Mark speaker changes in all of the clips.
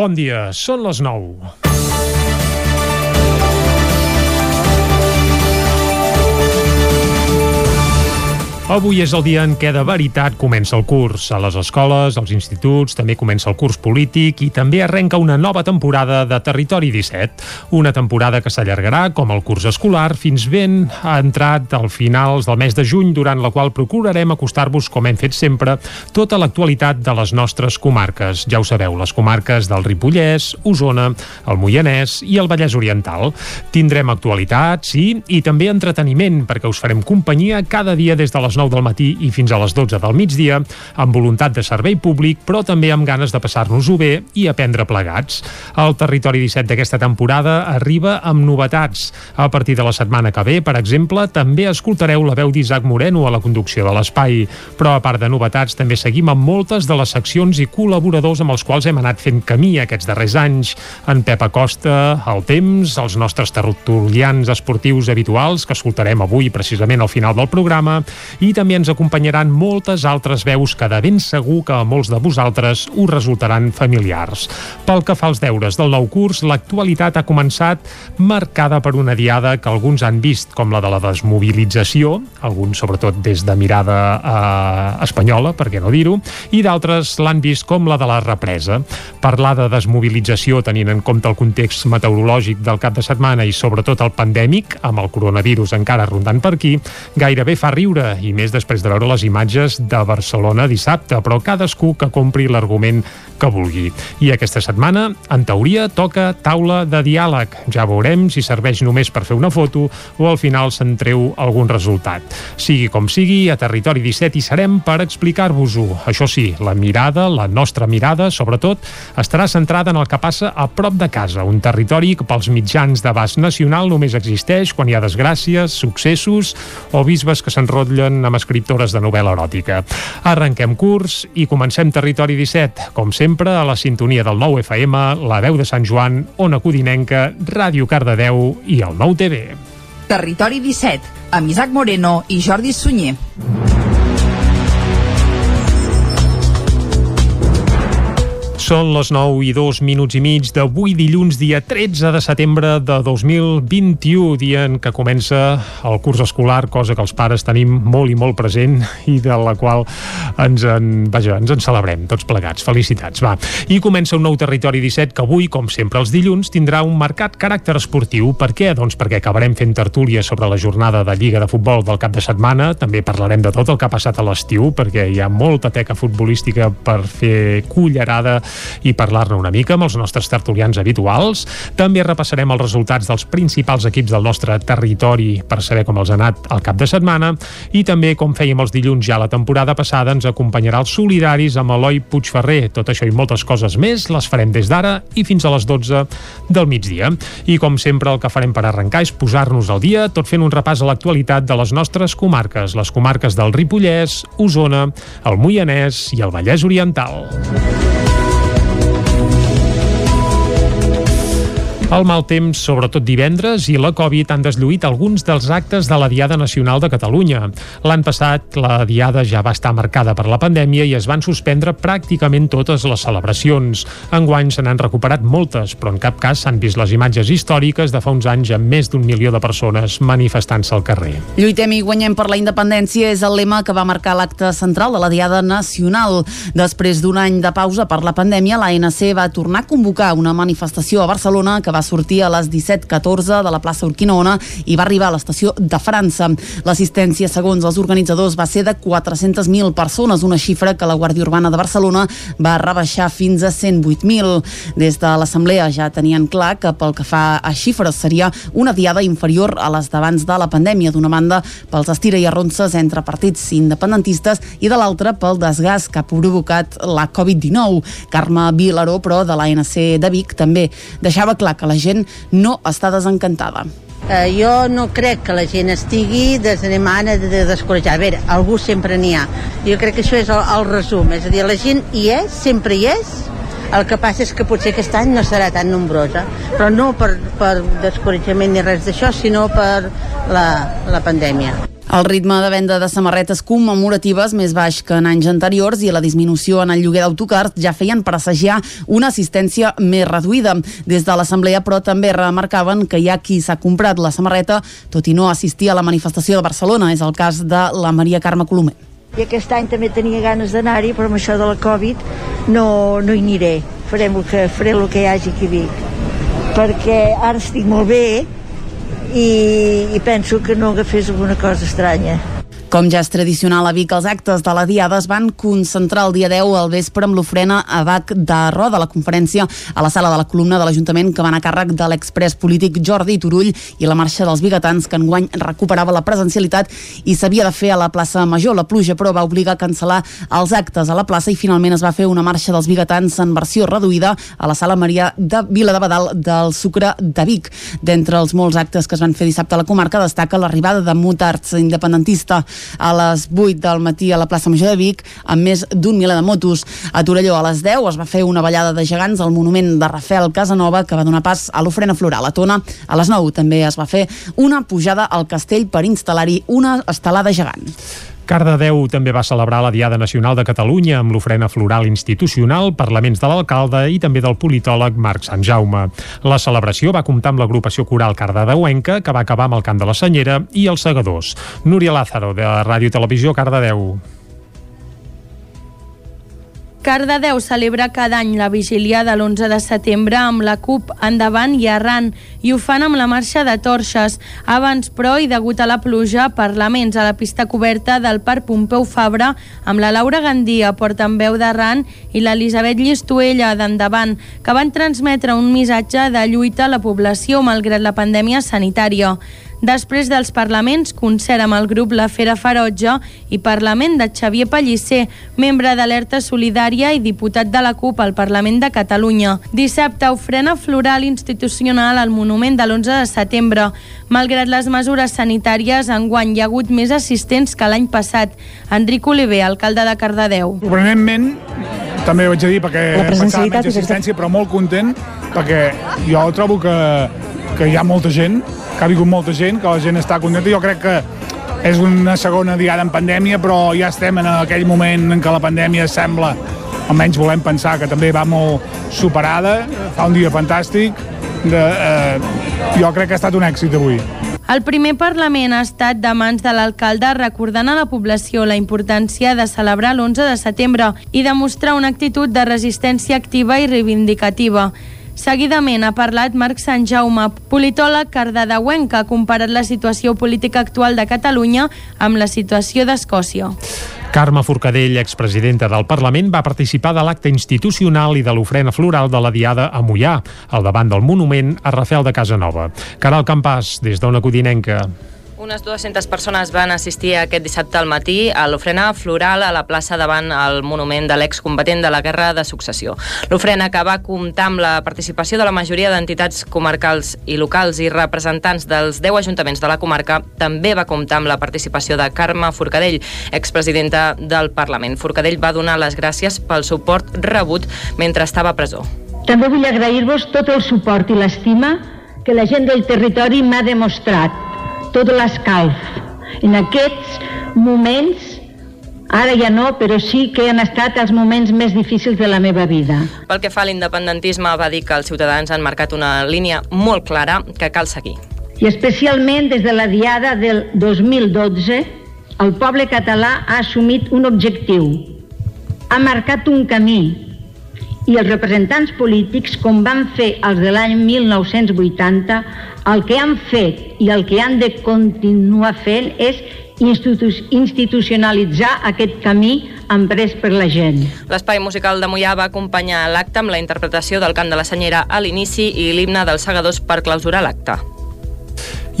Speaker 1: Bon dia, són les 9. Avui és el dia en què de veritat comença el curs. A les escoles, als instituts, també comença el curs polític i també arrenca una nova temporada de Territori 17. Una temporada que s'allargarà, com el curs escolar, fins ben ha entrat al finals del mes de juny, durant la qual procurarem acostar-vos, com hem fet sempre, tota l'actualitat de les nostres comarques. Ja ho sabeu, les comarques del Ripollès, Osona, el Moianès i el Vallès Oriental. Tindrem actualitat, sí, i també entreteniment, perquè us farem companyia cada dia des de les 9 del matí i fins a les 12 del migdia, amb voluntat de servei públic, però també amb ganes de passar-nos-ho bé i aprendre plegats. El Territori 17 d'aquesta temporada arriba amb novetats. A partir de la setmana que ve, per exemple, també escoltareu la veu d'Isaac Moreno a la conducció de l'espai. Però a part de novetats, també seguim amb moltes de les seccions i col·laboradors amb els quals hem anat fent camí aquests darrers anys. En Pep Acosta, el temps, els nostres tertulians esportius habituals, que escoltarem avui precisament al final del programa, i també ens acompanyaran moltes altres veus que de ben segur que a molts de vosaltres us resultaran familiars. Pel que fa als deures del nou curs, l'actualitat ha començat marcada per una diada que alguns han vist com la de la desmobilització, alguns sobretot des de mirada eh, espanyola, per què no dir-ho, i d'altres l'han vist com la de la represa. Parlar de desmobilització tenint en compte el context meteorològic del cap de setmana i sobretot el pandèmic, amb el coronavirus encara rondant per aquí, gairebé fa riure i més després de veure les imatges de Barcelona dissabte, però cadascú que compri l'argument que vulgui. I aquesta setmana, en teoria, toca taula de diàleg. Ja veurem si serveix només per fer una foto o al final se'n treu algun resultat. Sigui com sigui, a Territori 17 hi serem per explicar-vos-ho. Això sí, la mirada, la nostra mirada, sobretot, estarà centrada en el que passa a prop de casa, un territori que pels mitjans d'abast nacional només existeix quan hi ha desgràcies, successos o bisbes que s'enrotllen amb escriptores de novel·la eròtica. Arrenquem curs i comencem Territori 17, com sempre a la sintonia del nou FM, la veu de Sant Joan, Ona Codinenca, Ràdio Cardedeu i el nou TV.
Speaker 2: Territori 17, amb Isaac Moreno i Jordi Sunyer.
Speaker 1: Són les 9 i 2 minuts i mig d'avui dilluns, dia 13 de setembre de 2021, dia en què comença el curs escolar, cosa que els pares tenim molt i molt present i de la qual ens en, vaja, ens en celebrem tots plegats. Felicitats, va. I comença un nou Territori 17 que avui, com sempre els dilluns, tindrà un marcat caràcter esportiu. Per què? Doncs perquè acabarem fent tertúlia sobre la jornada de Lliga de Futbol del cap de setmana. També parlarem de tot el que ha passat a l'estiu, perquè hi ha molta teca futbolística per fer cullerada i parlar-ne una mica amb els nostres tertulians habituals. També repassarem els resultats dels principals equips del nostre territori per saber com els ha anat al cap de setmana i també, com fèiem els dilluns ja la temporada passada, ens acompanyarà els solidaris amb Eloi Puigferrer. Tot això i moltes coses més les farem des d'ara i fins a les 12 del migdia. I com sempre el que farem per arrencar és posar-nos al dia tot fent un repàs a l'actualitat de les nostres comarques, les comarques del Ripollès, Osona, el Moianès i el Vallès Oriental. El mal temps, sobretot divendres, i la Covid han deslluït alguns dels actes de la Diada Nacional de Catalunya. L'any passat, la Diada ja va estar marcada per la pandèmia i es van suspendre pràcticament totes les celebracions. Enguany se n'han recuperat moltes, però en cap cas s'han vist les imatges històriques de fa uns anys amb més d'un milió de persones manifestant-se al carrer.
Speaker 3: Lluitem i guanyem per la independència és el lema que va marcar l'acte central de la Diada Nacional. Després d'un any de pausa per la pandèmia, l'ANC va tornar a convocar una manifestació a Barcelona que va va sortir a les 17.14 de la plaça Urquinaona i va arribar a l'estació de França. L'assistència, segons els organitzadors, va ser de 400.000 persones, una xifra que la Guàrdia Urbana de Barcelona va rebaixar fins a 108.000. Des de l'Assemblea ja tenien clar que pel que fa a xifres seria una diada inferior a les d'abans de la pandèmia, d'una banda pels estira i arronses entre partits independentistes i de l'altra pel desgast que ha provocat la Covid-19. Carme Vilaró, però, de l'ANC de Vic, també deixava clar que la gent no està desencantada.
Speaker 4: Uh, jo no crec que la gent estigui desanimant de, de descoratjar. A veure, algú sempre n'hi ha. Jo crec que això és el, el resum. És a dir, la gent hi és, sempre hi és, el que passa és que potser aquest any no serà tan nombrosa, però no per, per descoratjament ni res d'això, sinó per la, la pandèmia.
Speaker 3: El ritme de venda de samarretes commemoratives més baix que en anys anteriors i la disminució en el lloguer d'autocars ja feien presagiar una assistència més reduïda. Des de l'Assemblea, però, també remarcaven que hi ha qui s'ha comprat la samarreta tot i no assistir a la manifestació de Barcelona. És el cas de la Maria Carme Colomer.
Speaker 5: I aquest any també tenia ganes d'anar-hi, però amb això de la Covid no, no hi aniré. Farem el que, faré el que hi hagi aquí a Vic. Perquè ara estic molt bé, i, i penso que no agafés alguna cosa estranya.
Speaker 3: Com ja és tradicional a Vic, els actes de la Diada es van concentrar el dia 10 al vespre amb l'ofrena a Bac de Roda, la conferència a la sala de la columna de l'Ajuntament que van a càrrec de l'express polític Jordi Turull i la marxa dels bigatans que enguany recuperava la presencialitat i s'havia de fer a la plaça Major. La pluja, però, va obligar a cancel·lar els actes a la plaça i finalment es va fer una marxa dels bigatans en versió reduïda a la sala Maria de Vila de Badal del Sucre de Vic. D'entre els molts actes que es van fer dissabte a la comarca destaca l'arribada de Mutarts independentista a les 8 del matí a la plaça Major de Vic amb més d'un miler de motos. A Torelló a les 10 es va fer una ballada de gegants al monument de Rafael Casanova que va donar pas a l'ofrena floral. A Tona a les 9 també es va fer una pujada al castell per instal·lar-hi una estelada gegant.
Speaker 1: Cardedeu també va celebrar la Diada Nacional de Catalunya amb l'ofrena floral institucional, parlaments de l'alcalde i també del politòleg Marc Sant Jaume. La celebració va comptar amb l'agrupació coral cardedeuenca, que va acabar amb el cant de la Senyera i els segadors. Núria Lázaro, de Ràdio Televisió Cardedeu.
Speaker 6: Cardedeu celebra cada any la vigília de l'11 de setembre amb la CUP endavant i arran i ho fan amb la marxa de torxes. Abans, però, i degut a la pluja, parlaments a la pista coberta del Parc Pompeu Fabra amb la Laura Gandia, portaveu d'arran, i l'Elisabet Llistuella d'endavant, que van transmetre un missatge de lluita a la població malgrat la pandèmia sanitària. Després dels parlaments, concert amb el grup La Fera Ferotge i Parlament de Xavier Pellicer, membre d'Alerta Solidària i diputat de la CUP al Parlament de Catalunya. Dissabte, ofrena floral institucional al monument de l'11 de setembre. Malgrat les mesures sanitàries, enguany hi ha hagut més assistents que l'any passat. Enric Oliver, alcalde de Cardedeu.
Speaker 7: Sorprenentment, també ho haig de dir, perquè pensava menys assistència, però molt content, perquè jo trobo que, que hi ha molta gent que ha vingut molta gent, que la gent està contenta. Jo crec que és una segona diada en pandèmia, però ja estem en aquell moment en què la pandèmia sembla, almenys volem pensar que també va molt superada, fa un dia fantàstic, de, eh, jo crec que ha estat un èxit avui.
Speaker 6: El primer Parlament ha estat de mans de l'alcalde recordant a la població la importància de celebrar l'11 de setembre i demostrar una actitud de resistència activa i reivindicativa. Seguidament ha parlat Marc Sant Jaume, politòleg cardedeuenc, que ha comparat la situació política actual de Catalunya amb la situació d'Escòcia.
Speaker 1: Carme Forcadell, expresidenta del Parlament, va participar de l'acte institucional i de l'ofrena floral de la Diada a Mollà, al davant del monument a Rafael de Casanova. Caral Campàs, des d'Ona Codinenca.
Speaker 8: Unes 200 persones van assistir aquest dissabte al matí a l'ofrena floral a la plaça davant el monument de l'excombatent de la Guerra de Successió. L'ofrena que va comptar amb la participació de la majoria d'entitats comarcals i locals i representants dels 10 ajuntaments de la comarca també va comptar amb la participació de Carme Forcadell, expresidenta del Parlament. Forcadell va donar les gràcies pel suport rebut mentre estava a presó.
Speaker 9: També vull agrair-vos tot el suport i l'estima que la gent del territori m'ha demostrat tot l'escalf. En aquests moments, ara ja no, però sí que han estat els moments més difícils de la meva vida.
Speaker 8: Pel que fa a l'independentisme, va dir que els ciutadans han marcat una línia molt clara que cal seguir.
Speaker 9: I especialment des de la diada del 2012, el poble català ha assumit un objectiu, ha marcat un camí i els representants polítics, com van fer els de l'any 1980, el que han fet i el que han de continuar fent és institucionalitzar aquest camí emprès per la gent.
Speaker 8: L'espai musical de Mollà va acompanyar l'acte amb la interpretació del cant de la senyera a l'inici i l'himne dels segadors per clausurar l'acte.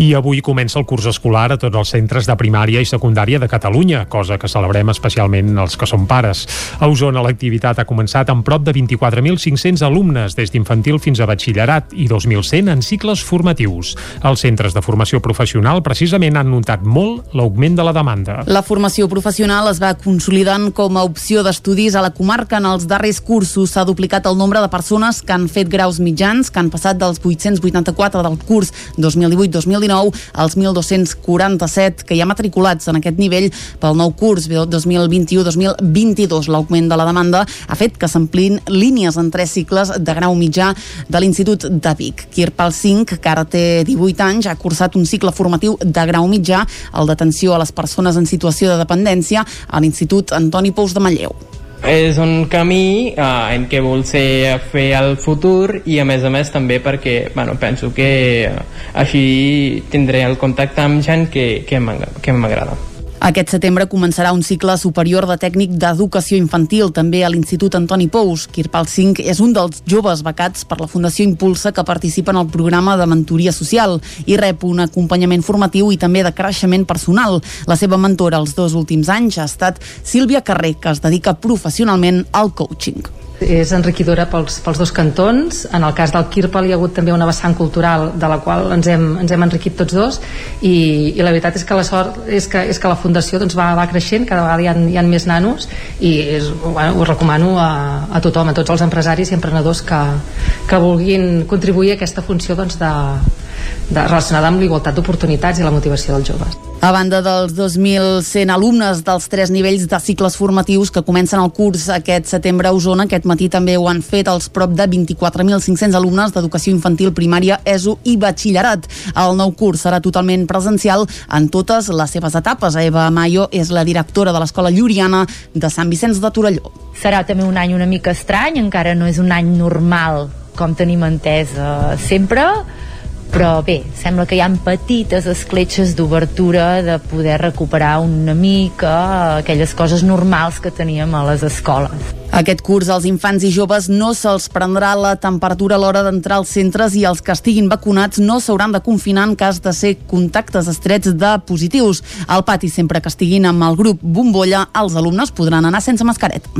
Speaker 1: I avui comença el curs escolar a tots els centres de primària i secundària de Catalunya, cosa que celebrem especialment els que són pares. A Osona l'activitat ha començat amb prop de 24.500 alumnes, des d'infantil fins a batxillerat i 2.100 en cicles formatius. Els centres de formació professional precisament han notat molt l'augment de la demanda.
Speaker 3: La formació professional es va consolidant com a opció d'estudis a la comarca. En els darrers cursos s'ha duplicat el nombre de persones que han fet graus mitjans, que han passat dels 884 del curs 2018-2019 2019 als 1.247 que hi ha matriculats en aquest nivell pel nou curs 2021-2022. L'augment de la demanda ha fet que s'amplin línies en tres cicles de grau mitjà de l'Institut de Vic. Kirpal 5, que ara té 18 anys, ha cursat un cicle formatiu de grau mitjà, el d'atenció a les persones en situació de dependència a l'Institut Antoni Pous de Manlleu.
Speaker 10: És un camí eh, en què vol ser fer el futur i a més a més també perquè bueno, penso que eh, així tindré el contacte amb gent que, que m'agrada.
Speaker 3: Aquest setembre començarà un cicle superior de tècnic d'educació infantil, també a l'Institut Antoni Pous. Kirpal 5 és un dels joves becats per la Fundació Impulsa que participa en el programa de mentoria social i rep un acompanyament formatiu i també de creixement personal. La seva mentora els dos últims anys ha estat Sílvia Carrer, que es dedica professionalment al coaching
Speaker 11: és enriquidora pels, pels dos cantons. En el cas del Kirpal hi ha hagut també una vessant cultural de la qual ens hem, ens hem enriquit tots dos i, i la veritat és que la sort és que, és que la fundació doncs, va, va creixent. Cada vegada hi ha, hi ha més nanos i és, bueno, ho recomano a, a tothom, a tots els empresaris i emprenedors que, que vulguin contribuir a aquesta funció doncs, de, de, relacionada amb l'igualtat d'oportunitats i la motivació dels joves.
Speaker 3: A banda dels 2.100 alumnes dels tres nivells de cicles formatius que comencen el curs aquest setembre a Osona, aquest matí també ho han fet els prop de 24.500 alumnes d'educació infantil, primària, ESO i batxillerat. El nou curs serà totalment presencial en totes les seves etapes. Eva Mayo és la directora de l'Escola Lluriana de Sant Vicenç de Torelló.
Speaker 12: Serà també un any una mica estrany, encara no és un any normal com tenim entès eh, sempre, però bé, sembla que hi han petites escletxes d'obertura de poder recuperar una mica aquelles coses normals que teníem a les escoles.
Speaker 3: Aquest curs als infants i joves no se'ls prendrà la temperatura a l'hora d'entrar als centres i els que estiguin vacunats no s'hauran de confinar en cas de ser contactes estrets de positius. Al pati, sempre que estiguin amb el grup Bombolla, els alumnes podran anar sense mascareta.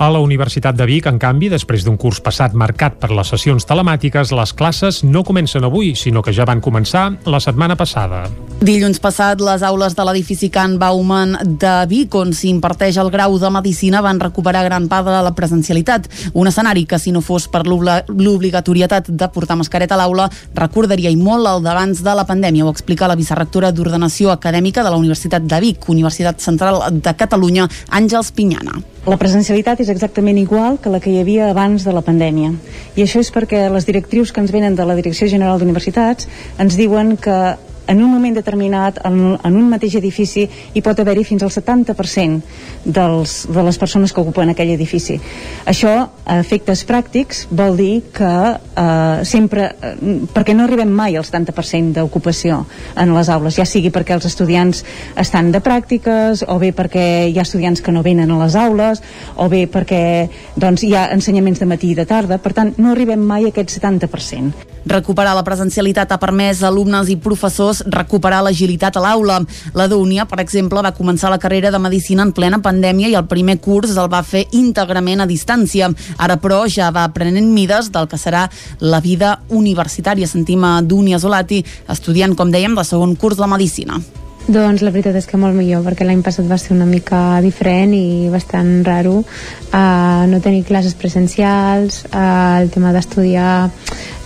Speaker 1: A la Universitat de Vic, en canvi, després d'un curs passat marcat per les sessions telemàtiques, les classes no comencen avui, sinó que ja van començar la setmana passada.
Speaker 3: Dilluns passat, les aules de l'edifici Can Bauman de Vic, on s'imparteix el grau de Medicina, van recuperar gran part de la presencialitat. Un escenari que, si no fos per l'obligatorietat de portar mascareta a l'aula, recordaria i molt el d'abans de la pandèmia, ho explica la vicerrectora d'Ordenació Acadèmica de la Universitat de Vic, Universitat Central de Catalunya, Àngels Pinyana.
Speaker 13: La presencialitat és exactament igual que la que hi havia abans de la pandèmia. I això és perquè les directrius que ens venen de la Direcció General d'Universitats ens diuen que en un moment determinat, en, en un mateix edifici, hi pot haver-hi fins al 70% dels, de les persones que ocupen aquell edifici. Això, a efectes pràctics, vol dir que eh, sempre, eh, perquè no arribem mai al 70% d'ocupació en les aules, ja sigui perquè els estudiants estan de pràctiques, o bé perquè hi ha estudiants que no venen a les aules, o bé perquè doncs, hi ha ensenyaments de matí i de tarda, per tant, no arribem mai a aquest 70%.
Speaker 3: Recuperar la presencialitat ha permès a alumnes i professors recuperar l'agilitat a l'aula. La Dúnia, per exemple, va començar la carrera de Medicina en plena pandèmia i el primer curs el va fer íntegrament a distància. Ara, però, ja va aprenent mides del que serà la vida universitària. Sentim a Dúnia Zolati, estudiant, com dèiem, de segon curs de Medicina.
Speaker 14: Doncs la veritat és que molt millor, perquè l'any passat va ser una mica diferent i bastant raro uh, no tenir classes presencials, uh, el tema d'estudiar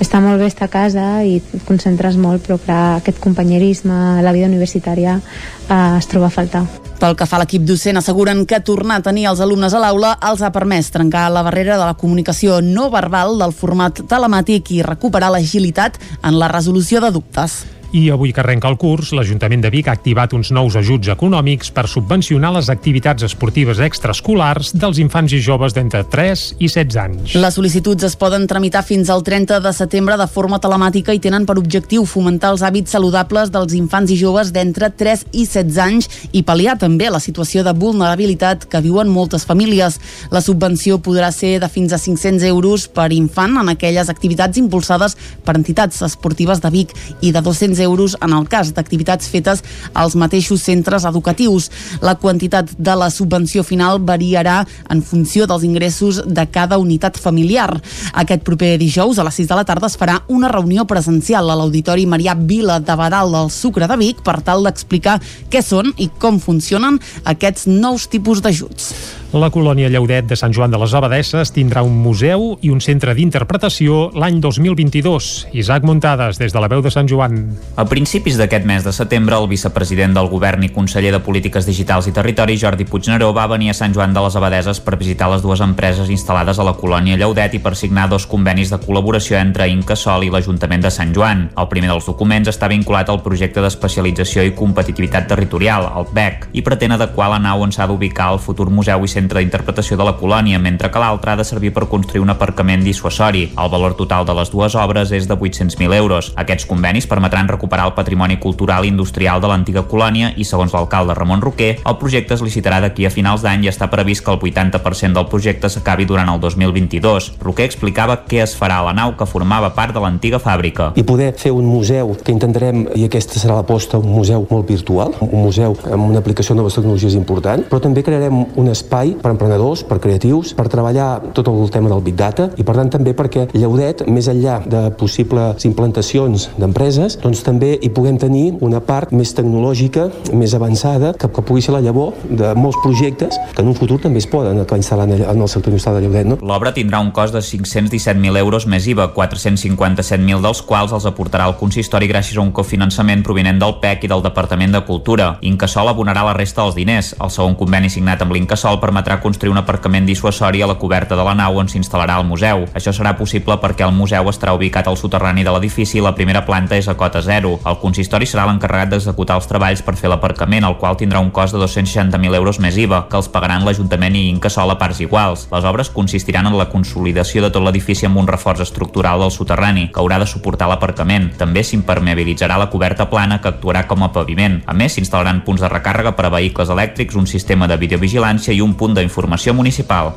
Speaker 14: està molt bé estar a casa i et concentres molt, però clar, aquest companyerisme, la vida universitària uh, es troba a faltar.
Speaker 3: Pel que fa a l'equip docent, asseguren que tornar a tenir els alumnes a l'aula els ha permès trencar la barrera de la comunicació no verbal del format telemàtic i recuperar l'agilitat en la resolució de dubtes.
Speaker 1: I avui que arrenca el curs, l'Ajuntament de Vic ha activat uns nous ajuts econòmics per subvencionar les activitats esportives extraescolars dels infants i joves d'entre 3 i 16 anys.
Speaker 3: Les sol·licituds es poden tramitar fins al 30 de setembre de forma telemàtica i tenen per objectiu fomentar els hàbits saludables dels infants i joves d'entre 3 i 16 anys i pal·liar també la situació de vulnerabilitat que viuen moltes famílies. La subvenció podrà ser de fins a 500 euros per infant en aquelles activitats impulsades per entitats esportives de Vic i de 200 euros en el cas d'activitats fetes als mateixos centres educatius. La quantitat de la subvenció final variarà en funció dels ingressos de cada unitat familiar. Aquest proper dijous a les 6 de la tarda es farà una reunió presencial a l'Auditori Marià Vila de Badal del Sucre de Vic per tal d'explicar què són i com funcionen aquests nous tipus d'ajuts.
Speaker 1: La colònia Lleudet de Sant Joan de les Abadesses tindrà un museu i un centre d'interpretació l'any 2022. Isaac Muntades, des de la veu de Sant Joan.
Speaker 15: A principis d'aquest mes de setembre, el vicepresident del govern i conseller de Polítiques Digitals i Territori, Jordi Puigneró, va venir a Sant Joan de les Abadeses per visitar les dues empreses instal·lades a la colònia Lleudet i per signar dos convenis de col·laboració entre Incasol i l'Ajuntament de Sant Joan. El primer dels documents està vinculat al projecte d'especialització i competitivitat territorial, el PEC, i pretén adequar la nau on s'ha d'ubicar el futur museu i centre centre d'interpretació de la colònia, mentre que l'altre ha de servir per construir un aparcament dissuasori. El valor total de les dues obres és de 800.000 euros. Aquests convenis permetran recuperar el patrimoni cultural i industrial de l'antiga colònia i, segons l'alcalde Ramon Roquer, el projecte es licitarà d'aquí a finals d'any i està previst que el 80% del projecte s'acabi durant el 2022. Roquer explicava què es farà a la nau que formava part de l'antiga fàbrica.
Speaker 16: I poder fer un museu que intentarem, i aquesta serà l'aposta, un museu molt virtual, un museu amb una aplicació de noves tecnologies important, però també crearem un espai per emprenedors, per creatius, per treballar tot el tema del Big Data i per tant també perquè Lleudet, més enllà de possibles implantacions d'empreses, doncs també hi puguem tenir una part més tecnològica, més avançada, que, que pugui ser la llavor de molts projectes que en un futur també es poden instal·lar en el sector industrial de Lleudet. No?
Speaker 15: L'obra tindrà un cost de 517.000 euros més IVA, 457.000 dels quals els aportarà el consistori gràcies a un cofinançament provinent del PEC i del Departament de Cultura. Incasol abonarà la resta dels diners. El segon conveni signat amb l'Incasol permetrà permetrà construir un aparcament dissuasori a la coberta de la nau on s'instal·larà el museu. Això serà possible perquè el museu estarà ubicat al soterrani de l'edifici i la primera planta és a cota zero. El consistori serà l'encarregat d'executar els treballs per fer l'aparcament, el qual tindrà un cost de 260.000 euros més IVA, que els pagaran l'Ajuntament i Incasol a parts iguals. Les obres consistiran en la consolidació de tot l'edifici amb un reforç estructural del soterrani, que haurà de suportar l'aparcament. També s'impermeabilitzarà la coberta plana que actuarà com a paviment. A més, s'instal·laran punts de recàrrega per a vehicles elèctrics, un sistema de videovigilància i un punt d'informació municipal.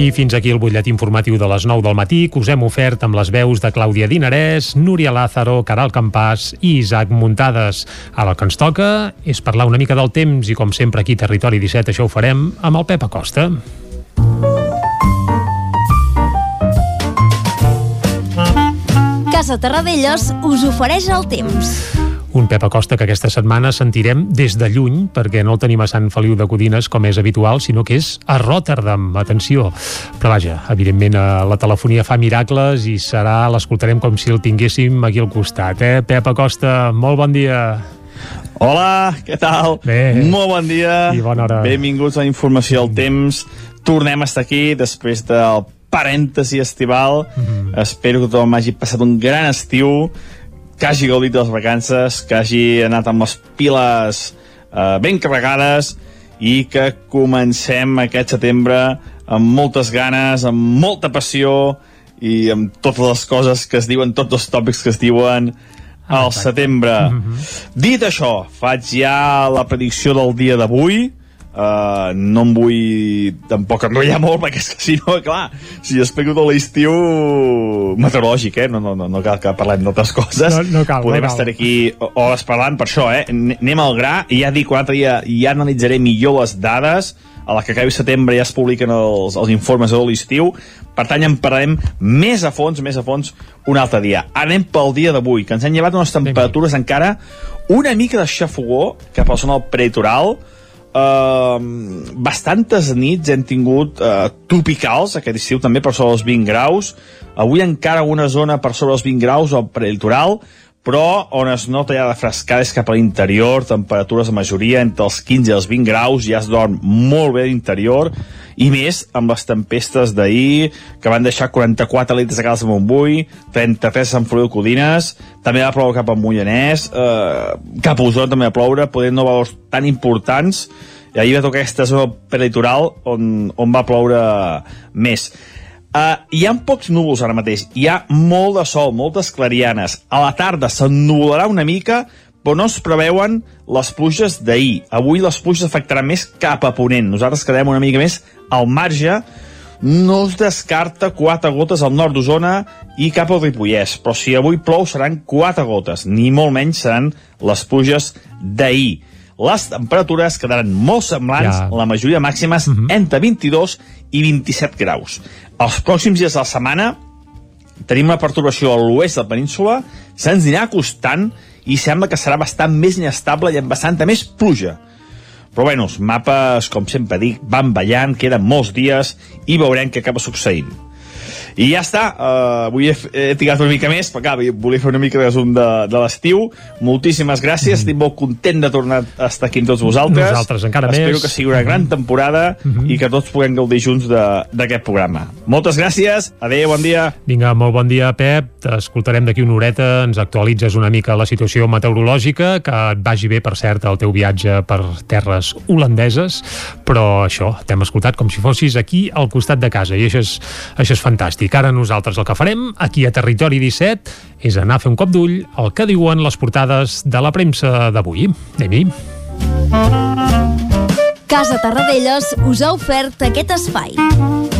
Speaker 1: I fins aquí el butllet informatiu de les 9 del matí que us hem ofert amb les veus de Clàudia Dinarès, Núria Lázaro, Caral Campàs i Isaac Muntades. Ara el que ens toca és parlar una mica del temps i com sempre aquí a Territori 17 això ho farem amb el Pep Acosta.
Speaker 17: Casa Terradellos us ofereix el temps.
Speaker 1: Un Pep Acosta que aquesta setmana sentirem des de lluny, perquè no el tenim a Sant Feliu de Codines, com és habitual, sinó que és a Rotterdam. Atenció. Però vaja, evidentment eh, la telefonia fa miracles i serà, l'escoltarem com si el tinguéssim aquí al costat. Eh? Pep Acosta, molt bon dia.
Speaker 18: Hola, què tal?
Speaker 1: Bé.
Speaker 18: Molt bon dia.
Speaker 1: I bona hora.
Speaker 18: Benvinguts a la informació del temps. Tornem a estar aquí després del parèntesi estival. Mm -hmm. Espero que tothom hagi passat un gran estiu, que hagi gaudit de les vacances, que hagi anat amb les piles eh, ben carregades i que comencem aquest setembre amb moltes ganes, amb molta passió i amb totes les coses que es diuen, tots els tòpics que es diuen al setembre. Mm -hmm. Dit això, faig ja la predicció del dia d'avui, Uh, no em vull tampoc enrotllar molt perquè és que si no, clar si explico tot l'estiu meteorològic, eh? No, no, no, no cal que parlem d'altres coses
Speaker 1: no, no cal,
Speaker 18: podem
Speaker 1: no cal.
Speaker 18: estar aquí hores parlant per això, eh? anem al gra i ja dic un altre dia, ja analitzaré millor les dades a la que acabi setembre ja es publiquen els, els informes de l'estiu per tant ja en parlarem més a fons més a fons un altre dia anem pel dia d'avui, que ens han llevat unes temperatures encara una mica de xafogó cap a la zona del prelitoral Uh, bastantes nits hem tingut uh, tropicals aquest estiu també per sobre els 20 graus. Avui encara una zona per sobre els 20 graus al prelitoral però on es nota ja de frescades cap a l'interior, temperatures de majoria entre els 15 i els 20 graus, ja es dorm molt bé a l'interior, i més amb les tempestes d'ahir, que van deixar 44 litres a Cales de Montbui, 33 a Sant Feliu de Codines, també va ploure cap a Mollanès, eh, cap a Osona també va ploure, podent no valors tan importants, i ahir va tocar aquesta zona prelitoral on, on va ploure més. Uh, hi ha pocs núvols ara mateix, hi ha molt de sol, moltes clarianes. A la tarda s'ennuvolarà una mica, però no es preveuen les pluges d'ahir. Avui les pluges afectaran més cap a ponent. Nosaltres quedem una mica més al marge. No es descarta quatre gotes al nord d'Osona i cap al Ripollès, però si avui plou seran quatre gotes, ni molt menys seran les pluges d'ahir. Les temperatures quedaran molt semblants,
Speaker 1: Ja.
Speaker 18: la majoria màximes uh -huh. entre 22 i 27 graus. Els pròxims dies de la setmana tenim una perturbació a l'oest de la península, se'ns anirà acostant i sembla que serà bastant més inestable i amb bastanta més pluja. Però bueno, els mapes, com sempre dic, van ballant, queden molts dies i veurem què acaba succeint. I ja està, uh, avui he, he tirat una mica més, perquè clar, volia fer una mica de resum de, de l'estiu. Moltíssimes gràcies, mm. estic molt content de tornar a estar aquí amb tots vosaltres.
Speaker 1: Nosaltres encara
Speaker 18: Espero
Speaker 1: més.
Speaker 18: que sigui una gran temporada mm -hmm. i que tots puguem gaudir junts de- d'aquest programa. Moltes gràcies, adeu, bon dia.
Speaker 1: Vinga, molt bon dia, Pep. T'escoltarem d'aquí una horeta. Ens actualitzes una mica la situació meteorològica, que et vagi bé, per cert, el teu viatge per terres holandeses, però això, t'hem escoltat com si fossis aquí al costat de casa, i això és, això és fantàstic. Ara nosaltres el que farem, aquí a Territori 17, és anar a fer un cop d'ull al que diuen les portades de la premsa d'avui. Anem-hi.
Speaker 17: Casa Tarradellas us ha ofert aquest espai.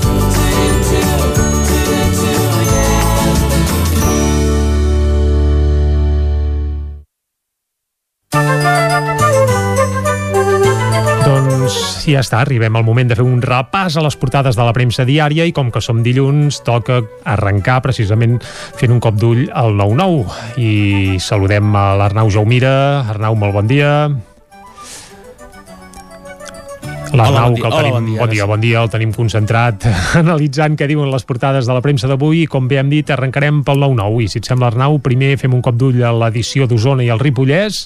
Speaker 1: Doncs ja està, arribem al moment de fer un repàs a les portades de la premsa diària i com que som dilluns toca arrencar precisament fent un cop d'ull al 9-9 i saludem a l'Arnau Jaumira. Arnau, molt bon dia. L'Arnau,
Speaker 19: Hola,
Speaker 1: que el
Speaker 19: Hola,
Speaker 1: tenim,
Speaker 19: bon dia.
Speaker 1: bon dia, bon dia, el tenim concentrat analitzant què diuen les portades de la premsa d'avui i com bé hem dit arrencarem pel 9-9 i si et sembla Arnau, primer fem un cop d'ull a l'edició d'Osona i el Ripollès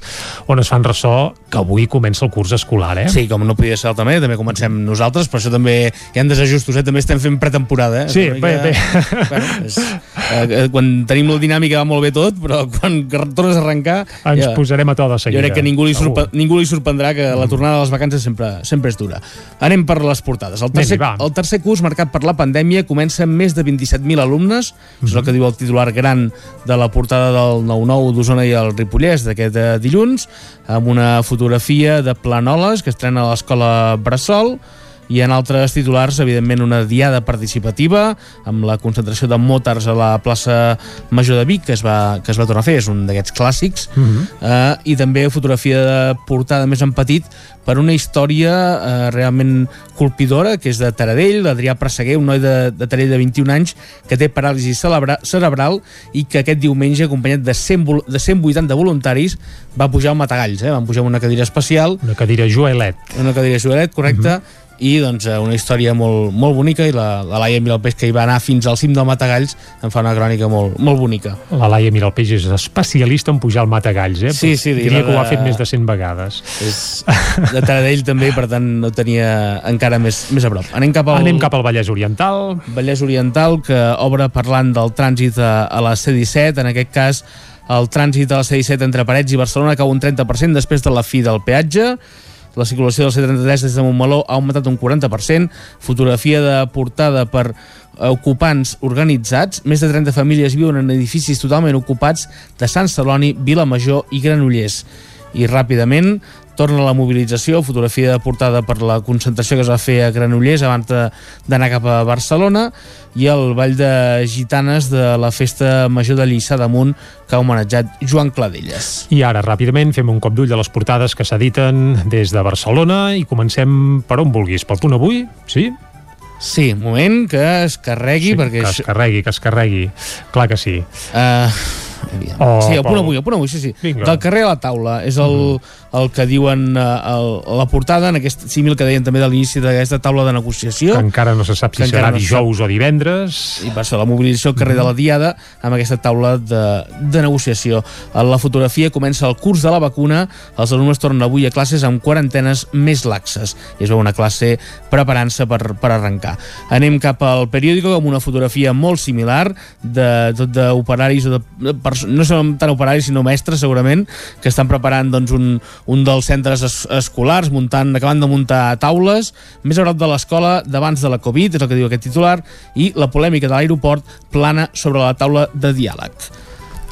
Speaker 1: on es fan ressò que avui comença el curs escolar, eh?
Speaker 19: Sí, com no podia ser manera, també comencem nosaltres, però això també hi ha desajustos, eh? també estem fent pretemporada. Eh?
Speaker 1: Sí,
Speaker 19: És una
Speaker 1: bé,
Speaker 19: Bueno, és, eh, eh, quan tenim la dinàmica va molt bé tot, però quan tornes a arrencar...
Speaker 1: Ens posarem a to de seguida.
Speaker 19: Jo crec que ningú li, sorpre ningú li sorprendrà que la tornada de les vacances sempre, sempre és dura. Anem per les portades. El tercer,
Speaker 1: Vinga,
Speaker 19: el tercer curs marcat per la pandèmia comença amb més de 27.000 alumnes, és
Speaker 1: Mhm.
Speaker 19: el que diu el titular gran de la portada del 9-9 d'Osona i el Ripollès d'aquest eh, dilluns, amb una fotografia de Planoles que estrena a l'escola Bressol, i en altres titulars, evidentment, una diada participativa amb la concentració de motars a la plaça Major de Vic, que es va, que es va tornar a fer, és un d'aquests clàssics,
Speaker 1: Mhm.
Speaker 19: eh, i també fotografia de portada més en petit per una història eh, realment colpidora, que és de Taradell, l'Adrià Presseguer, un noi de, de Taradell de 21 anys que té paràlisi celebra, cerebral i que aquest diumenge, acompanyat de, 100, vol- de 180 voluntaris, va pujar al Matagalls, eh? van pujar amb una cadira especial.
Speaker 1: Una cadira Joelet.
Speaker 19: Una cadira Joelet, correcte. I doncs eh, una història molt, molt bonica i la, la Laia Miralpeix que hi va anar fins al cim del Matagalls en fa una crònica molt, molt bonica
Speaker 1: La Laia Miralpeix és especialista en pujar al Matagalls, eh?
Speaker 19: Sí, sí,
Speaker 1: Diria que ho ha
Speaker 19: de-
Speaker 1: fet més de 100 vegades.
Speaker 19: és de Taradell també, per tant no tenia encara més, més a prop. Anem cap al,
Speaker 1: Anem cap al Vallès Oriental.
Speaker 19: Vallès Oriental, que obre parlant del trànsit a, a la C-17, en aquest cas el trànsit a la C-17 entre Parets i Barcelona cau un 30% després de la fi del peatge, la circulació del C-33 des de Montmeló ha augmentat un 40%, fotografia de portada per ocupants organitzats, més de 30 famílies viuen en edificis totalment ocupats de Sant Celoni, Vilamajor i Granollers. I ràpidament torna la mobilització, fotografia de portada per la concentració que es va fer a Granollers abans de- d'anar cap a Barcelona i el ball de gitanes de la festa major de Lliçà d'Amunt que ha homenatjat Joan Cladelles.
Speaker 1: I ara, ràpidament, fem un cop d'ull a les portades que s'editen des de Barcelona i comencem per on vulguis. Pel punt avui, sí?
Speaker 19: Sí, moment que es carregui
Speaker 1: sí,
Speaker 19: perquè...
Speaker 1: Que es carregui, que es carregui. Clar que sí.
Speaker 19: Uh,
Speaker 1: Oh,
Speaker 19: sí, el punt avui, el punt avui, sí, sí.
Speaker 1: Vinga.
Speaker 19: Del carrer a la taula. És el, el que diuen uh, el, la portada, en aquest símil que deien també de l'inici d'aquesta taula de negociació.
Speaker 1: Que encara no se sap si serà
Speaker 19: no
Speaker 1: dijous o divendres.
Speaker 19: i va ser la mobilització al carrer de la Diada amb aquesta taula de, de negociació. La fotografia comença el curs de la vacuna, els alumnes tornen avui a classes amb quarantenes més laxes i es veu una classe preparant-se per, per arrencar. Anem cap al periòdico amb una fotografia molt similar de tot d'operaris o de, de perso- no són tant operaris sinó mestres segurament que estan preparant doncs, un, un dels centres es, escolars muntant, acabant de muntar taules més a prop de l'escola d'abans de la Covid, és el que diu aquest titular, i la polèmica de l'aeroport plana sobre la taula de diàleg.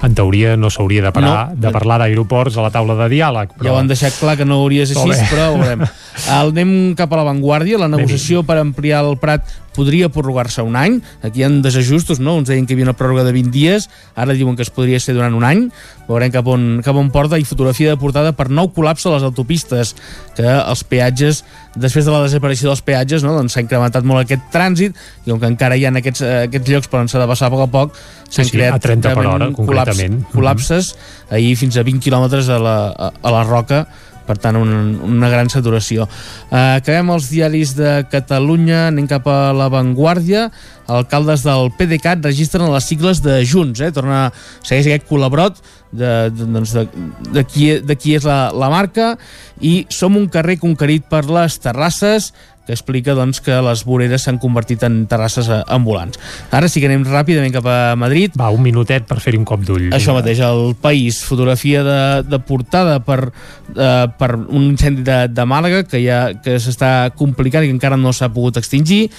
Speaker 1: En teoria no s'hauria de, parar,
Speaker 19: No.
Speaker 1: de parlar d'aeroports a la taula de diàleg.
Speaker 19: Ja ho han deixat clar que no hauria de ser així,
Speaker 1: bé.
Speaker 19: però ho veurem. El, anem cap a l'avantguàrdia. La negociació per ampliar el Prat podria prorrogar-se un any. Aquí hi ha desajustos, no? Uns deien que hi havia una pròrroga de 20 dies, ara diuen que es podria ser durant un any. Veurem cap on, cap on porta i fotografia de portada per nou col·lapse a les autopistes, que els peatges, després de la desaparició dels peatges, no? doncs s'ha incrementat molt aquest trànsit i com que encara hi ha aquests, eh, aquests llocs per on s'ha de passar a poc a poc, s'han
Speaker 1: Sí, sí,
Speaker 19: creat
Speaker 1: a 30 per hora, concretament.
Speaker 19: col·lapses, col·lapses ahir fins a 20 quilòmetres a la, a, a la Roca per tant un, una gran saturació. Uh, acabem els diaris de Catalunya anem cap a l'avantguàrdia alcaldes del PDeCAT registren les sigles de Junts, eh? torna segueix aquest col·labrot de, de, doncs de, de, qui, de qui és la, la marca. I som un carrer conquerit per les terrasses que explica doncs, que les voreres s'han convertit en terrasses eh, ambulants. Ara sí que anem ràpidament cap a Madrid.
Speaker 1: Va, un minutet per fer-hi un cop d'ull.
Speaker 19: Això mateix, el país, fotografia de, de portada per, eh, per un incendi de, de Màlaga que ja que s'està complicant i que encara no s'ha pogut extingir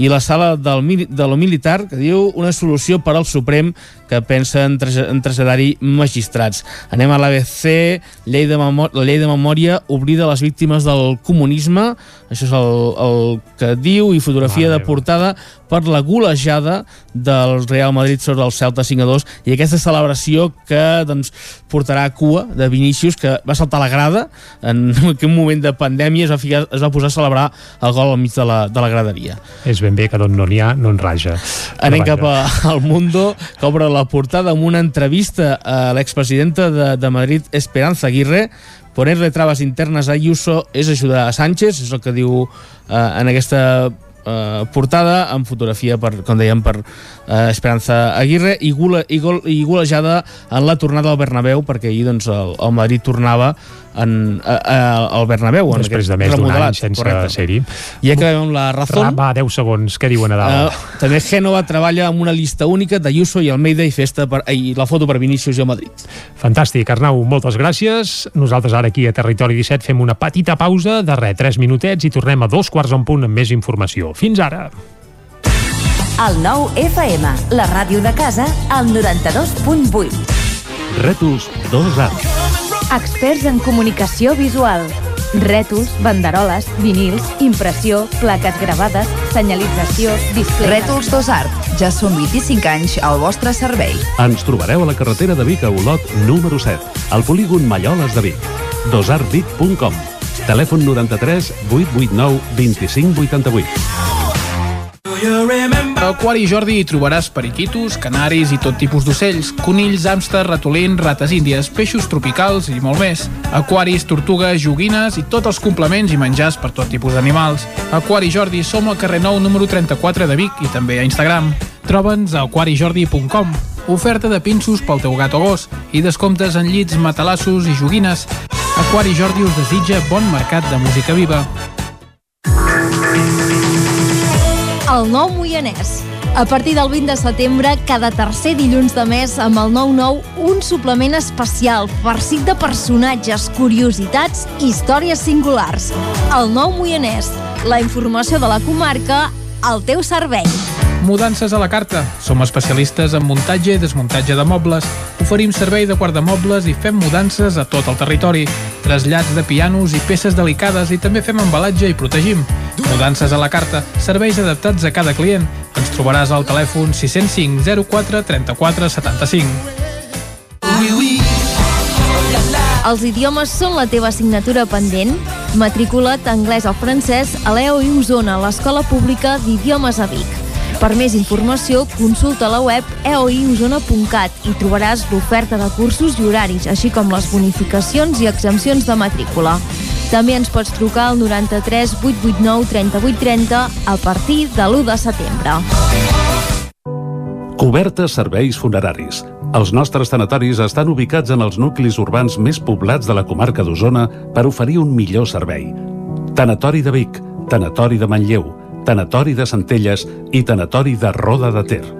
Speaker 19: i la sala del, de lo militar que diu una solució per al Suprem que pensa en, traje- en traslladar-hi magistrats. Anem a l'ABC, llei de, la llei de memòria oblida les víctimes del comunisme, això és el, el que diu, i fotografia
Speaker 1: Mare
Speaker 19: de portada per la golejada del Real Madrid sobre el Celta 5 a 2 i aquesta celebració que doncs, portarà a cua de Vinícius que va saltar la grada en un moment de pandèmia es va, ficar, es va posar a celebrar el gol al mig de la, de la graderia.
Speaker 1: És ben bé que d'on no n'hi ha, no en raja.
Speaker 19: Anem cap a- al Mundo, que obre la portada amb una entrevista a l'expresidenta de, de Madrid, Esperanza Aguirre, ponerle trabas internas a Ayuso és ajudar a Sánchez, és el que diu eh, en aquesta eh, portada amb fotografia per, com dèiem per eh, Esperanza Aguirre i, gula, i, gol, i golejada en la tornada al Bernabéu perquè ahir doncs, el, el Madrid tornava en, a, a, al Bernabéu en
Speaker 1: Després de més d'un any sense ser-hi.
Speaker 19: i acabem amb la Razón
Speaker 1: Ra- Va, 10 segons, què diuen a dalt?
Speaker 19: Uh, també Génova treballa amb una llista única d'Ayuso i Almeida i festa per, i la foto per Vinícius i el Madrid.
Speaker 1: Fantàstic, Arnau, moltes gràcies. Nosaltres ara aquí a Territori 17 fem una petita pausa de res, 3 minutets i tornem a dos quarts en punt amb més informació. Fins ara!
Speaker 20: El nou FM, la ràdio de casa, al 92.8.
Speaker 21: Rètols 2A.
Speaker 22: Experts en comunicació visual. Rètols, banderoles, vinils, impressió, plaques gravades, senyalització, display...
Speaker 2: Rètols Dos Art. Ja són 25 anys al vostre servei.
Speaker 21: Ens trobareu a la carretera de Vic a Olot, número 7, al polígon Malloles de Vic. dosartvic.com Telèfon 93 889 25 88.
Speaker 23: A Aquari Jordi hi trobaràs periquitos, canaris i tot tipus d'ocells, conills, hàmster, ratolins, rates índies, peixos tropicals i molt més. Aquaris, tortugues, joguines i tots els complements i menjars per tot tipus d'animals. Aquari Jordi som al carrer Nou número 34 de Vic i també a Instagram. Troba'ns a aquarijordi.com. Oferta de pinços pel teu gat o gos i descomptes en llits, matalassos i joguines. Aquari Jordi us desitja bon mercat de música viva.
Speaker 17: El nou Moianès. A partir del 20 de setembre, cada tercer dilluns de mes, amb el 9-9, un suplement especial farcit de personatges, curiositats i històries singulars. El nou Moianès. La informació de la comarca al teu servei.
Speaker 23: Mudances a la carta. Som especialistes en muntatge i desmuntatge de mobles. Oferim servei de guardamobles i fem mudances a tot el territori. Trasllats de pianos i peces delicades i també fem embalatge i protegim. Mudances a la carta. Serveis adaptats a cada client. Ens trobaràs al telèfon 605 04 34 75.
Speaker 17: Els idiomes són la teva assignatura pendent? Matricula't anglès o francès a l'EOI Osona, l'Escola Pública d'Idiomes a Vic. Per més informació, consulta la web eoiosona.cat i trobaràs l'oferta de cursos i horaris, així com les bonificacions i exempcions de matrícula. També ens pots trucar al 93 889 3830 a partir de l'1 de setembre.
Speaker 21: Cobertes serveis funeraris. Els nostres tanatoris estan ubicats en els nuclis urbans més poblats de la comarca d'Osona per oferir un millor servei. Tanatori de Vic, Tanatori de Manlleu, Tanatori de Centelles i Tanatori de Roda de Ter.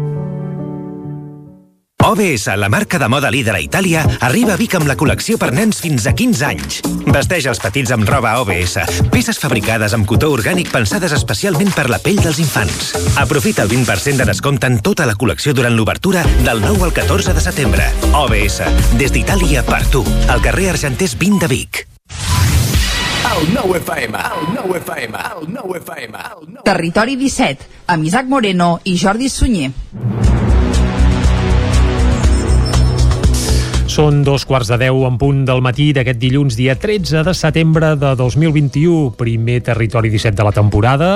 Speaker 24: OBS, la marca de moda líder a Itàlia, arriba a Vic amb la col·lecció per nens fins a 15 anys. Vesteix els petits amb roba OBS, peces fabricades amb cotó orgànic pensades especialment per la pell dels infants. Aprofita el 20% de descompte en tota la col·lecció durant l'obertura del 9 al 14 de setembre. OBS, des d'Itàlia per tu, al carrer Argenters 20 de Vic.
Speaker 25: El nou FM, el nou FM, el nou FM. El nou...
Speaker 2: Territori 17, amb Isaac Moreno i Jordi Sunyer.
Speaker 1: Són dos quarts de deu en punt del matí d'aquest dilluns, dia 13 de setembre de 2021, primer territori 17 de la temporada,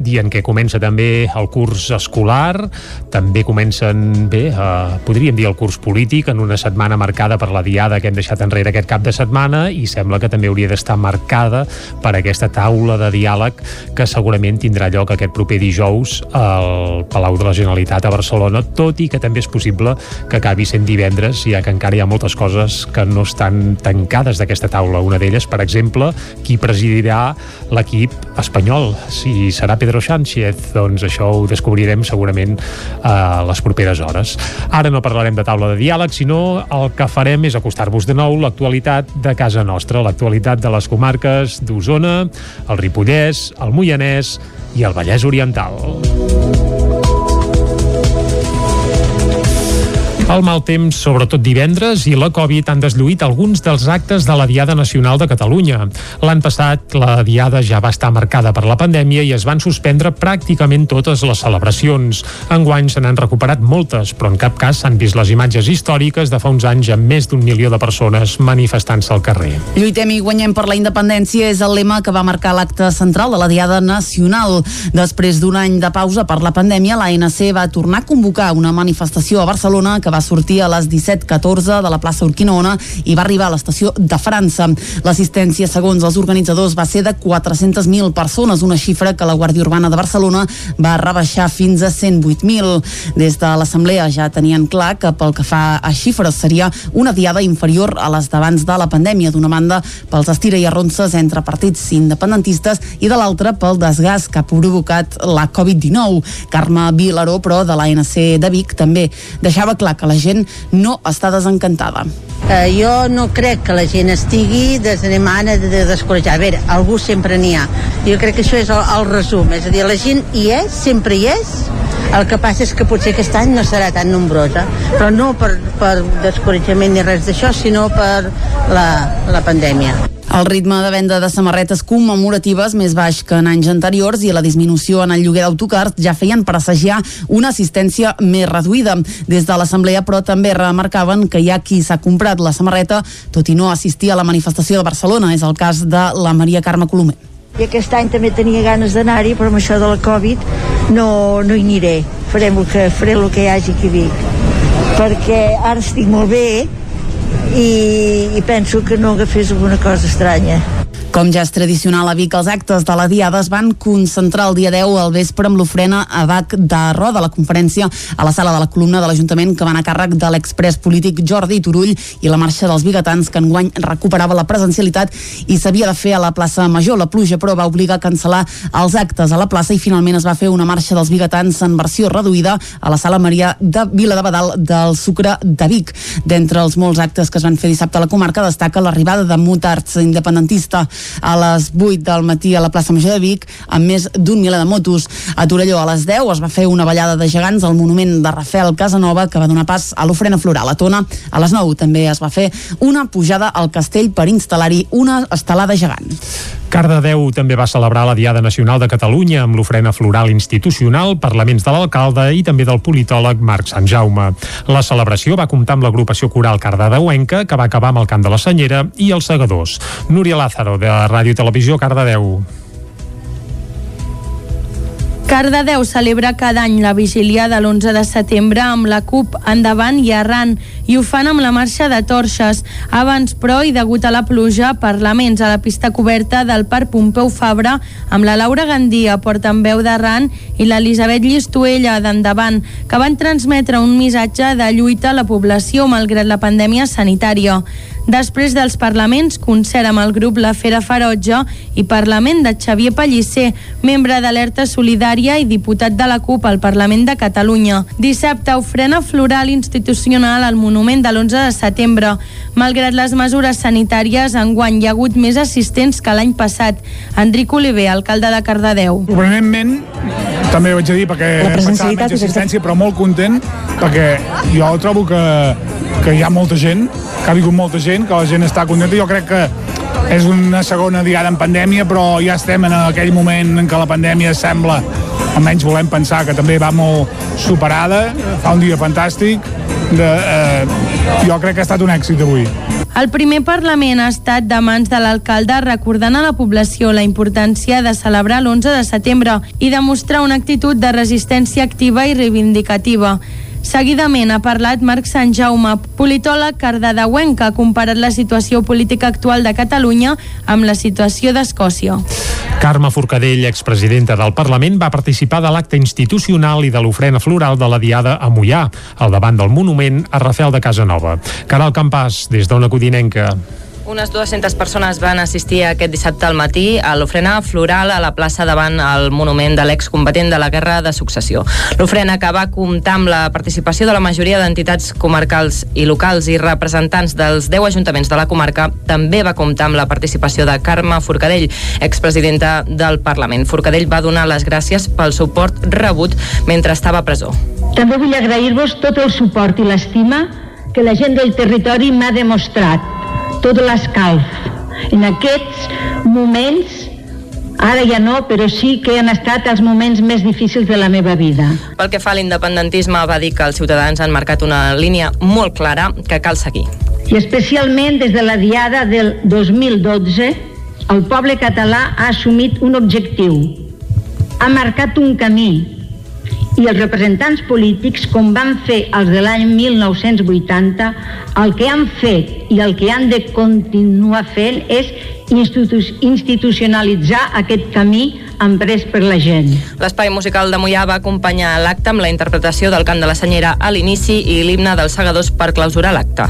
Speaker 1: dia en què comença també el curs escolar, també comencen, bé, eh, podríem dir el curs polític, en una setmana marcada per la diada que hem deixat enrere aquest cap de setmana i sembla que també hauria d'estar marcada per aquesta taula de diàleg que segurament tindrà lloc aquest proper dijous al Palau de la Generalitat a Barcelona, tot i que també és possible que acabi sent divendres, ja que encara hi ha moltes coses que no estan tancades d'aquesta taula. Una d'elles, per exemple, qui presidirà l'equip espanyol. Si serà Pedro Sánchez, doncs això ho descobrirem segurament a les properes hores. Ara no parlarem de taula de diàleg, sinó el que farem és acostar-vos de nou l'actualitat de casa nostra, l'actualitat de les comarques d'Osona, el Ripollès, el Moianès i el Vallès Oriental. El mal temps, sobretot divendres, i la Covid han deslluït alguns dels actes de la Diada Nacional de Catalunya. L'any passat, la Diada ja va estar marcada per la pandèmia i es van suspendre pràcticament totes les celebracions. Enguany se n'han recuperat moltes, però en cap cas s'han vist les imatges històriques de fa uns anys amb més d'un milió de persones manifestant-se al carrer.
Speaker 3: Lluitem i guanyem per la independència és el lema que va marcar l'acte central de la Diada Nacional. Després d'un any de pausa per la pandèmia, l'ANC va tornar a convocar una manifestació a Barcelona que va sortir a les 17.14 de la plaça Urquinaona i va arribar a l'estació de França. L'assistència, segons els organitzadors, va ser de 400.000 persones, una xifra que la Guàrdia Urbana de Barcelona va rebaixar fins a 108.000. Des de l'Assemblea ja tenien clar que pel que fa a xifres seria una diada inferior a les d'abans de la pandèmia, d'una banda pels estira i arronses entre partits independentistes i de l'altra pel desgast que ha provocat la Covid-19. Carme Vilaró, però, de l'ANC de Vic, també deixava clar que la gent no està desencantada.
Speaker 5: Uh, jo no crec que la gent estigui desanimant de, de descoratjar. A veure, algú sempre n'hi ha. Jo crec que això és el, el resum. És a dir, la gent hi és, sempre hi és, el que passa és que potser aquest any no serà tan nombrosa, però no per, per descoratjament ni res d'això, sinó per la, la pandèmia.
Speaker 3: El ritme de venda de samarretes commemoratives més baix que en anys anteriors i la disminució en el lloguer d'autocars ja feien presagiar una assistència més reduïda. Des de l'Assemblea, però, també remarcaven que hi ha qui s'ha comprat la samarreta tot i no assistir a la manifestació de Barcelona. És el cas de la Maria Carme Colomer.
Speaker 26: I aquest any també tenia ganes d'anar-hi, però amb això de la Covid no, no hi aniré. Farem el que, faré el que hi hagi aquí a Vic. Perquè ara estic molt bé i, i penso que no agafés alguna cosa estranya.
Speaker 3: Com ja és tradicional a Vic, els actes de la Diada es van concentrar el dia 10 al vespre amb l'ofrena a Bac de Roda, la conferència a la sala de la columna de l'Ajuntament que van a càrrec de l'express polític Jordi Turull i la marxa dels biguetans que enguany recuperava la presencialitat i s'havia de fer a la plaça Major. La pluja, però, va obligar a cancel·lar els actes a la plaça i finalment es va fer una marxa dels biguetans en versió reduïda a la sala Maria de Vila de Badal del Sucre de Vic. D'entre els molts actes que es van fer dissabte a la comarca destaca l'arribada de Mutarts, independentista, a les 8 del matí a la plaça Major de Vic amb més d'un miler de motos. A Torelló a les 10 es va fer una ballada de gegants al monument de Rafael Casanova que va donar pas a l'ofrena floral. A Tona a les 9 també es va fer una pujada al castell per instal·lar-hi una estelada gegant.
Speaker 1: Cardedeu també va celebrar la Diada Nacional de Catalunya amb l'ofrena floral institucional, parlaments de l'alcalde i també del politòleg Marc Sant Jaume. La celebració va comptar amb l'agrupació coral cardedeuenca, que va acabar amb el cant de la Senyera i els segadors. Núria Lázaro, de Ràdio i Televisió Cardedeu.
Speaker 6: Cardedeu celebra cada any la vigília de l'11 de setembre amb la CUP endavant i arran i ho fan amb la marxa de torxes. Abans, però, i degut a la pluja, parlaments a la pista coberta del Parc Pompeu Fabra amb la Laura Gandia, portaveu d'arran, i l'Elisabet Llistuella d'endavant, que van transmetre un missatge de lluita a la població malgrat la pandèmia sanitària. Després dels parlaments concert amb el grup La Fera Ferotge i Parlament de Xavier Pellicer, membre d'Alerta Solidària i diputat de la CUP al Parlament de Catalunya. Dissabte, ofrena floral institucional al monument de l'11 de setembre. Malgrat les mesures sanitàries, enguany hi ha hagut més assistents que l'any passat. Enric Oliver, alcalde de Cardedeu.
Speaker 7: Sorprenentment, també ho haig de dir, perquè pensava menys assistència, però molt content, perquè jo trobo que, que hi ha molta gent, que ha vingut molta gent, que la gent està contenta. Jo crec que és una segona diada en pandèmia, però ja estem en aquell moment en què la pandèmia sembla, almenys volem pensar que també va molt superada, fa un dia fantàstic, de, eh, jo crec que ha estat un èxit avui.
Speaker 6: El primer Parlament ha estat de mans de l'alcalde recordant a la població la importància de celebrar l'11 de setembre i demostrar una actitud de resistència activa i reivindicativa. Seguidament ha parlat Marc Sant Jaume, politòleg cardedeuenc, que ha comparat la situació política actual de Catalunya amb la situació d'Escòcia.
Speaker 1: Carme Forcadell, expresidenta del Parlament, va participar de l'acte institucional i de l'ofrena floral de la Diada a Mollà, al davant del monument a Rafel de Casanova. Caral Campàs, des d'Ona Codinenca.
Speaker 8: Unes 200 persones van assistir aquest dissabte al matí a l'ofrena floral a la plaça davant el monument de l'excombatent de la Guerra de Successió. L'ofrena que va comptar amb la participació de la majoria d'entitats comarcals i locals i representants dels 10 ajuntaments de la comarca també va comptar amb la participació de Carme Forcadell, expresidenta del Parlament. Forcadell va donar les gràcies pel suport rebut mentre estava a presó.
Speaker 9: També vull agrair-vos tot el suport i l'estima que la gent del territori m'ha demostrat tot l'escalf. En aquests moments, ara ja no, però sí que han estat els moments més difícils de la meva vida.
Speaker 8: Pel que fa a l'independentisme, va dir que els ciutadans han marcat una línia molt clara que cal seguir.
Speaker 9: I especialment des de la diada del 2012, el poble català ha assumit un objectiu, ha marcat un camí, i els representants polítics, com van fer els de l'any 1980, el que han fet i el que han de continuar fent és institu institucionalitzar aquest camí emprès per la gent.
Speaker 8: L'espai musical de Mollà va acompanyar l'acte amb la interpretació del cant de la senyera a l'inici i l'himne dels segadors per clausurar l'acte.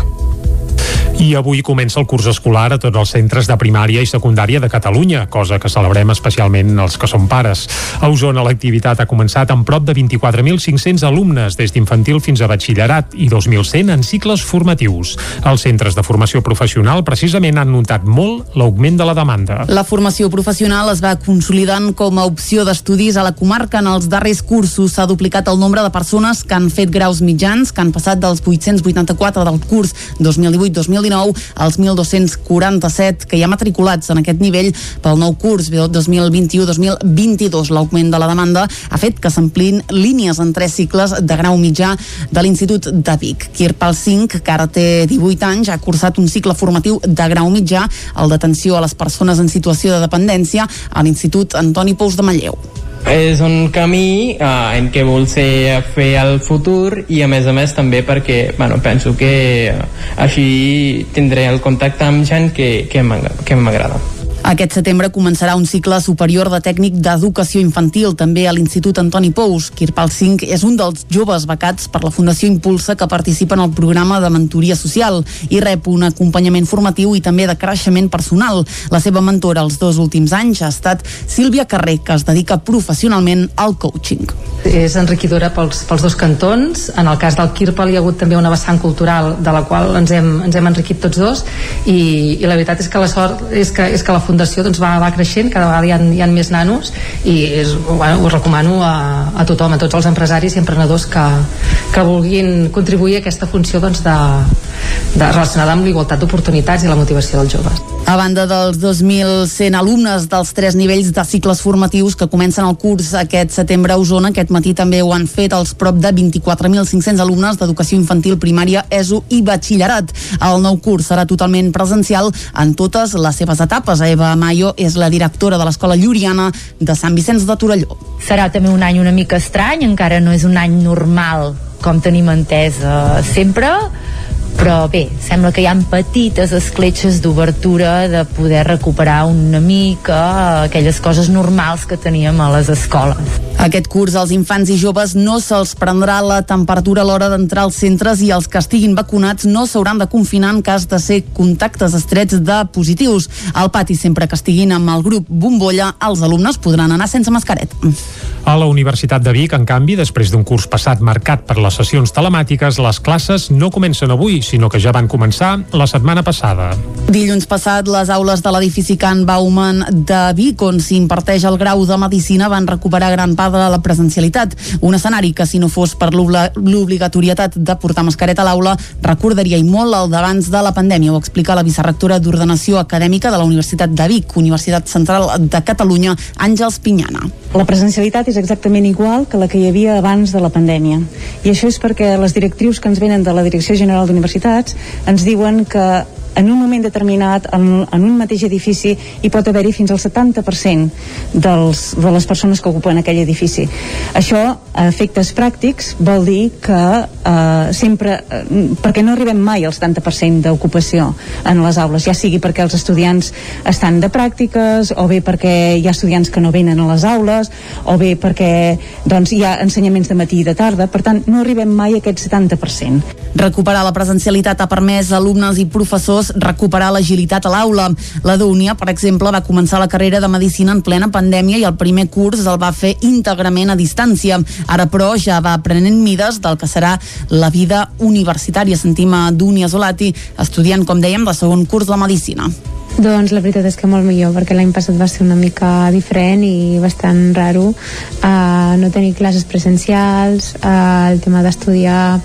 Speaker 1: I avui comença el curs escolar a tots els centres de primària i secundària de Catalunya, cosa que celebrem especialment els que són pares. A Osona l'activitat ha començat amb prop de 24.500 alumnes, des d'infantil fins a batxillerat i 2.100 en cicles formatius. Els centres de formació professional precisament han notat molt l'augment de la demanda.
Speaker 3: La formació professional es va consolidant com a opció d'estudis a la comarca. En els darrers cursos s'ha duplicat el nombre de persones que han fet graus mitjans, que han passat dels 884 del curs 2018-2019 als 1.247 que hi ha matriculats en aquest nivell pel nou curs 2021-2022. L'augment de la demanda ha fet que s'amplin línies en tres cicles de grau mitjà de l'Institut de Vic. Kirpal 5, que ara té 18 anys, ha cursat un cicle formatiu de grau mitjà, el d'atenció a les persones en situació de dependència a l'Institut Antoni Pous de Manlleu.
Speaker 10: És un camí eh, en què vol ser fer el futur i a més a més també perquè bueno, penso que eh, així tindré el contacte amb gent que, que m'agrada.
Speaker 3: Aquest setembre començarà un cicle superior de tècnic d'educació infantil, també a l'Institut Antoni Pous. Kirpal 5 és un dels joves becats per la Fundació Impulsa que participa en el programa de mentoria social i rep un acompanyament formatiu i també de creixement personal. La seva mentora els dos últims anys ha estat Sílvia Carrer, que es dedica professionalment al coaching.
Speaker 27: És enriquidora pels, pels dos cantons. En el cas del Kirpal hi ha hagut també una vessant cultural de la qual ens hem, ens hem enriquit tots dos i, i la veritat és que la sort és que, és que la fundació doncs, va, va creixent, cada vegada hi ha, hi ha més nanos i és, bueno, ho recomano a, a tothom, a tots els empresaris i emprenedors que, que vulguin contribuir a aquesta funció doncs, de, de relacionada amb l'igualtat d'oportunitats i la motivació dels joves.
Speaker 3: A banda dels 2.100 alumnes dels tres nivells de cicles formatius que comencen el curs aquest setembre a Osona, aquest matí també ho han fet els prop de 24.500 alumnes d'educació infantil, primària, ESO i batxillerat. El nou curs serà totalment presencial en totes les seves etapes. Eva Mayo és la directora de l'Escola Lluriana de Sant Vicenç de Torelló.
Speaker 12: Serà també un any una mica estrany, encara no és un any normal com tenim entès eh, sempre, però bé, sembla que hi ha petites escletxes d'obertura de poder recuperar una mica aquelles coses normals que teníem a les escoles.
Speaker 3: Aquest curs als infants i joves no se'ls prendrà la temperatura a l'hora d'entrar als centres i els que estiguin vacunats no s'hauran de confinar en cas de ser contactes estrets de positius. Al pati, sempre que estiguin amb el grup Bombolla, els alumnes podran anar sense mascareta.
Speaker 1: A la Universitat de Vic, en canvi, després d'un curs passat marcat per les sessions telemàtiques, les classes no comencen avui, sinó que ja van començar la setmana passada.
Speaker 3: Dilluns passat, les aules de l'edifici Can Bauman de Vic, on s'imparteix el grau de Medicina, van recuperar gran part de la presencialitat. Un escenari que, si no fos per l'obligatorietat de portar mascareta a l'aula, recordaria i molt el d'abans de la pandèmia, ho explica la vicerrectora d'Ordenació Acadèmica de la Universitat de Vic, Universitat Central de Catalunya, Àngels Pinyana.
Speaker 13: La presencialitat és exactament igual que la que hi havia abans de la pandèmia. I això és perquè les directrius que ens venen de la Direcció General d'Universitats ens diuen que en un moment determinat, en, en un mateix edifici, hi pot haver-hi fins al 70% dels, de les persones que ocupen aquell edifici. Això, a efectes pràctics, vol dir que eh, sempre, eh, perquè no arribem mai al 70% d'ocupació en les aules, ja sigui perquè els estudiants estan de pràctiques, o bé perquè hi ha estudiants que no venen a les aules, o bé perquè doncs, hi ha ensenyaments de matí i de tarda, per tant, no arribem mai a aquest 70%.
Speaker 3: Recuperar la presencialitat ha permès alumnes i professors recuperar l'agilitat a l'aula. La Dúnia, per exemple, va començar la carrera de Medicina en plena pandèmia i el primer curs el va fer íntegrament a distància. Ara, però, ja va aprenent mides del que serà la vida universitària. Sentim a Dúnia Zolati, estudiant, com dèiem, de segon curs de Medicina.
Speaker 14: Doncs la veritat és que molt millor, perquè l'any passat va ser una mica diferent i bastant raro uh, no tenir classes presencials, uh, el tema d'estudiar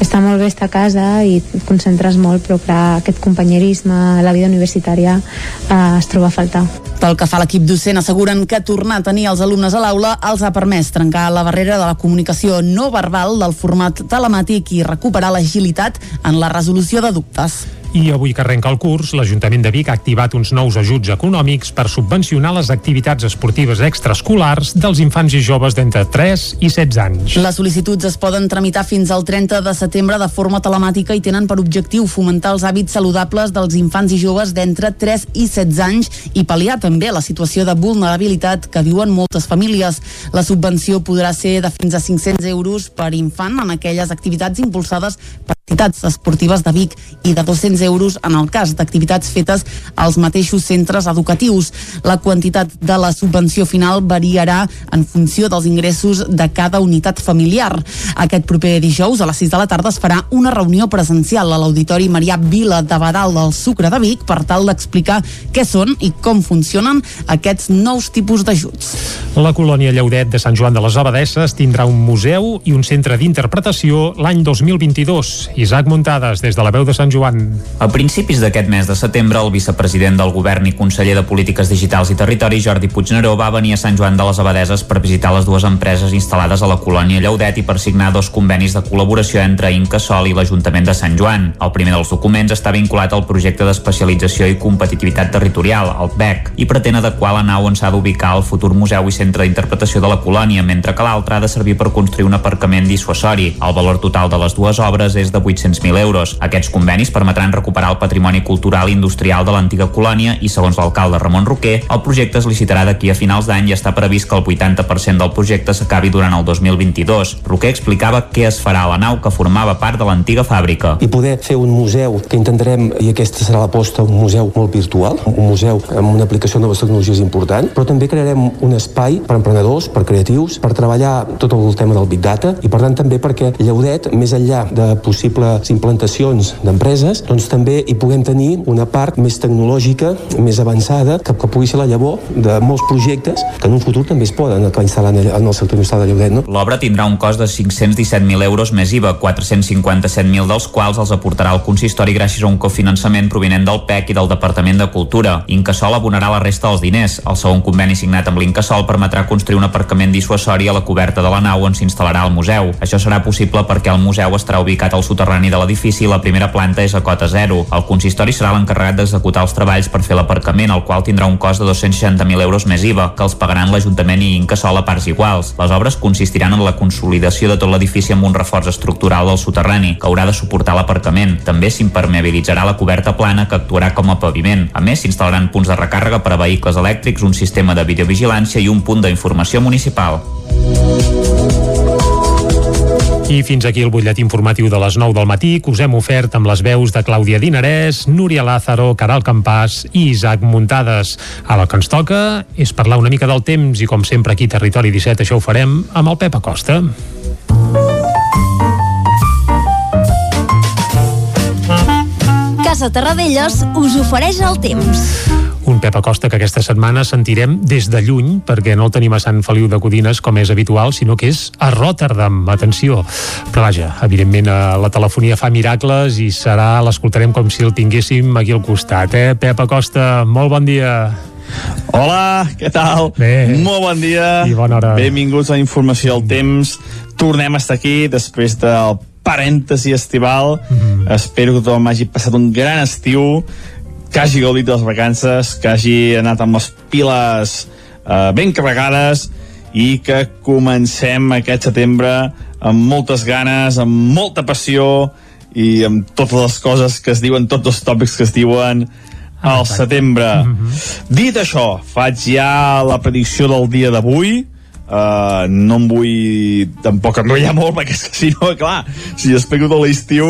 Speaker 14: està molt bé estar a casa i et concentres molt, però clar, aquest companyerisme, la vida universitària uh, es troba a faltar.
Speaker 3: Pel que fa a l'equip docent, asseguren que tornar a tenir els alumnes a l'aula els ha permès trencar la barrera de la comunicació no verbal del format telemàtic i recuperar l'agilitat en la resolució de dubtes.
Speaker 1: I avui que arrenca el curs, l'Ajuntament de Vic ha activat uns nous ajuts econòmics per subvencionar les activitats esportives extraescolars dels infants i joves d'entre 3 i 16 anys.
Speaker 3: Les sol·licituds es poden tramitar fins al 30 de setembre de forma telemàtica i tenen per objectiu fomentar els hàbits saludables dels infants i joves d'entre 3 i 16 anys i pal·liar també la situació de vulnerabilitat que viuen moltes famílies. La subvenció podrà ser de fins a 500 euros per infant en aquelles activitats impulsades per entitats esportives de Vic i de 200 euros en el cas d'activitats fetes als mateixos centres educatius. La quantitat de la subvenció final variarà en funció dels ingressos de cada unitat familiar. Aquest proper dijous a les 6 de la tarda es farà una reunió presencial a l'Auditori Marià Vila de Badal del Sucre de Vic per tal d'explicar què són i com funcionen aquests nous tipus d'ajuts.
Speaker 1: La colònia Lleudet de Sant Joan de les Abadesses tindrà un museu i un centre d'interpretació l'any 2022 Isaac Muntades, des de la veu de Sant Joan.
Speaker 15: A principis d'aquest mes de setembre, el vicepresident del govern i conseller de Polítiques Digitals i Territori, Jordi Puigneró, va venir a Sant Joan de les Abadeses per visitar les dues empreses instal·lades a la colònia Lleudet i per signar dos convenis de col·laboració entre Incasol i l'Ajuntament de Sant Joan. El primer dels documents està vinculat al projecte d'especialització i competitivitat territorial, el BEC, i pretén adequar la nau on s'ha d'ubicar el futur museu i centre d'interpretació de la colònia, mentre que l'altre ha de servir per construir un aparcament dissuasori. El valor total de les dues obres és de 800.000 euros. Aquests convenis permetran recuperar el patrimoni cultural i industrial de l'antiga colònia i, segons l'alcalde Ramon Roquer, el projecte es licitarà d'aquí a finals d'any i està previst que el 80% del projecte s'acabi durant el 2022. Roquer explicava què es farà a la nau que formava part de l'antiga fàbrica.
Speaker 16: I poder fer un museu que intentarem, i aquesta serà l'aposta, un museu molt virtual, un museu amb una aplicació de noves tecnologies important, però també crearem un espai per emprenedors, per creatius, per treballar tot el tema del Big Data i per tant també perquè Lleudet, més enllà de possibles implantacions d'empreses, doncs també hi puguem tenir una part més tecnològica, més avançada, que, que pugui ser la llavor de molts projectes que en un futur també es poden acabar instal·lant en el sector industrial de Lleudet. No?
Speaker 15: L'obra tindrà un cost de 517.000 euros més IVA, 457.000 dels quals els aportarà el consistori gràcies a un cofinançament provinent del PEC i del Departament de Cultura. Incasol abonarà la resta dels diners. El segon conveni signat amb l'Incasol permetrà construir un aparcament dissuasori a la coberta de la nau on s'instal·larà el museu. Això serà possible perquè el museu estarà ubicat al soterrani soterrani de l'edifici i la primera planta és a cota zero. El consistori serà l'encarregat d'executar els treballs per fer l'aparcament, el qual tindrà un cost de 260.000 euros més IVA, que els pagaran l'Ajuntament i Incasol a parts iguals. Les obres consistiran en la consolidació de tot l'edifici amb un reforç estructural del soterrani, que haurà de suportar l'aparcament. També s'impermeabilitzarà la coberta plana, que actuarà com a paviment. A més, s'instal·laran punts de recàrrega per a vehicles elèctrics, un sistema de videovigilància i un punt d'informació municipal.
Speaker 1: I fins aquí el butllet informatiu de les 9 del matí que us hem ofert amb les veus de Clàudia Dinarès, Núria Lázaro, Caral Campàs i Isaac Muntades. Ara el que ens toca és parlar una mica del temps i com sempre aquí a Territori 17 això ho farem amb el Pep Acosta.
Speaker 17: Casa Terradellos us ofereix el temps.
Speaker 1: Un Pep Acosta que aquesta setmana sentirem des de lluny, perquè no el tenim a Sant Feliu de Codines com és habitual, sinó que és a Rotterdam, atenció. Però vaja, evidentment eh, la telefonia fa miracles i serà, l'escoltarem com si el tinguéssim aquí al costat, eh? Pep Acosta, molt bon dia.
Speaker 18: Hola, què tal?
Speaker 1: Bé.
Speaker 18: Molt bon dia.
Speaker 1: I bona hora.
Speaker 18: Benvinguts a la informació del temps. Tornem a estar aquí després del parèntesi estival. Mm -hmm. Espero que tothom hagi passat un gran estiu, que hagi gaudit de les vacances, que hagi anat amb les piles eh, ben carregades i que comencem aquest setembre amb moltes ganes, amb molta passió i amb totes les coses que es diuen, tots els tòpics que es diuen al setembre. Mm -hmm. Dit això, faig ja la predicció del dia d'avui, Uh, no em vull tampoc enrotllar molt perquè és que si no, clar si explico tot l'estiu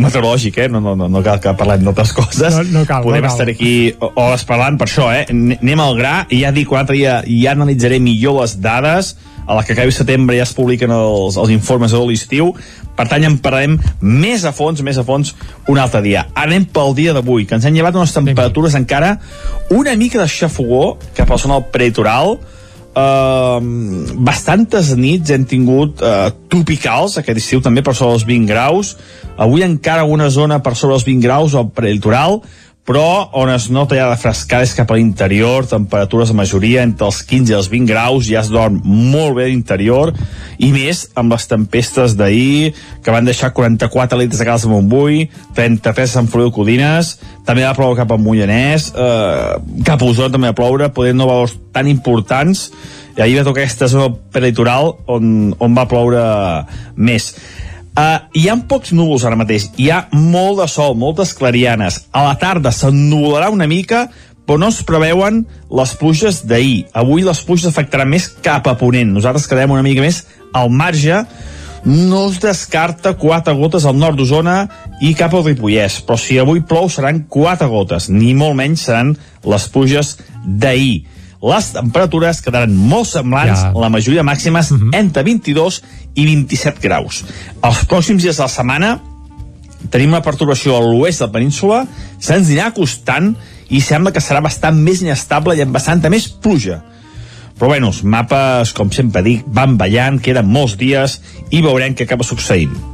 Speaker 18: meteorològic, eh? no, no, no, no cal que parlem d'altres coses
Speaker 1: no, no cal,
Speaker 18: podem
Speaker 1: no cal.
Speaker 18: estar aquí hores parlant per això, eh? anem al gra i ja dic un altre dia, ja analitzaré millor les dades a la que acabi setembre ja es publiquen els, els informes de l'estiu per tant ja en parlarem més a fons més a fons un altre dia anem pel dia d'avui, que ens han llevat unes temperatures encara una mica de xafogó cap a la zona del prelitoral Uh, bastantes nits hem tingut uh, tropicals aquest estiu també per sobre els 20 graus. Avui encara una zona per sobre els 20 graus al prelitoral però on es nota ja de frescades cap a l'interior, temperatures de majoria entre els 15 i els 20 graus, ja es dorm molt bé a l'interior, i més amb les tempestes d'ahir, que van deixar 44 litres a Cals de Montbui, 33 a Sant Feliu de Codines, també va ploure cap a Mollanès, eh, cap a Osona també va ploure, podent no valors tan importants, i ahir va tocar aquesta zona peritoral on, on va ploure més. Uh, hi ha pocs núvols ara mateix, hi ha molt de sol, moltes clarianes. A la tarda s'ennuvolarà una mica, però no es preveuen les pluges d'ahir. Avui les pluges afectaran més cap a ponent. Nosaltres quedem una mica més al marge. No es descarta quatre gotes al nord d'Osona i cap al Ripollès, però si avui plou seran quatre gotes, ni molt menys seran les pluges d'ahir les temperatures quedaran molt semblants, ja. la majoria màximes uh -huh. entre 22 i 27 graus. Els pròxims dies de la setmana tenim una perturbació a l'oest de la península, se'ns anirà acostant i sembla que serà bastant més inestable i amb bastanta més pluja. Però bueno, els mapes, com sempre dic, van ballant, queden molts dies i veurem què acaba succeint.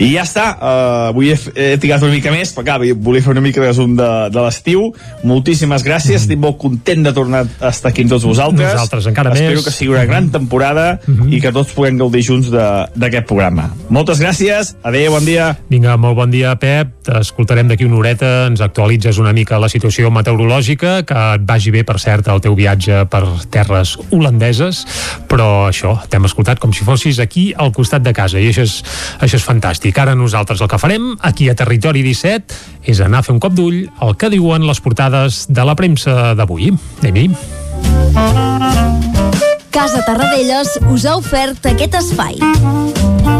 Speaker 18: I ja està, uh, avui he, he tirat una mica més, però clar, volia fer una mica de resum de, de l'estiu. Moltíssimes gràcies, mm. estic molt content de tornar a estar aquí amb tots vosaltres.
Speaker 1: Nosaltres encara
Speaker 18: Espero
Speaker 1: més.
Speaker 18: Espero que sigui una gran temporada mm -hmm. i que tots puguem gaudir junts d'aquest programa. Moltes gràcies, adeu, bon dia.
Speaker 1: Vinga, molt bon dia, Pep. T'escoltarem d'aquí una horeta, ens actualitzes una mica la situació meteorològica, que et vagi bé, per cert, el teu viatge per terres holandeses, però això, t'hem escoltat com si fossis aquí al costat de casa, i això és, això és fantàstic. Ara nosaltres el que farem aquí a Territori 17 és anar a fer un cop d'ull al que diuen les portades de la premsa d'avui. Anem-hi.
Speaker 17: Casa Tarradellas us ha ofert aquest espai.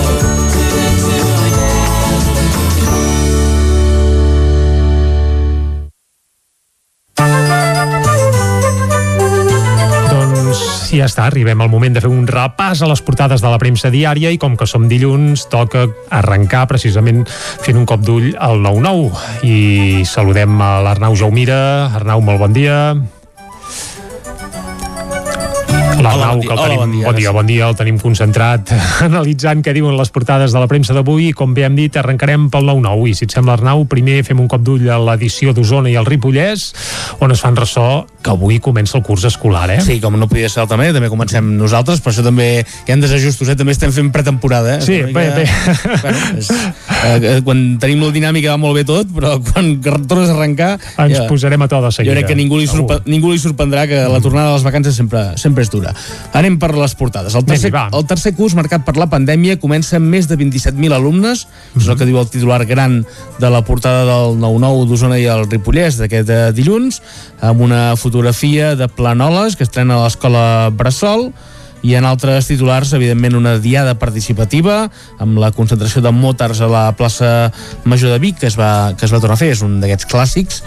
Speaker 1: I ja està, arribem al moment de fer un repàs a les portades de la premsa diària i com que som dilluns, toca arrencar precisament fent un cop d'ull al 9-9 i saludem a l'Arnau Jaumira. Arnau, molt bon dia. L'Arnau, que el
Speaker 19: Hola,
Speaker 1: tenim,
Speaker 19: bon dia,
Speaker 1: bon dia, bon dia, el tenim concentrat analitzant què diuen les portades de la premsa d'avui i com bé hem dit, arrencarem pel 9-9 i si et sembla Arnau, primer fem un cop d'ull a l'edició d'Osona i el Ripollès on es fan ressò que avui comença el curs escolar, eh?
Speaker 19: Sí, com no podia ser també, també comencem nosaltres, per això també hi ha desajustos, eh? també estem fent pretemporada. Eh?
Speaker 1: Sí, bé, bé.
Speaker 19: Bueno, és, eh, quan tenim la dinàmica va molt bé tot, però quan tornes a arrencar...
Speaker 1: Ens posarem a to de seguida.
Speaker 19: Jo crec que ningú li, sorpre ningú li sorprendrà que la tornada de les vacances sempre, sempre és dura. Anem per les portades. El tercer, el tercer curs marcat per la pandèmia comença amb més de 27.000 alumnes, és el que diu el titular gran de la portada del 9-9 d'Osona i el Ripollès d'aquest eh, dilluns, amb una fotografia de Planoles que estrena a l'escola Bressol, i en altres titulars, evidentment, una diada participativa amb la concentració de motors a la plaça Major de Vic que es va, que es va tornar a fer, és un d'aquests clàssics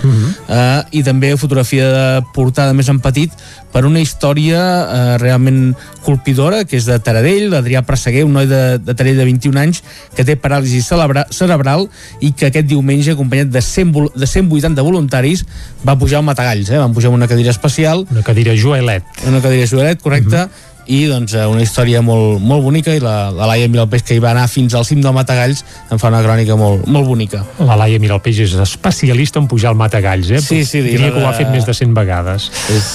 Speaker 19: eh, i també fotografia de portada més en petit per una història eh, realment colpidora, que és de Taradell, l'Adrià Presseguer, un noi de, de Taradell de 21 anys que té paràlisi celebra, cerebral i que aquest diumenge, acompanyat de, 100, vol- de 180 voluntaris, va pujar al Matagalls, eh? van pujar amb una cadira especial.
Speaker 1: Una cadira Joelet.
Speaker 19: Una cadira Joelet, correcte. I doncs eh, una història molt, molt bonica i la, la Laia Miralpeix que hi va anar fins al cim del Matagalls en fa una crònica molt, molt bonica
Speaker 1: La Laia Miralpeix és especialista en pujar al Matagalls, eh?
Speaker 19: Sí, sí,
Speaker 1: Diria que ho ha fet més de 100 vegades.
Speaker 19: és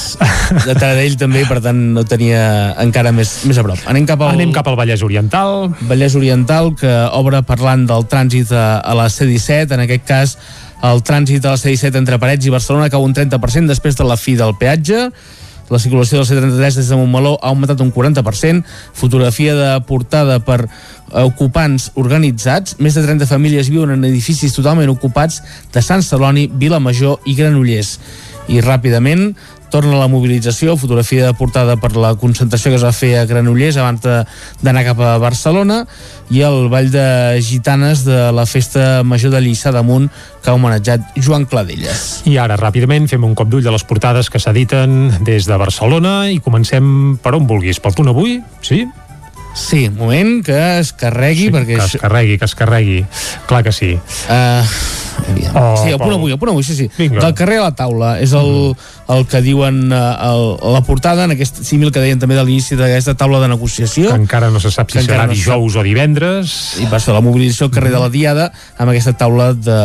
Speaker 19: de Taradell també, per tant no tenia encara més, més a prop. Anem cap al,
Speaker 1: Anem cap al Vallès Oriental.
Speaker 19: Vallès Oriental, que obre parlant del trànsit a, a la C-17, en aquest cas el trànsit a la C-17 entre Parets i Barcelona cau un 30% després de la fi del peatge la circulació del C33 des de Montmeló ha augmentat un 40%, fotografia de portada per ocupants organitzats, més de 30 famílies viuen en edificis totalment ocupats de Sant Celoni, Vilamajor i Granollers. I ràpidament torna la mobilització, fotografia de portada per la concentració que es va fer a Granollers abans de- d'anar cap a Barcelona i el ball de gitanes de la festa major de Lliçà d'Amunt que ha homenatjat Joan Cladelles.
Speaker 1: I ara, ràpidament, fem un cop d'ull a les portades que s'editen des de Barcelona i comencem per on vulguis. Pel punt avui, sí?
Speaker 19: Sí, moment que es carregui
Speaker 1: sí,
Speaker 19: perquè...
Speaker 1: Que es carregui, que es carregui. Clar que sí.
Speaker 19: Uh,
Speaker 1: Oh,
Speaker 19: sí, el punt avui, el punt avui, sí, sí.
Speaker 1: Vinga.
Speaker 19: Del carrer a la taula. És el, el que diuen uh, el, la portada, en aquest símil que deien també de l'inici d'aquesta taula de negociació.
Speaker 1: Que encara no se sap si serà
Speaker 19: no
Speaker 1: dijous o divendres.
Speaker 19: i va ser la mobilització al carrer de la Diada amb aquesta taula de,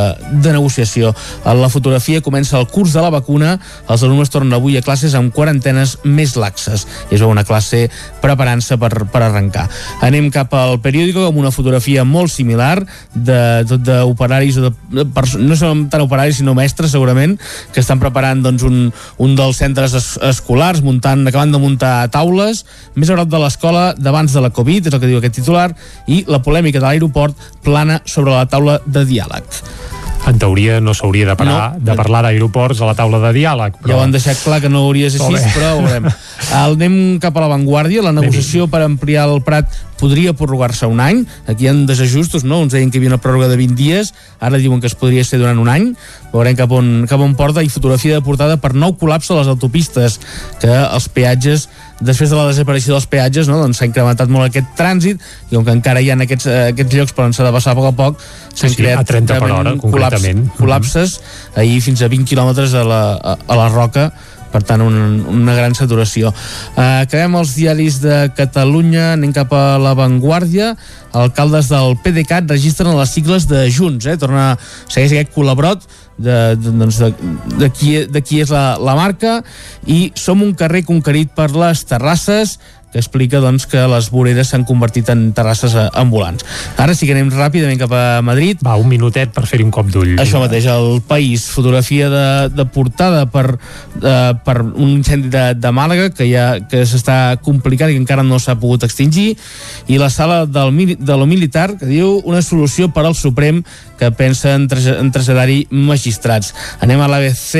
Speaker 19: de negociació. La fotografia comença el curs de la vacuna, els alumnes tornen avui a classes amb quarantenes més laxes. Veu una classe preparant-se per, per arrencar. Anem cap al periòdico amb una fotografia molt similar de tot d'operaris o de, no són tant operaris sinó mestres segurament que estan preparant doncs, un, un dels centres es, escolars muntant, acabant de muntar taules més a prop de l'escola d'abans de la Covid és el que diu aquest titular i la polèmica de l'aeroport plana sobre la taula de diàleg
Speaker 1: En teoria no s'hauria de, parar,
Speaker 19: No.
Speaker 1: de parlar d'aeroports a la taula de diàleg.
Speaker 19: Ja ho han deixat clar que no hauria de ser així, però ho veurem. El anem cap a l'avantguàrdia. La negociació per ampliar el Prat podria prorrogar-se un any. Aquí hi ha desajustos, no? Uns deien que hi havia una pròrroga de 20 dies, ara diuen que es podria ser durant un any. Veurem cap on, cap on porta i fotografia de portada per nou col·lapse a les autopistes, que els peatges després de la desaparició dels peatges no, doncs s'ha incrementat molt aquest trànsit i com que encara hi ha aquests, eh, aquests llocs per on s'ha de passar a poc a poc s'han
Speaker 1: Sí, sí,
Speaker 19: creat
Speaker 1: a 30 per hora, concretament.
Speaker 19: col·lapses, col·lapses ahir fins a 20 quilòmetres a la, a, a la Roca per tant un, una gran saturació. Uh, acabem els diaris de Catalunya anem cap a l'avantguàrdia alcaldes del PDeCAT registren les sigles de Junts eh? torna, segueix aquest col·labrot de, de, doncs de, de, qui, de qui és la, la marca. I som un carrer conquerit per les terrasses que explica doncs, que les voreres s'han convertit en terrasses eh, ambulants. Ara sí que anem ràpidament cap a Madrid.
Speaker 1: Va, un minutet per fer-hi un cop d'ull.
Speaker 19: Això mateix, el País, fotografia de, de portada per, eh, per un incendi de, de Màlaga que ja que s'està complicant i que encara no s'ha pogut extingir i la sala del, de lo militar que diu una solució per al Suprem que pensa en, en traslladar-hi magistrats. Anem a l'ABC,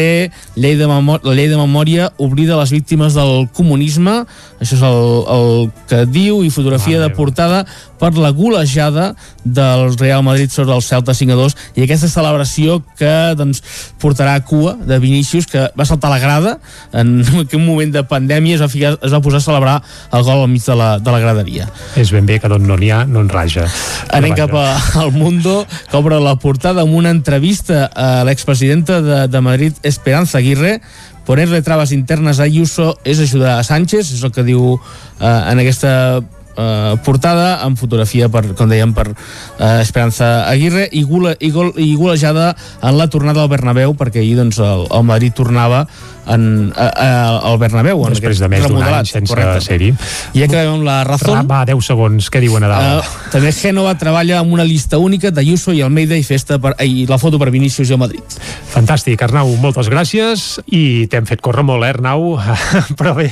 Speaker 19: llei de, la llei de memòria oblida les víctimes del comunisme, això és el, el que diu i fotografia de portada per la golejada del Real Madrid sobre el Celta 5 a 2 i aquesta celebració que doncs, portarà a cua de Vinícius que va saltar la grada en un moment de pandèmia es va, ficar, es va posar a celebrar el gol al mig de la, de la graderia.
Speaker 1: És ben bé que d'on no n'hi ha no en raja.
Speaker 19: Anem cap a, al Mundo que obre la portada amb una entrevista a l'expresidenta de, de Madrid Esperanza Aguirre ponerle trabas internas a Ayuso és ajudar a Sánchez, és el que diu eh, en aquesta eh, portada amb fotografia per, com dèiem per eh, Esperanza Aguirre i, gula, i, gol, i golejada en la tornada al Bernabéu perquè ahir doncs, el, el Madrid tornava en, a, a, al Bernabéu en
Speaker 1: després de més d'un any sense ser-hi.
Speaker 19: I ja acabem amb la raó
Speaker 1: va, 10 segons, què diuen a dalt?
Speaker 19: Uh, també Génova treballa amb una llista única d'Ayuso i Almeida i festa per, i la foto per Vinícius i Madrid.
Speaker 1: Fantàstic, Arnau, moltes gràcies. I t'hem fet córrer molt, eh, Arnau? Però bé,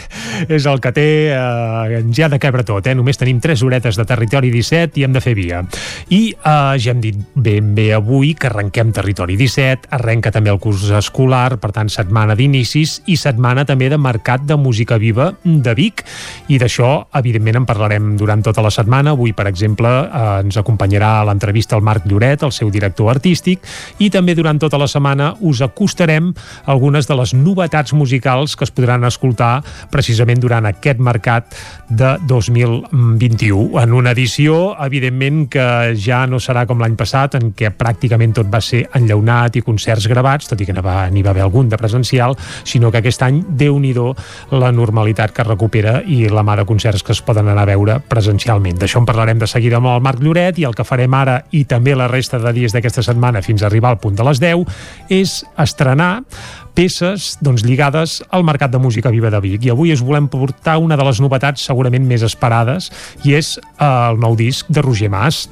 Speaker 1: és el que té eh, ja de quebre tot, eh? només tenim 3 horetes de Territori 17 i hem de fer via. I eh, ja hem dit ben bé avui que arrenquem Territori 17 arrenca també el curs escolar, per tant setmana d'inici comicis i setmana també de Mercat de Música Viva de Vic. I d'això evidentment en parlarem durant tota la setmana. Avui per exemple eh, ens acompanyarà a l'entrevista el Marc Lloret, el seu director artístic. I també durant tota la setmana us acostarem algunes de les novetats musicals que es podran escoltar precisament durant aquest mercat de 2021 en una edició evidentment que ja no serà com l'any passat en què pràcticament tot va ser enllaunat i concerts gravats, tot i que n'hi va, va haver algun de presencial, sinó que aquest any, déu nhi la normalitat que recupera i la mà de concerts que es poden anar a veure presencialment. D'això en parlarem de seguida amb el Marc Lloret i el que farem ara i també la resta de dies d'aquesta setmana fins a arribar al punt de les 10 és estrenar peces doncs, lligades al Mercat de Música Viva de Vic. I avui us volem portar una de les novetats segurament més esperades i és eh, el nou disc de Roger Mas,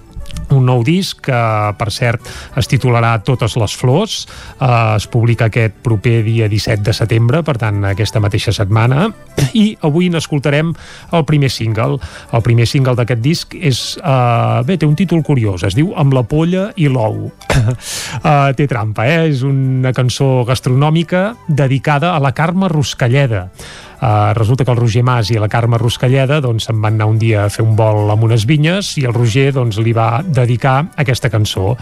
Speaker 1: un nou disc que, per cert, es titularà Totes les flors. Eh, es publica aquest proper dia 17 de setembre, per tant, aquesta mateixa setmana. I avui n'escoltarem el primer single. El primer single d'aquest disc és... Eh, bé, té un títol curiós, es diu Amb la polla i l'ou. eh, té trampa, eh? És una cançó gastronòmica dedicada a la Carme Ruscalleda Uh, resulta que el Roger Mas i la Carme Ruscalleda doncs, se'n van anar un dia a fer un vol amb unes vinyes i el Roger doncs, li va dedicar aquesta cançó.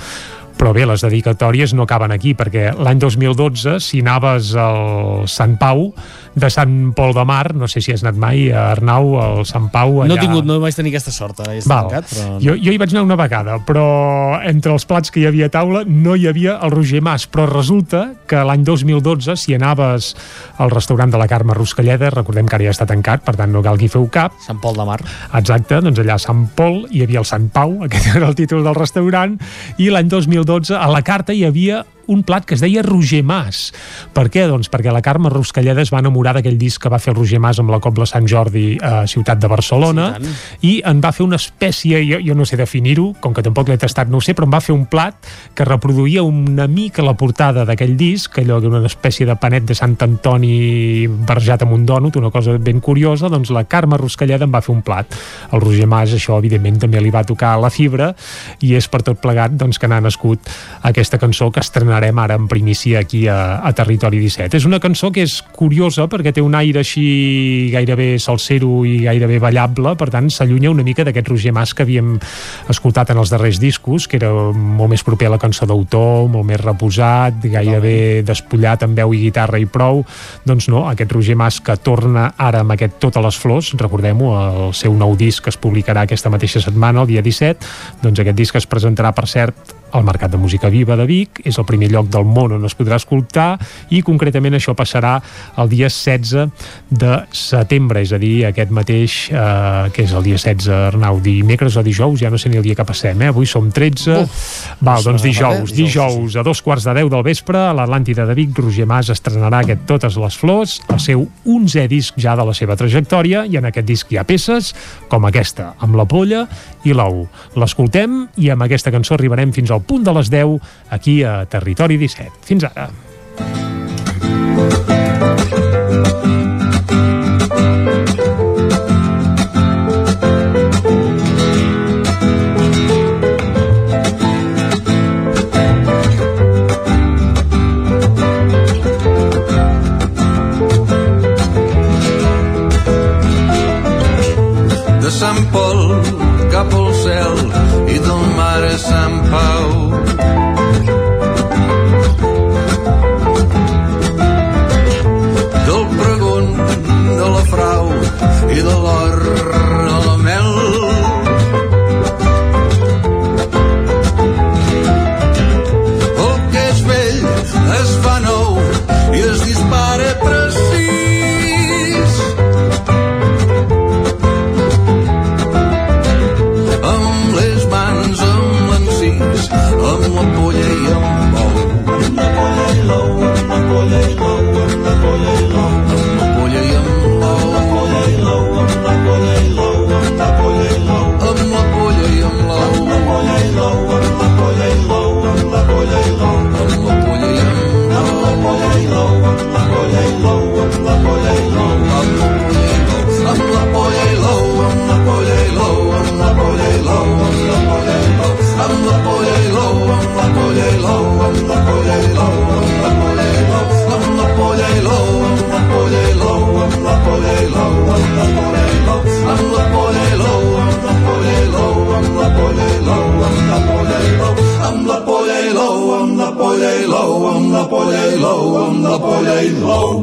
Speaker 1: Però bé, les dedicatòries no acaben aquí perquè l'any 2012 si anaves al Sant Pau de Sant Pol de Mar, no sé si has anat mai a Arnau, al Sant Pau allà...
Speaker 19: No he tingut, no vaig tenir aquesta sort ara
Speaker 1: Val. tancat, però... jo, jo hi vaig anar una vegada però entre els plats que hi havia a taula no hi havia el Roger Mas però resulta que l'any 2012 si anaves al restaurant de la Carme Ruscalleda recordem que ara ja està tancat, per tant no cal que hi feu cap.
Speaker 19: Sant Pol de Mar.
Speaker 1: Exacte, doncs allà a Sant Pol hi havia el Sant Pau, aquest era el títol del restaurant i l'any 2012 a la carta hi havia un plat que es deia Roger Mas. Per què? Doncs perquè la Carme Ruscalleda es va enamorar d'aquell disc que va fer el Roger Mas amb la Cobla Sant Jordi a Ciutat de Barcelona sí, i en va fer una espècie, jo, jo no sé definir-ho, com que tampoc l'he tastat, no sé, però em va fer un plat que reproduïa una mica la portada d'aquell disc, allò que era una espècie de panet de Sant Antoni barrejat amb un dònut, una cosa ben curiosa, doncs la Carme Ruscalleda em va fer un plat. El Roger Mas, això, evidentment, també li va tocar la fibra i és per tot plegat doncs, que n'ha nascut aquesta cançó que estrenarà estrenarem ara en primícia aquí a, a Territori 17. És una cançó que és curiosa perquè té un aire així gairebé salsero i gairebé ballable, per tant s'allunya una mica d'aquest Roger Mas que havíem escoltat en els darrers discos, que era molt més proper a la cançó d'autor, molt més reposat, gairebé despullat amb veu i guitarra i prou. Doncs no, aquest Roger Mas que torna ara amb aquest Totes les flors, recordem-ho, el seu nou disc que es publicarà aquesta mateixa setmana, el dia 17, doncs aquest disc es presentarà, per cert, al Mercat de Música Viva de Vic, és el primer lloc del món on es podrà escoltar i concretament això passarà el dia 16 de setembre, és a dir, aquest mateix eh, que és el dia 16, Arnau, dimecres o dijous, ja no sé ni el dia que passem, eh? avui som 13, Uf, Val, doncs dijous, dijous a dos quarts de 10 del vespre a l'Atlàntida de Vic, Roger Mas estrenarà aquest Totes les Flors, el seu 11è disc ja de la seva trajectòria i en aquest disc hi ha peces com aquesta, amb la polla i l'ou. L'escoltem i amb aquesta cançó arribarem fins al al punt de les 10 aquí a Territori 17. Fins ara.
Speaker 28: L'ou, amb la polla i l'ou.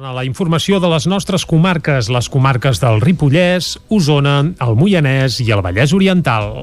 Speaker 1: A la informació de les nostres comarques, les comarques del Ripollès, Osona, el Moianès i el Vallès Oriental.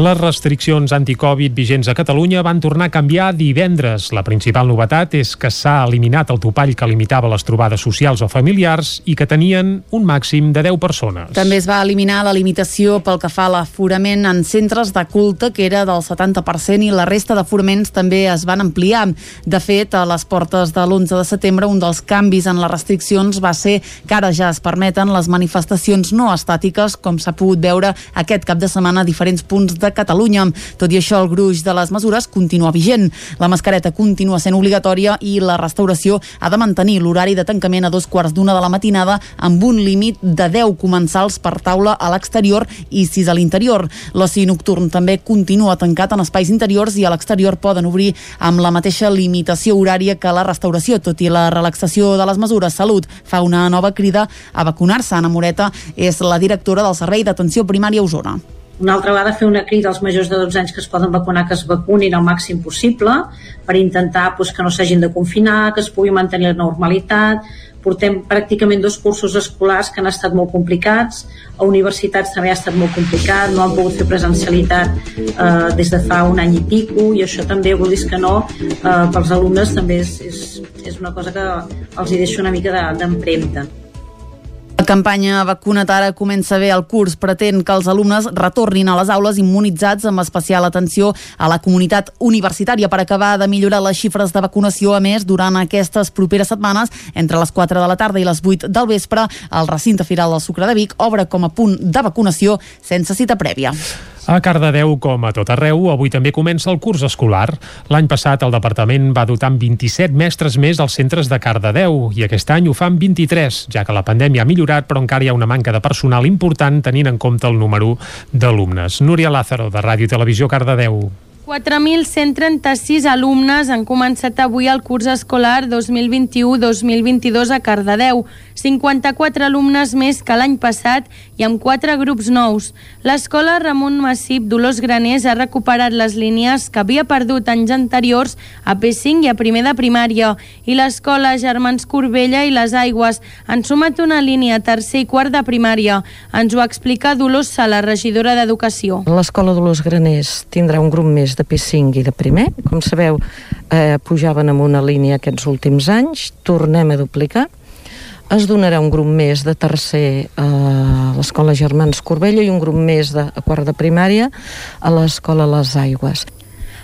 Speaker 1: Les restriccions anticovid vigents a Catalunya van tornar a canviar divendres. La principal novetat és que s'ha eliminat el topall que limitava les trobades socials o familiars i que tenien un màxim de 10 persones.
Speaker 3: També es va eliminar la limitació pel que fa a l'aforament en centres de culte, que era del 70%, i la resta d'aforaments també es van ampliar. De fet, a les portes de l'11 de setembre, un dels canvis en les restriccions va ser que ara ja es permeten les manifestacions no estàtiques, com s'ha pogut veure aquest cap de setmana a diferents punts de Catalunya. Tot i això, el gruix de les mesures continua vigent. La mascareta continua sent obligatòria i la restauració ha de mantenir l'horari de tancament a dos quarts d'una de la matinada amb un límit de 10 comensals per taula a l'exterior i 6 a l'interior. L'oci nocturn també continua tancat en espais interiors i a l'exterior poden obrir amb la mateixa limitació horària que la restauració, tot i la relaxació de les mesures. Salut fa una nova crida a vacunar-se. Ana Moreta és la directora del Servei d'Atenció Primària Osona.
Speaker 29: Una altra vegada fer una crida als majors de 12 anys que es poden vacunar, que es vacunin al màxim possible per intentar pues, que no s'hagin de confinar, que es pugui mantenir la normalitat. Portem pràcticament dos cursos escolars que han estat molt complicats, a universitats també ha estat molt complicat, no han pogut fer presencialitat eh, des de fa un any i pico i això també, vulguis que no, eh, pels alumnes també és, és, és una cosa que els hi deixa una mica d'empremta. De,
Speaker 3: la campanya Vacuna't ara comença bé el curs. Pretén que els alumnes retornin a les aules immunitzats amb especial atenció a la comunitat universitària per acabar de millorar les xifres de vacunació. A més, durant aquestes properes setmanes, entre les 4 de la tarda i les 8 del vespre, el recinte firal del Sucre de Vic obre com a punt de vacunació sense cita prèvia.
Speaker 1: A Cardedeu, com a tot arreu, avui també comença el curs escolar. L'any passat el departament va dotar amb 27 mestres més als centres de Cardedeu i aquest any ho fan 23, ja que la pandèmia ha millorat però encara hi ha una manca de personal important tenint en compte el número d'alumnes. Núria Lázaro, de Ràdio i Televisió Cardedeu.
Speaker 6: 4.136 alumnes han començat avui el curs escolar 2021-2022 a Cardedeu, 54 alumnes més que l'any passat i amb 4 grups nous. L'escola Ramon Massip Dolors Graners ha recuperat les línies que havia perdut anys anteriors a P5 i a primer de primària i l'escola Germans Corbella i les Aigües han sumat una línia a tercer i quart de primària. Ens ho explica Dolors Sala, regidora d'Educació.
Speaker 30: L'escola Dolors Graners tindrà un grup més de P5 i de primer. Com sabeu, eh, pujaven amb una línia aquests últims anys, tornem a duplicar. Es donarà un grup més de tercer a l'Escola Germans Corbella i un grup més de quart de primària a l'Escola Les Aigües.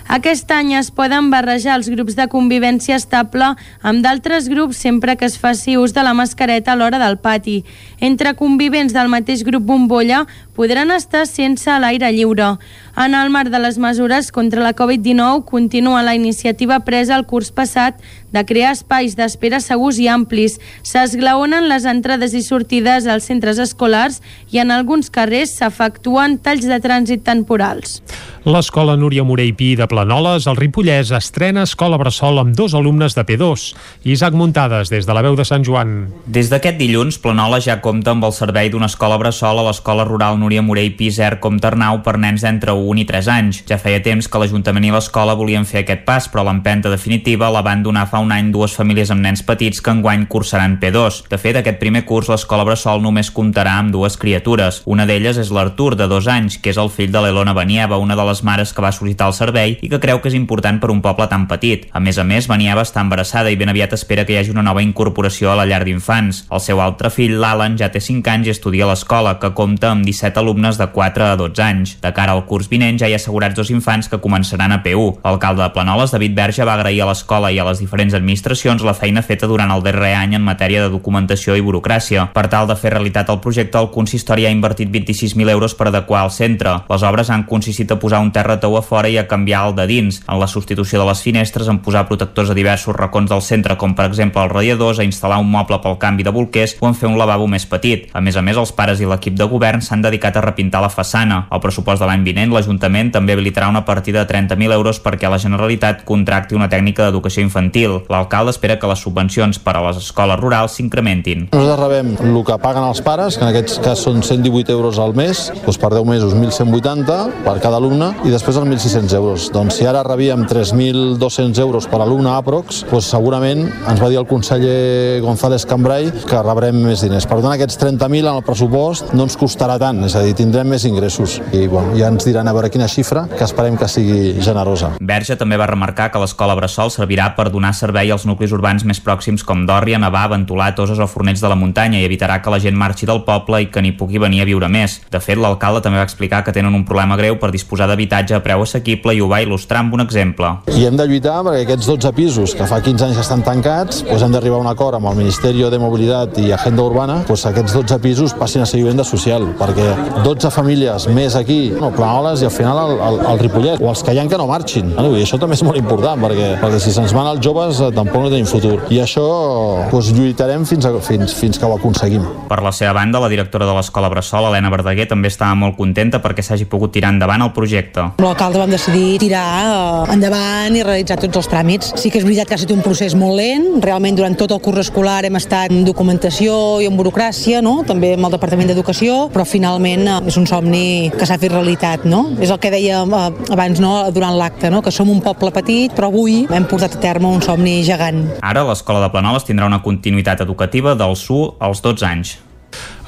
Speaker 6: Aquest any es poden barrejar els grups de convivència estable amb d'altres grups sempre que es faci ús de la mascareta a l'hora del pati. Entre convivents del mateix grup bombolla podran estar sense l'aire lliure. En el marc de les mesures contra la Covid-19 continua la iniciativa presa el curs passat de crear espais d'espera segurs i amplis. S'esglaonen les entrades i sortides als centres escolars i en alguns carrers s'efectuen talls de trànsit temporals.
Speaker 1: L'escola Núria Morell Pi de Planoles, al Ripollès, estrena escola bressol amb dos alumnes de P2. Isaac Muntades, des de la veu de Sant Joan.
Speaker 15: Des d'aquest dilluns, Planoles ja compta amb el servei d'una escola bressol a l'escola rural Núria Núria Morell Piser com Ternau per nens d'entre 1 i 3 anys. Ja feia temps que l'Ajuntament i l'escola volien fer aquest pas, però l'empenta definitiva la van donar fa un any dues famílies amb nens petits que enguany cursaran P2. De fet, aquest primer curs l'escola Bressol només comptarà amb dues criatures. Una d'elles és l'Artur, de dos anys, que és el fill de l'Elona Benieva, una de les mares que va sol·licitar el servei i que creu que és important per un poble tan petit. A més a més, Benieva està embarassada i ben aviat espera que hi hagi una nova incorporació a la llar d'infants. El seu altre fill, l'Alan, ja té 5 anys i estudia a l'escola, que compta amb 17 alumnes de 4 a 12 anys. De cara al curs vinent ja hi ha assegurats dos infants que començaran a P1. L'alcalde de Planoles, David Verge, va agrair a l'escola i a les diferents administracions la feina feta durant el darrer any en matèria de documentació i burocràcia. Per tal de fer realitat el projecte, el consistori ha invertit 26.000 euros per adequar el centre. Les obres han consistit a posar un terratou a fora i a canviar el de dins, en la substitució de les finestres, en posar protectors a diversos racons del centre, com per exemple els radiadors, a instal·lar un moble pel canvi de bolquers o en fer un lavabo més petit. A més a més, els pares i l'equip de govern s'han dedicat a repintar la façana. Al pressupost de l'any vinent, l'Ajuntament també habilitarà una partida de 30.000 euros perquè la Generalitat contracti una tècnica d'educació infantil. L'alcalde espera que les subvencions per a les escoles rurals s'incrementin.
Speaker 31: Nosaltres rebem el que paguen els pares, que en aquest cas són 118 euros al mes, doncs per 10 mesos 1.180 per cada alumne i després els 1.600 euros. Doncs si ara rebíem 3.200 euros per alumne aprox, doncs segurament ens va dir el conseller González Cambrai que rebrem més diners. Per tant, aquests 30.000 en el pressupost no ens costarà tant, és a dir, tindrem més ingressos i bueno, ja ens diran a veure quina xifra, que esperem que sigui generosa.
Speaker 15: Verge també va remarcar que l'escola Bressol servirà per donar servei als nuclis urbans més pròxims com Dòrria, Navà, Ventolà, Toses o Fornells de la Muntanya i evitarà que la gent marxi del poble i que n'hi pugui venir a viure més. De fet, l'alcalde també va explicar que tenen un problema greu per disposar d'habitatge a preu assequible i ho va il·lustrar amb un exemple.
Speaker 31: I hem de lluitar perquè aquests 12 pisos que fa 15 anys que estan tancats, doncs hem d'arribar a un acord amb el Ministeri de Mobilitat i Agenda Urbana, doncs aquests 12 pisos passin a ser vivenda social, perquè 12 famílies més aquí, no, Planoles i al final el, el, el Ripollet, o els que hi ha que no marxin. No? I això també és molt important, perquè, perquè si se'ns van els joves eh, tampoc no tenim futur. I això doncs, lluitarem fins, a, fins, fins que ho aconseguim.
Speaker 15: Per la seva banda, la directora de l'Escola Bressol, Helena Verdaguer, també estava molt contenta perquè s'hagi pogut tirar endavant el projecte.
Speaker 32: Amb l'alcalde vam decidir tirar eh, endavant i realitzar tots els tràmits. Sí que és veritat que ha estat un procés molt lent, realment durant tot el curs escolar hem estat en documentació i en burocràcia, no? també amb el Departament d'Educació, però finalment eh, és un somni que s'ha fet realitat. No? És el que deia eh, abans no? durant l'acte, no? que som un poble petit, però avui hem portat a terme un somni gegant.
Speaker 15: Ara l'Escola de Planoles tindrà una continuïtat educativa del SU als 12 anys.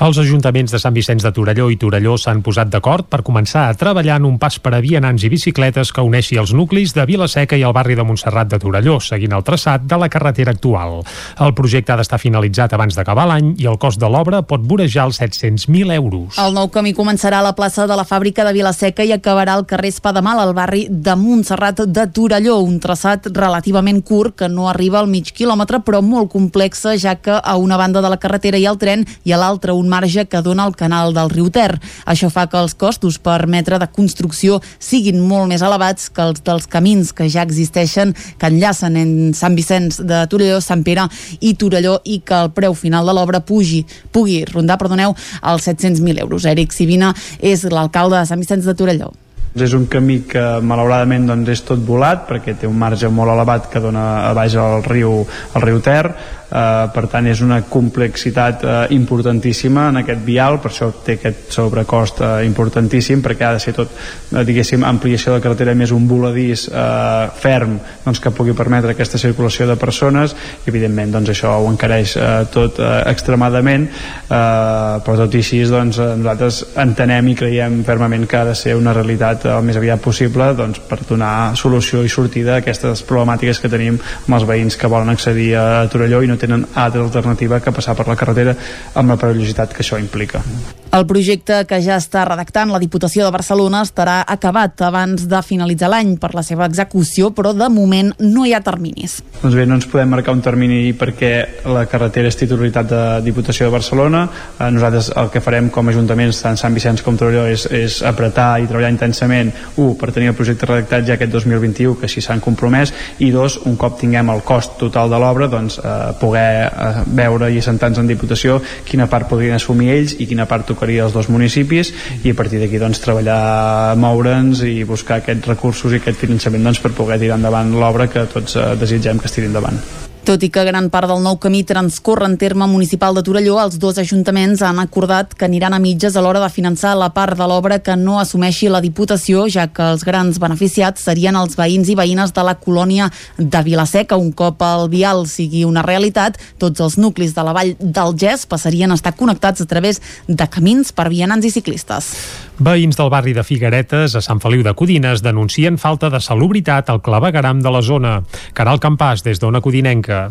Speaker 1: Els ajuntaments de Sant Vicenç de Torelló i Torelló s'han posat d'acord per començar a treballar en un pas per a vianants i bicicletes que uneixi els nuclis de Vilaseca i el barri de Montserrat de Torelló, seguint el traçat de la carretera actual. El projecte ha d'estar finalitzat abans d'acabar l'any i el cost de l'obra pot vorejar els 700.000 euros.
Speaker 3: El nou camí començarà a la plaça de la fàbrica de Vilaseca i acabarà al carrer Espadamal, al barri de Montserrat de Torelló, un traçat relativament curt que no arriba al mig quilòmetre però molt complexa ja que a una banda de la carretera hi ha el tren i a l'altra un marge que dona al canal del riu Ter. Això fa que els costos per metre de construcció siguin molt més elevats que els dels camins que ja existeixen, que enllacen en Sant Vicenç de Torelló, Sant Pere i Torelló i que el preu final de l'obra pugi, pugui rondar, perdoneu, els 700.000 euros. Eric Sivina és l'alcalde de Sant Vicenç de Torelló.
Speaker 33: És un camí que malauradament doncs, és tot volat perquè té un marge molt elevat que dona a baix al riu, al riu Ter. Eh, per tant és una complexitat eh, importantíssima en aquest vial per això té aquest sobrecost eh, importantíssim perquè ha de ser tot eh, diguéssim ampliació de carretera més un voladís eh, ferm doncs, que pugui permetre aquesta circulació de persones. I evidentment doncs, això ho encareix eh, tot eh, extremadament. Eh, però tot i així doncs, eh, nosaltres entenem i creiem fermament que ha de ser una realitat el més aviat possible doncs, per donar solució i sortida a aquestes problemàtiques que tenim amb els veïns que volen accedir a Torelló i no tenen altra alternativa que passar per la carretera amb la perillositat que això implica.
Speaker 3: El projecte que ja està redactant la Diputació de Barcelona estarà acabat abans de finalitzar l'any per la seva execució, però de moment no hi ha terminis.
Speaker 33: Doncs bé, no ens podem marcar un termini perquè la carretera és titularitat de Diputació de Barcelona. Eh, nosaltres el que farem com a ajuntaments, tant Sant Vicenç com Torelló, és, és apretar i treballar intensament, un, per tenir el projecte redactat ja aquest 2021, que així s'han compromès, i dos, un cop tinguem el cost total de l'obra, doncs eh, poder eh, veure i assentar-nos en Diputació quina part podrien assumir ells i quina part tocaria als dos municipis i a partir d'aquí doncs treballar, moure'ns i buscar aquests recursos i aquest finançament doncs, per poder tirar endavant l'obra que tots eh, desitgem que es tiri endavant.
Speaker 3: Tot i que gran part del nou camí transcorre en terme municipal de Torelló, els dos ajuntaments han acordat que aniran a mitges a l'hora de finançar la part de l'obra que no assumeixi la Diputació, ja que els grans beneficiats serien els veïns i veïnes de la colònia de Vilaseca. Un cop el vial sigui una realitat, tots els nuclis de la vall del Gès passarien a estar connectats a través de camins per vianants i ciclistes.
Speaker 1: Veïns del barri de Figueretes, a Sant Feliu de Codines, denuncien falta de salubritat al clavegaram de la zona. Caral Campàs, des d'Ona Codinenca.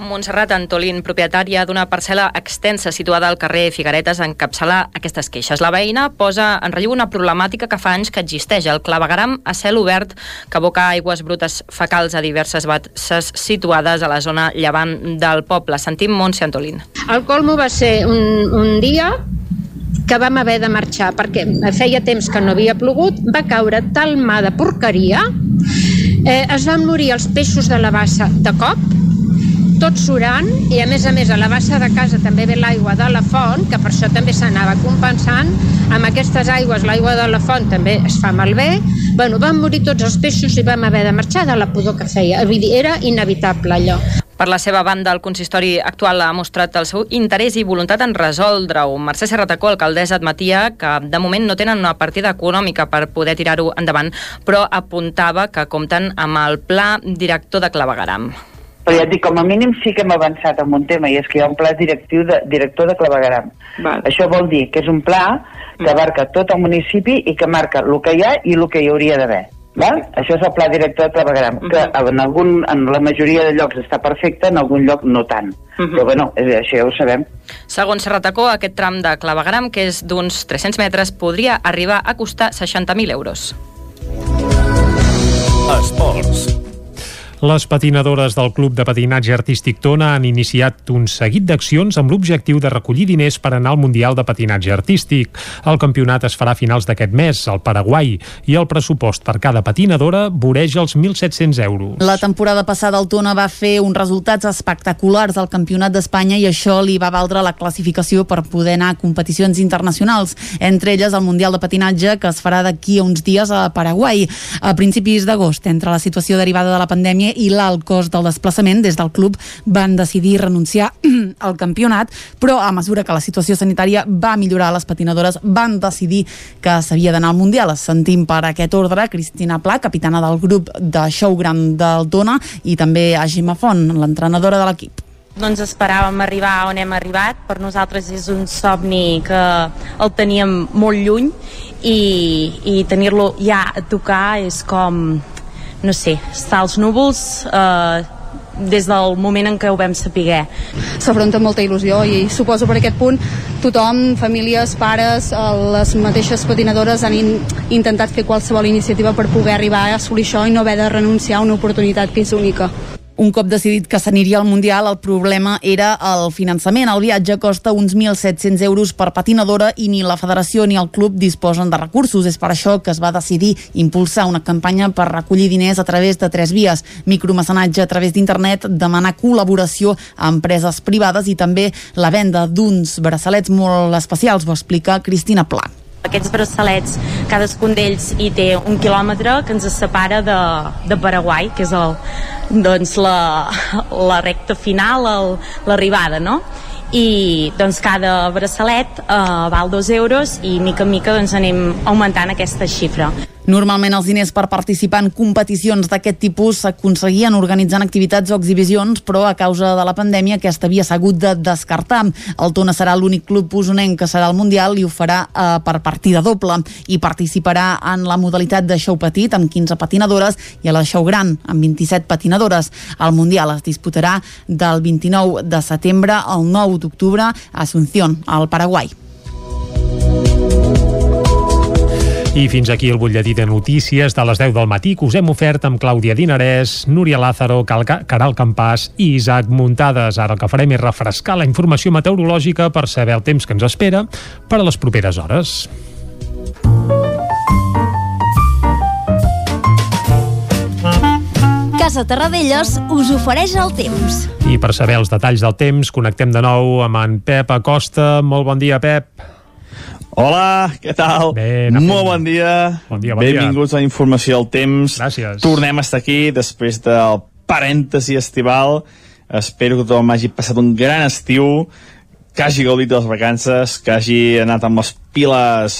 Speaker 8: Montserrat Antolín, propietària d'una parcel·la extensa situada al carrer Figueretes, encapçala aquestes queixes. La veïna posa en relleu una problemàtica que fa anys que existeix, el clavegaram a cel obert que aboca aigües brutes fecals a diverses basses situades a la zona llevant del poble. Sentim Montse Antolín.
Speaker 34: El colmo va ser un, un dia que vam haver de marxar perquè feia temps que no havia plogut, va caure tal mà de porqueria, eh, es van morir els peixos de la bassa de cop, tot surant, i a més a més a la bassa de casa també ve l'aigua de la font, que per això també s'anava compensant, amb aquestes aigües l'aigua de la font també es fa malbé, bueno, van morir tots els peixos i vam haver de marxar de la pudor que feia, era inevitable allò.
Speaker 8: Per la seva banda, el consistori actual ha mostrat el seu interès i voluntat en resoldre-ho. Mercè Serratacó, alcaldessa, admetia que de moment no tenen una partida econòmica per poder tirar-ho endavant, però apuntava que compten amb el pla director de clavegaram.
Speaker 35: Però ja et dic, com a mínim sí que hem avançat en un tema, i és que hi ha un pla directiu de, director de clavegaram.
Speaker 34: Val.
Speaker 35: Això vol dir que és un pla que abarca tot el municipi i que marca el que hi ha i el que hi hauria d'haver. Val? Això és el pla director de clavegaram, que en, algun, en la majoria de llocs està perfecte, en algun lloc no tant. Però bueno, és, això ja ho sabem.
Speaker 8: Segons Serratacó, aquest tram de clavegaram, que és d'uns 300 metres, podria arribar a costar 60.000 euros.
Speaker 36: Esports.
Speaker 1: Les patinadores del Club de Patinatge Artístic Tona han iniciat un seguit d'accions amb l'objectiu de recollir diners per anar al Mundial de Patinatge Artístic. El campionat es farà a finals d'aquest mes, al Paraguai, i el pressupost per cada patinadora voreja els 1.700 euros.
Speaker 3: La temporada passada el Tona va fer uns resultats espectaculars al Campionat d'Espanya i això li va valdre la classificació per poder anar a competicions internacionals, entre elles el Mundial de Patinatge que es farà d'aquí a uns dies a Paraguai. A principis d'agost, entre la situació derivada de la pandèmia i l'alt cost del desplaçament, des del club van decidir renunciar al campionat, però a mesura que la situació sanitària va millorar, les patinadores van decidir que s'havia d'anar al Mundial. Sentim per aquest ordre Cristina Pla, capitana del grup de show gran del Tona, i també a Gemma Font, l'entrenadora de l'equip.
Speaker 37: no ens esperàvem arribar on hem arribat. Per nosaltres és un somni que el teníem molt lluny i, i tenir-lo ja a tocar és com, no sé, estar als núvols eh, des del moment en què ho vam saber.
Speaker 38: s'afronta amb molta il·lusió i suposo per aquest punt tothom, famílies, pares, eh, les mateixes patinadores han in intentat fer qualsevol iniciativa per poder arribar a assolir això i no haver de renunciar a una oportunitat que és única.
Speaker 3: Un cop decidit que s'aniria al Mundial, el problema era el finançament. El viatge costa uns 1.700 euros per patinadora i ni la federació ni el club disposen de recursos. És per això que es va decidir impulsar una campanya per recollir diners a través de tres vies. Micromecenatge a través d'internet, demanar col·laboració a empreses privades i també la venda d'uns braçalets molt especials, ho explica Cristina Pla.
Speaker 37: Aquests braçalets, cadascun d'ells hi té un quilòmetre que ens separa de, de Paraguai, que és el, doncs la, la recta final, l'arribada, no? i doncs cada braçalet eh, val dos euros i mica en mica doncs anem augmentant aquesta xifra.
Speaker 3: Normalment els diners per participar en competicions d'aquest tipus s'aconseguien organitzant activitats o exhibicions, però a causa de la pandèmia aquesta havia s'hagut de descartar. El Tona serà l'únic club usonenc que serà al Mundial i ho farà eh, per partida doble i participarà en la modalitat de show petit amb 15 patinadores i a la show gran amb 27 patinadores. El Mundial es disputarà del 29 de setembre al 9 d'octubre a Asunción, al Paraguai.
Speaker 1: I fins aquí el butlletí de notícies de les 10 del matí que us hem ofert amb Clàudia Dinarès, Núria Lázaro, Calca, Caral Campàs i Isaac Muntades. Ara el que farem és refrescar la informació meteorològica per saber el temps que ens espera per a les properes hores.
Speaker 17: Casa Terradellos us ofereix el temps.
Speaker 1: I per saber els detalls del temps, connectem de nou amb en Pep Acosta. Molt bon dia, Pep.
Speaker 18: Hola, què tal?
Speaker 1: Bé,
Speaker 18: Molt bon dia.
Speaker 1: Bon dia, bon dia.
Speaker 18: Benvinguts a la informació del temps.
Speaker 1: Gràcies.
Speaker 18: Tornem a estar aquí després del parèntesi estival. espero que tothom hagi passat un gran estiu, que hagi gaudit de les vacances, que hagi anat amb les piles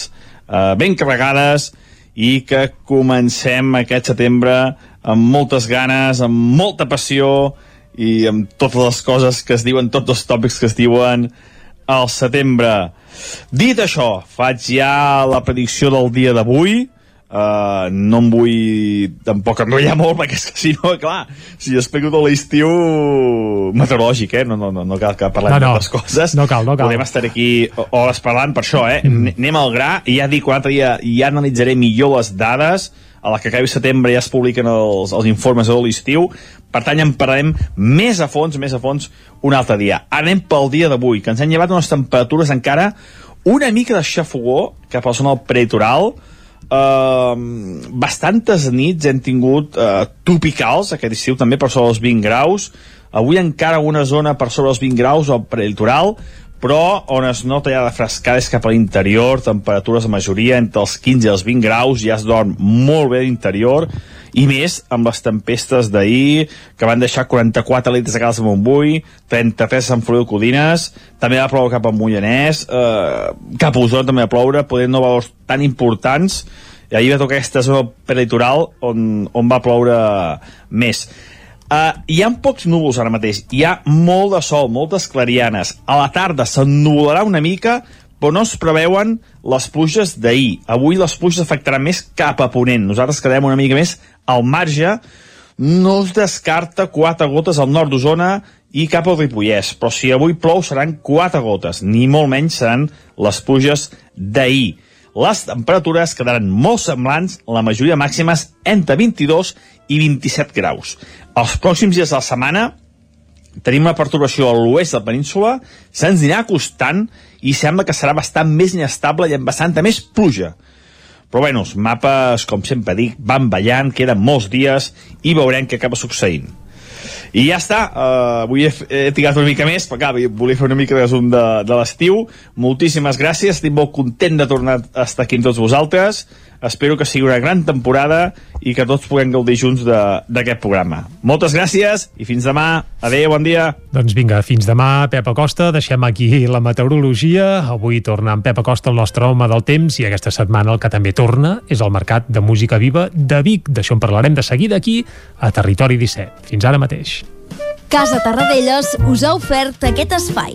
Speaker 18: eh, ben carregades i que comencem aquest setembre amb moltes ganes, amb molta passió i amb totes les coses que es diuen, tots els tòpics que es diuen al setembre. Dit això, faig ja la predicció del dia d'avui, Uh, no em vull tampoc enrotllar molt perquè és que si no, clar si explico tot l'estiu meteorològic, eh? No, no, no, no cal que parlem
Speaker 1: No, no.
Speaker 18: d'altres coses
Speaker 1: No cal, no cal.
Speaker 18: podem estar aquí hores parlant per això, eh? Mm. Anem al gra i ja dic un altre dia, ja analitzaré millor les dades a la que acabi setembre ja es publiquen els, els informes de l'estiu per tant ja en parlarem més a fons més a fons un altre dia. Anem pel dia d'avui, que ens han llevat unes temperatures encara una mica de xafogó cap a la zona Uh, bastantes nits hem tingut uh, tropicals aquest estiu també per sobre els 20 graus. Avui encara una zona per sobre els 20 graus al prelitoral però on es nota ja de frescada és cap a l'interior, temperatures de majoria entre els 15 i els 20 graus, ja es dorm molt bé a l'interior, i més amb les tempestes d'ahir, que van deixar 44 litres a Calç de Montbui, 33 a Sant Feliu de Codines, també va ploure cap a Mollanès, eh, cap a Osona també va ploure, podent no valors tan importants, i ahir va tocar aquesta zona peritoral on, on va ploure més. Uh, hi ha pocs núvols ara mateix, hi ha molt de sol, moltes clarianes. A la tarda s'ennuvolarà una mica, però no es preveuen les pluges d'ahir. Avui les pluges afectaran més cap a Ponent. Nosaltres quedem una mica més al marge. No es descarta quatre gotes al nord d'Osona i cap al Ripollès, però si avui plou seran quatre gotes, ni molt menys seran les pluges d'ahir. Les temperatures quedaran molt semblants, la majoria màximes entre 22 i 27 graus. Els pròxims dies de la setmana tenim una perturbació a l'oest de la península, se'ns anirà acostant i sembla que serà bastant més inestable i amb bastanta més pluja. Però bueno, els mapes, com sempre dic, van ballant, queden molts dies i veurem què acaba succeint. I ja està, uh, avui he, he tirat una mica més, però clar, volia fer una mica de resum de, de l'estiu. Moltíssimes gràcies, estic molt content de tornar a estar aquí amb tots vosaltres. Espero que sigui una gran temporada i que tots puguem gaudir junts de- d'aquest programa. Moltes gràcies i fins demà. Adéu, bon dia.
Speaker 1: Doncs vinga, fins demà, Pep Acosta. Deixem aquí la meteorologia. Avui torna en Pep Acosta, el nostre home del temps, i aquesta setmana el que també torna és el Mercat de Música Viva de Vic. D'això en parlarem de seguida aquí, a Territori 17. Fins ara mateix.
Speaker 17: Casa Tarradellas us ha ofert aquest espai.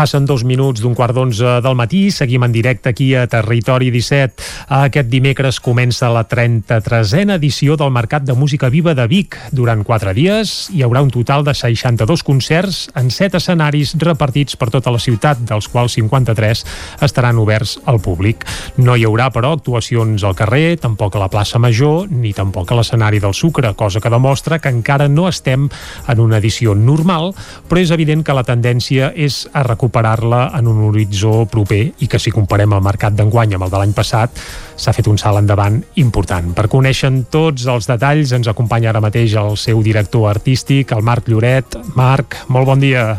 Speaker 1: Passen dos minuts d'un quart d'onze del matí, seguim en directe aquí a Territori 17. Aquest dimecres comença la 33a edició del Mercat de Música Viva de Vic. Durant quatre dies hi haurà un total de 62 concerts en set escenaris repartits per tota la ciutat, dels quals 53 estaran oberts al públic. No hi haurà, però, actuacions al carrer, tampoc a la plaça Major, ni tampoc a l'escenari del Sucre, cosa que demostra que encara no estem en una edició normal, però és evident que la tendència és a recuperar-la en un horitzó proper i que si comparem el mercat d'enguany amb el de l'any passat s'ha fet un salt endavant important. Per conèixer tots els detalls ens acompanya ara mateix el seu director artístic, el Marc Lloret. Marc, molt bon dia.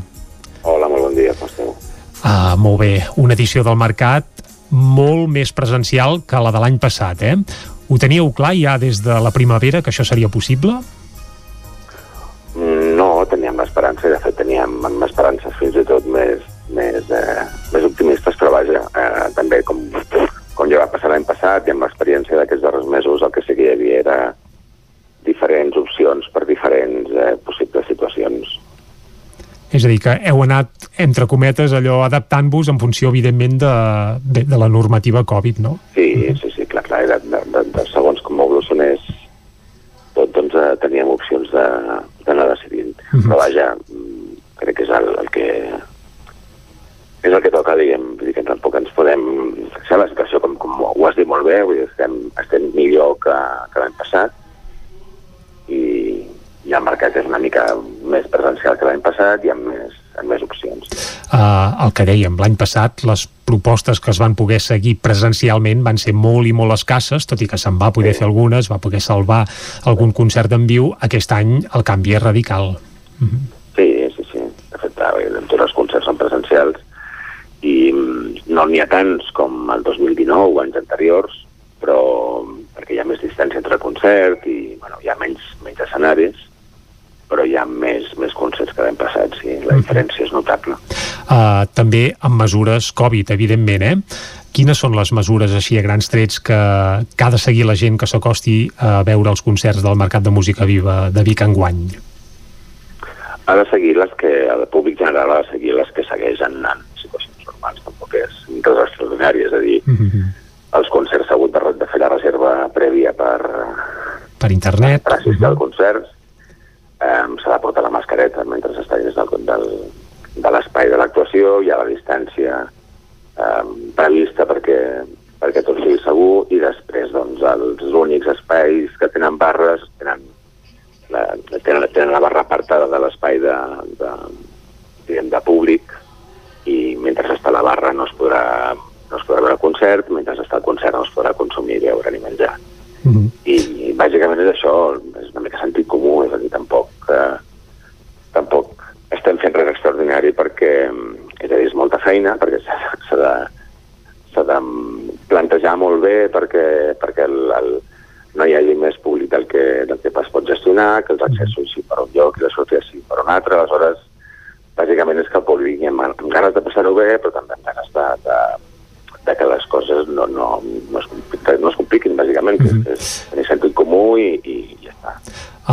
Speaker 39: Hola, molt bon dia, com esteu?
Speaker 1: Ah, molt bé, una edició del mercat molt més presencial que la de l'any passat, eh? Ho teníeu clar ja des de la primavera que això seria possible?
Speaker 39: No, teníem l'esperança, i de fet teníem passat i amb l'experiència d'aquests darrers mesos el que sí que hi havia era diferents opcions per diferents eh, possibles situacions.
Speaker 1: És a dir, que heu anat, entre cometes, allò adaptant-vos en funció, evidentment, de, de, de la normativa Covid, no?
Speaker 39: Sí, sí, sí, clar, clar, de, de, de, de segons com evolucionés tot, doncs eh, teníem opcions de- d'anar decidint.
Speaker 1: Mhm.
Speaker 39: Però vaja, mm, crec que és el, el que és el que toca, diguem, vull dir que tampoc ens podem... Sigui, la situació fent millor que, que l'any passat i, i el mercat és una mica més presencial que l'any passat i amb més, amb més opcions.
Speaker 1: Uh, el que dèiem, l'any passat les propostes que es van poder seguir presencialment van ser molt i molt escasses, tot i que se'n va poder fer algunes, va poder salvar algun concert en viu, aquest any el canvi és radical.
Speaker 39: Sí, sí, sí. De fet, eh, tots els concerts són presencials i mm, no n'hi ha tants com el 2019 o anys anteriors, però perquè hi ha més distància entre concert i bueno, hi ha menys, menys escenaris, però hi ha més, més concerts que l'any passat, sí, la diferència és notable.
Speaker 1: Uh, també amb mesures Covid, evidentment, eh? Quines són les mesures així a grans trets que, que ha de seguir la gent que s'acosti a veure els concerts del Mercat de Música Viva de Vic enguany?
Speaker 39: Ha de seguir les que, el públic general ha de seguir les que segueix en, normals, tampoc és res extraordinari, és a dir,
Speaker 1: Mm -hmm.
Speaker 39: els concerts s'ha hagut de, de fer la reserva prèvia per,
Speaker 1: Per internet?
Speaker 39: per assistir al concert, um, s'ha de portar la mascareta mentre s'està dins del, del, de l'espai de l'actuació, hi ha la distància um, prevista perquè, perquè tot sigui segur i després doncs, els únics espais que tenen barres tenen la, tenen, tenen la barra apartada de l'espai de, de, diguem, de públic i mentre està la barra no es podrà, no es podrà veure el concert, mentre està el concert no es podrà consumir, beure ni menjar.
Speaker 1: Mm -hmm.
Speaker 39: I, i bàsicament és això, és una mica sentit comú, és a dir, tampoc, eh, tampoc estem fent res extraordinari perquè, és a dir, és molta feina, perquè s'ha de, s'ha de plantejar molt bé perquè, perquè el, el, no hi hagi més públic del que, del que es pot gestionar, que els accessos sigui per un lloc i la sortida sigui per un altre, aleshores bàsicament és que el públic vingui amb, amb ganes de passar-ho bé, però també amb ganes de, de, de que les coses no, no, no, es, no es compliquin, bàsicament, que és, és tenir sentit comú i, i ja està.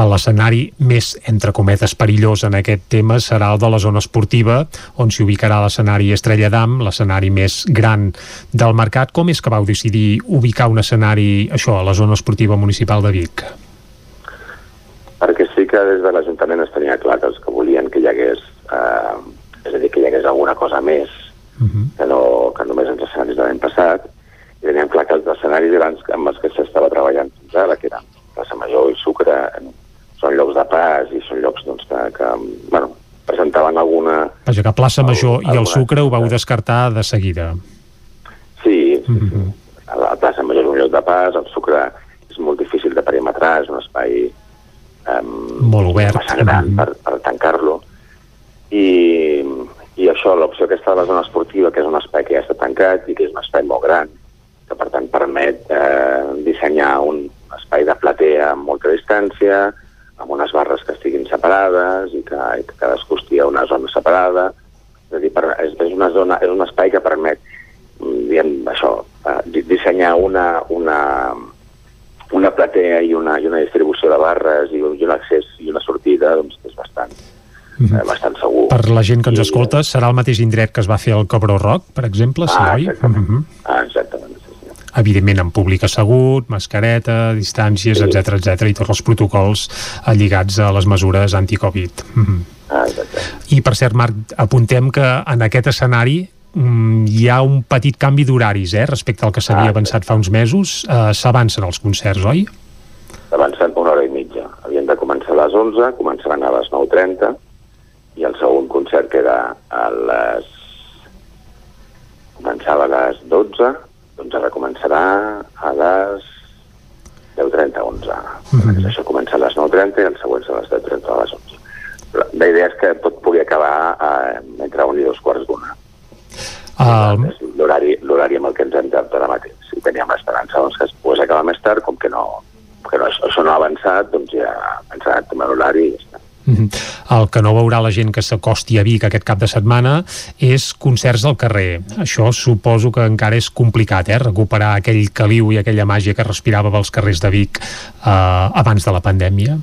Speaker 1: L'escenari més, entre cometes, perillós en aquest tema serà el de la zona esportiva, on s'hi ubicarà l'escenari Estrella d'Am, l'escenari més gran del mercat. Com és que vau decidir ubicar un escenari, això, a la zona esportiva municipal de Vic?
Speaker 39: perquè sí que des de l'Ajuntament es tenia clar que els que volien que hi hagués, eh, és a dir, que hi hagués alguna cosa més que, no, que només els escenaris de l'any passat, i teníem clar que els escenaris grans amb els que s'estava treballant fins ara, que eren Plaça Major i Sucre, són llocs de pas i són llocs doncs, que, que bueno, presentaven alguna...
Speaker 1: Vaja, que Plaça Major i el
Speaker 39: alguna-
Speaker 1: Sucre ho vau descartar de seguida.
Speaker 39: Sí, sí,
Speaker 1: Mhm.
Speaker 39: sí. A la plaça Major és un lloc de pas, el Sucre és molt difícil de perimetrar, és un espai um,
Speaker 1: Molt obert.
Speaker 39: massa gran per, per tancar-lo. I, I això, l'opció aquesta de la zona esportiva, que és un espai que ja està tancat i que és un espai molt gran, que per tant permet eh, dissenyar un espai de platea amb molta distància, amb unes barres que estiguin separades i que, i que cadascú estigui a una zona separada. És a dir, per, és, és, una zona, és un espai que permet mm, diguem, això, eh, di- dissenyar una, una, una platea i una, i una distribució de barres i, i un accés i una sortida doncs, és bastant, eh, bastant segur.
Speaker 1: Per la gent que ens escolta, serà el mateix indret que es va fer al Cobró Rock, per exemple, sí,
Speaker 39: Ah,
Speaker 1: oi?
Speaker 39: exactament.
Speaker 1: Mhm.
Speaker 39: Ah, exactament.
Speaker 1: Evidentment, en públic assegut, mascareta, distàncies, etc etc i tots els protocols lligats a les mesures anti-Covid. Mhm.
Speaker 39: Ah, exacte.
Speaker 1: I, per cert, Marc, apuntem que en aquest escenari mm, hi ha un petit canvi d'horaris, eh, respecte al que s'havia
Speaker 39: Ah,
Speaker 1: avançat fa uns mesos. Eh, S'avancen els concerts, oi?
Speaker 39: Avancen una hora i mitja. Havien de començar a les 11, començaran a les 9.30 i el segon concert era a les... començava a les 12, doncs ara començarà a les 10.30, 11. Mm -hmm. Això comença a les 9.30 i el següent a les 10.30 a les 11. La, la idea és que tot pugui acabar eh, entre un i dos quarts d'una. És l'horari amb el que ens hem de ara mateix. Si teníem l'esperança doncs, que es pogués acabar més tard, com que no, que no, això, no ha avançat, doncs ja ha anat tomar l'horari i ja està.
Speaker 1: Mhm. El que no veurà la gent que s'acosti a Vic aquest cap de setmana és concerts al carrer. Això suposo que encara és complicat, eh? Recuperar aquell caliu i aquella màgia que respirava pels carrers de Vic eh, abans de la pandèmia.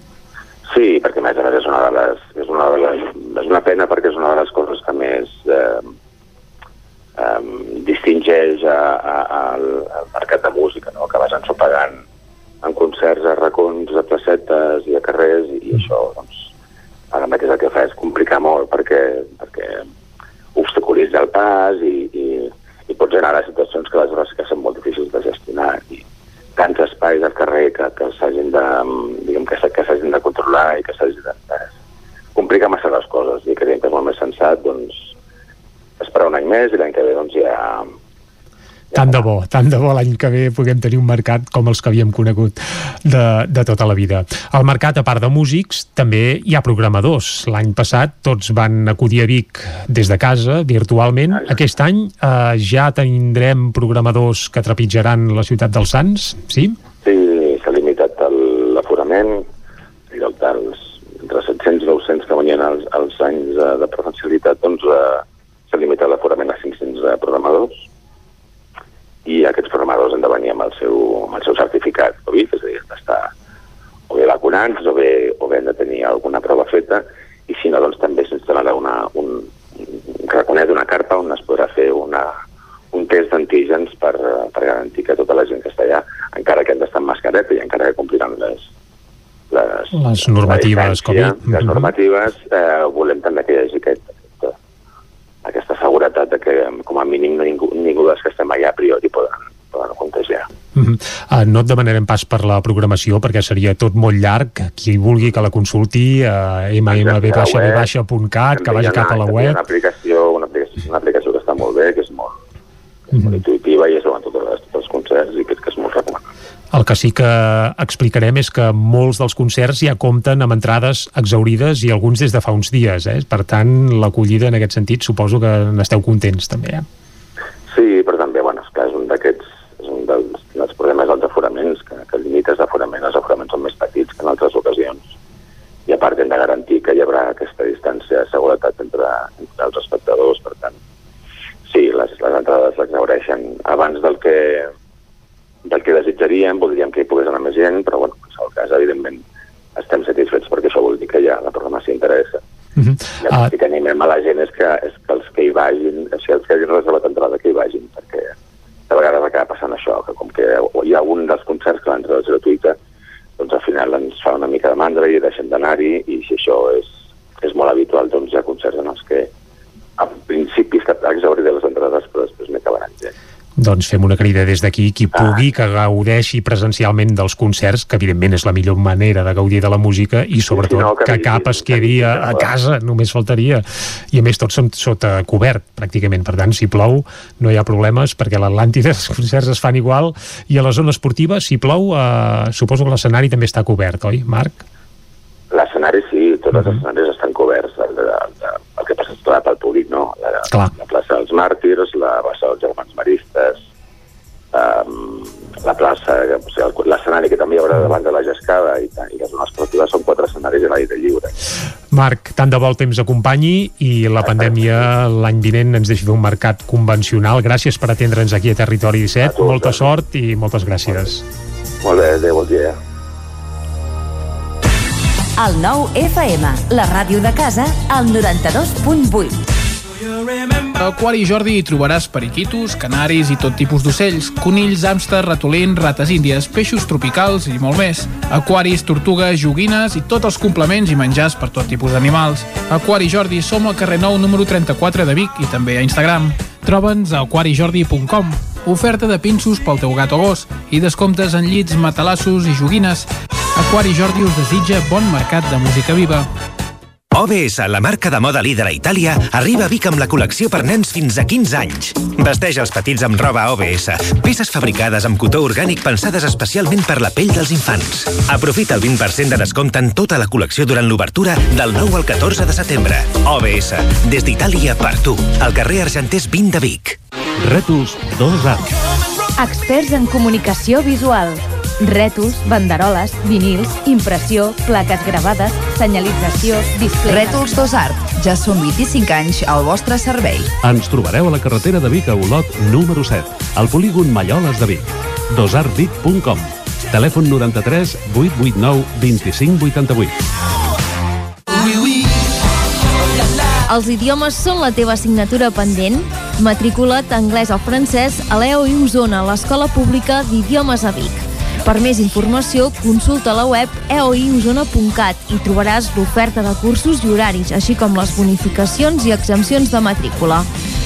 Speaker 39: Sí, perquè a més a més és una de les, és una, de les, és una pena perquè és una de les coses que més eh, eh, distingeix a, a, al, al mercat de música, no? que vas ensopegant en concerts a racons, a placetes i a carrers i, i això doncs, ara mateix el que fa és complicar molt perquè, perquè obstaculitza el pas i, i, i pot generar situacions que aleshores que són molt difícils de gestionar i tants espais al carrer que, que s'hagin de, diguem, que, que s'hagin de controlar i que s'hagin de, de complicar massa les coses. I creiem que és molt més sensat doncs, esperar un any més i l'any que ve doncs, ja,
Speaker 1: Tant de bo, tant de bo l'any que ve puguem tenir un mercat com els que havíem conegut de, de tota la vida. Al mercat, a part de músics, també hi ha programadors. L'any passat tots van acudir a Vic des de casa, virtualment. Aquest any eh, ja tindrem programadors que trepitjaran la ciutat dels Sants, sí?
Speaker 39: Sí, s'ha limitat l'aforament i el, dels, entre 700 i 900 que venien als, als anys eh, de presencialitat, doncs eh, s'ha limitat l'aforament a 500 eh, programadors i aquests programadors han de venir amb el seu, amb el seu certificat Covid, és a dir, han d'estar o bé vacunats o bé, o bé han de tenir alguna prova feta i si no, doncs també s'instal·larà una, un, raconet, una carpa on es podrà fer una, un test d'antígens per, per garantir que tota la gent que està allà, encara que han d'estar amb mascareta i encara que compliran les, les,
Speaker 1: Les normatives Covid.
Speaker 39: Les
Speaker 1: Mhm.
Speaker 39: normatives, eh, volem també que hi hagi aquest, aquesta, aquesta seguretat de que com a mínim ningú, ningú dels que estem allà a priori poden, poden contagiar.
Speaker 1: Mm -hmm. no et demanarem pas per la programació perquè seria tot molt llarg qui vulgui que la consulti a mmbv.cat que vagi cap a la web
Speaker 39: una aplicació, una aplicació, una aplicació que està molt bé, que és molt,
Speaker 1: Mhm.
Speaker 39: molt intuïtiva i és on tots els, tots els concerts i crec que és molt recomanable.
Speaker 1: el que sí que explicarem és que molts dels concerts ja compten amb entrades exaurides i alguns des de fa uns dies eh? per tant l'acollida en aquest sentit suposo que n'esteu contents també eh?
Speaker 39: Sí, però també, bueno, esclar, és un d'aquests, és un dels, dels problemes dels aforaments, que, que limites d'aforament, els aforaments són més petits que en altres ocasions, i a part hem de garantir que hi haurà aquesta distància de seguretat entre, entre els espectadors, per tant, sí, les, les entrades l'exaureixen abans del que, del que desitjaríem, voldríem que hi pogués anar més gent, però bueno, en el cas, evidentment, estem satisfets perquè això vol dir que ja la programació interessa.
Speaker 1: Mm -hmm.
Speaker 39: I el que animem a la gent és que, és que els que hi vagin, o sigui, els que hagin reservat entrada, que hi vagin, perquè de vegades acaba passant això, que com que hi ha un dels concerts que l'entrada és gratuïta, doncs al final ens fa una mica de mandra i deixem d'anar-hi, i si això és, és molt habitual, doncs hi ha concerts en els que en principi està exaurit de les entrades, però després n'acabaran gent.
Speaker 1: Doncs fem una crida des d'aquí qui pugui que gaudeixi presencialment dels concerts, que evidentment és la millor manera de gaudir de la música i sobretot
Speaker 39: si no, que
Speaker 1: que cap es quedi a, a casa, només faltaria. I a més tots som sota cobert pràcticament, per tant si plou no hi ha problemes perquè a l'Atlàntida els concerts es fan igual. I a la zona esportiva si plou eh, suposo que l'escenari també està cobert, oi Marc?
Speaker 39: L'escenari sí, tots els escenaris estan coberts, el, el,
Speaker 1: Marc, tant de bo el temps acompanyi i la pandèmia l'any vinent ens deixi fer un mercat convencional. Gràcies per atendre'ns aquí a Territori 17. Molta sort i moltes gràcies.
Speaker 39: Molt bé, adéu, bon dia.
Speaker 2: El nou FM, la ràdio de casa, al 92.8.
Speaker 23: A Aquari Jordi hi trobaràs periquitos, canaris i tot tipus d'ocells, conills, hàmsters, ratolins, rates índies, peixos tropicals i molt més. Aquaris, tortugues, joguines i tots els complements i menjars per tot tipus d'animals. Aquari Jordi som al carrer Nou número 34 de Vic i també a Instagram. Troba'ns a aquarijordi.com. Oferta de pinços pel teu gat o gos i descomptes en llits, matalassos i joguines. Aquari Jordi us desitja bon mercat de música viva.
Speaker 24: OBS, la marca de moda líder a Itàlia, arriba a Vic amb la col·lecció per nens fins a 15 anys. Vesteix els petits amb roba OBS, peces fabricades amb cotó orgànic pensades especialment per la pell dels infants. Aprofita el 20% de descompte en tota la col·lecció durant l'obertura del 9 al 14 de setembre. OBS, des d'Itàlia per tu, al carrer Argenters 20 de Vic.
Speaker 21: Rètols 2A.
Speaker 17: Experts en comunicació visual. Rètols, banderoles, vinils, impressió, plaques gravades, senyalització, display...
Speaker 40: Rètols Dos Art. Ja són 25 anys al vostre servei.
Speaker 21: Ens trobareu a la carretera de Vic a Olot número 7, al polígon Malloles de Vic. dosartvic.com Telèfon 93 889 2588
Speaker 17: Els idiomes són la teva assignatura pendent? Matricula't anglès o francès a l'EOI Osona, l'Escola Pública d'Idiomes a Vic. Per més informació, consulta la web eoiosona.cat i trobaràs l'oferta de cursos i horaris, així com les bonificacions i exempcions de matrícula.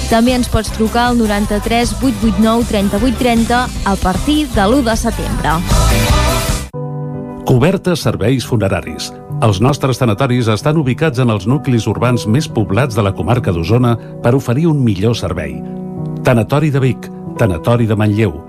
Speaker 17: També ens pots trucar al 93 889 3830 a partir de l'1 de setembre.
Speaker 21: Cobertes serveis funeraris. Els nostres tanatoris estan ubicats en els nuclis urbans més poblats de la comarca d'Osona per oferir un millor servei. Tanatori de Vic, Tanatori de Manlleu,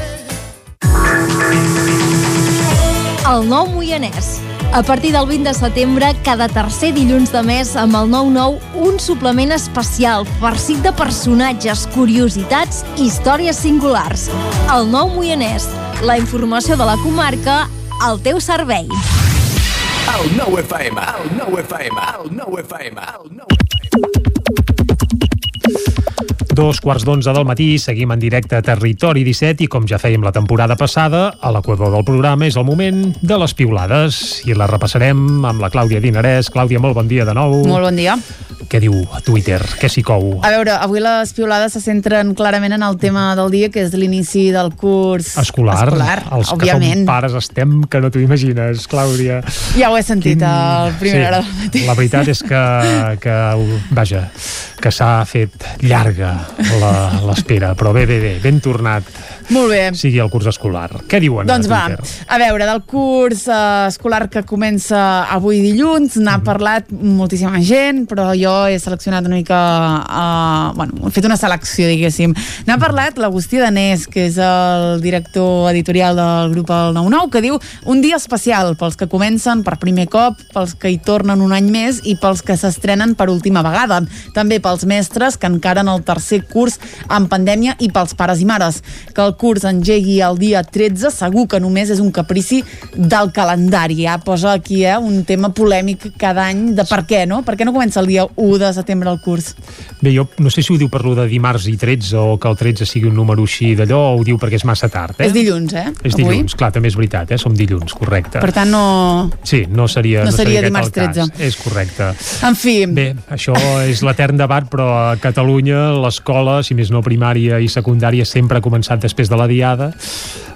Speaker 17: El nou Moianès. A partir del 20 de setembre, cada tercer dilluns de mes, amb el 9-9, un suplement especial, farcit de personatges, curiositats i històries singulars. El nou Moianès. La informació de la comarca al teu servei.
Speaker 41: El nou FM, el nou FM, el nou FM, el nou
Speaker 1: Dos quarts d'onze del matí, seguim en directe a Territori 17 i com ja fèiem la temporada passada, a l'equador del programa és el moment de les piulades i la repassarem amb la Clàudia Dinarès. Clàudia, molt bon dia de nou.
Speaker 3: Molt bon dia.
Speaker 1: Què diu a Twitter? Què s'hi cou?
Speaker 3: A veure, avui les piulades se centren clarament en el tema del dia, que és l'inici del curs
Speaker 1: Escolar.
Speaker 3: escolar
Speaker 1: Els
Speaker 3: òbviament.
Speaker 1: que som pares estem que no t'ho imagines, Clàudia.
Speaker 3: Ja ho he sentit
Speaker 1: Quin-
Speaker 3: a primera hora del matí.
Speaker 1: La veritat és que, que vaja, que s'ha fet llarga la- l'espera, però bé, bé, bé, ben tornat
Speaker 3: Molt bé.
Speaker 1: sigui el curs escolar. Què diuen
Speaker 3: Doncs
Speaker 1: a
Speaker 3: va, a veure, del curs eh, escolar que comença avui dilluns, n'ha
Speaker 1: Mhm.
Speaker 3: parlat moltíssima gent, però jo he seleccionat una mica, eh, bueno, he fet una selecció, diguéssim. N'ha parlat l'Agustí Danés, que és el director editorial del grup El 99, que diu un dia especial pels que comencen per primer cop, pels que hi tornen un any més i pels que s'estrenen per última vegada. També pels mestres que encaren el tercer curs en pandèmia i pels pares i mares. Que el curs engegui el dia 13 segur que només és un caprici del calendari. Ja posa aquí eh, un tema polèmic cada any de per què, no? Per què no comença el dia 1 de setembre el curs?
Speaker 1: Bé, jo no sé si ho diu per lo de dimarts i 13 o que el 13 sigui un número així d'allò o ho diu perquè és massa tard, eh?
Speaker 3: És dilluns, eh?
Speaker 1: És
Speaker 3: avui.
Speaker 1: dilluns, clar, també és veritat, eh? Som dilluns, correcte.
Speaker 3: Per tant, no...
Speaker 1: Sí, no seria,
Speaker 3: No seria
Speaker 1: aquest
Speaker 3: dimarts
Speaker 1: el cas.
Speaker 3: 13.
Speaker 1: És correcte.
Speaker 3: En fi...
Speaker 1: Bé, això és l'etern debat, però a Catalunya l'escola, si més no primària i secundària, sempre ha començat després de la diada.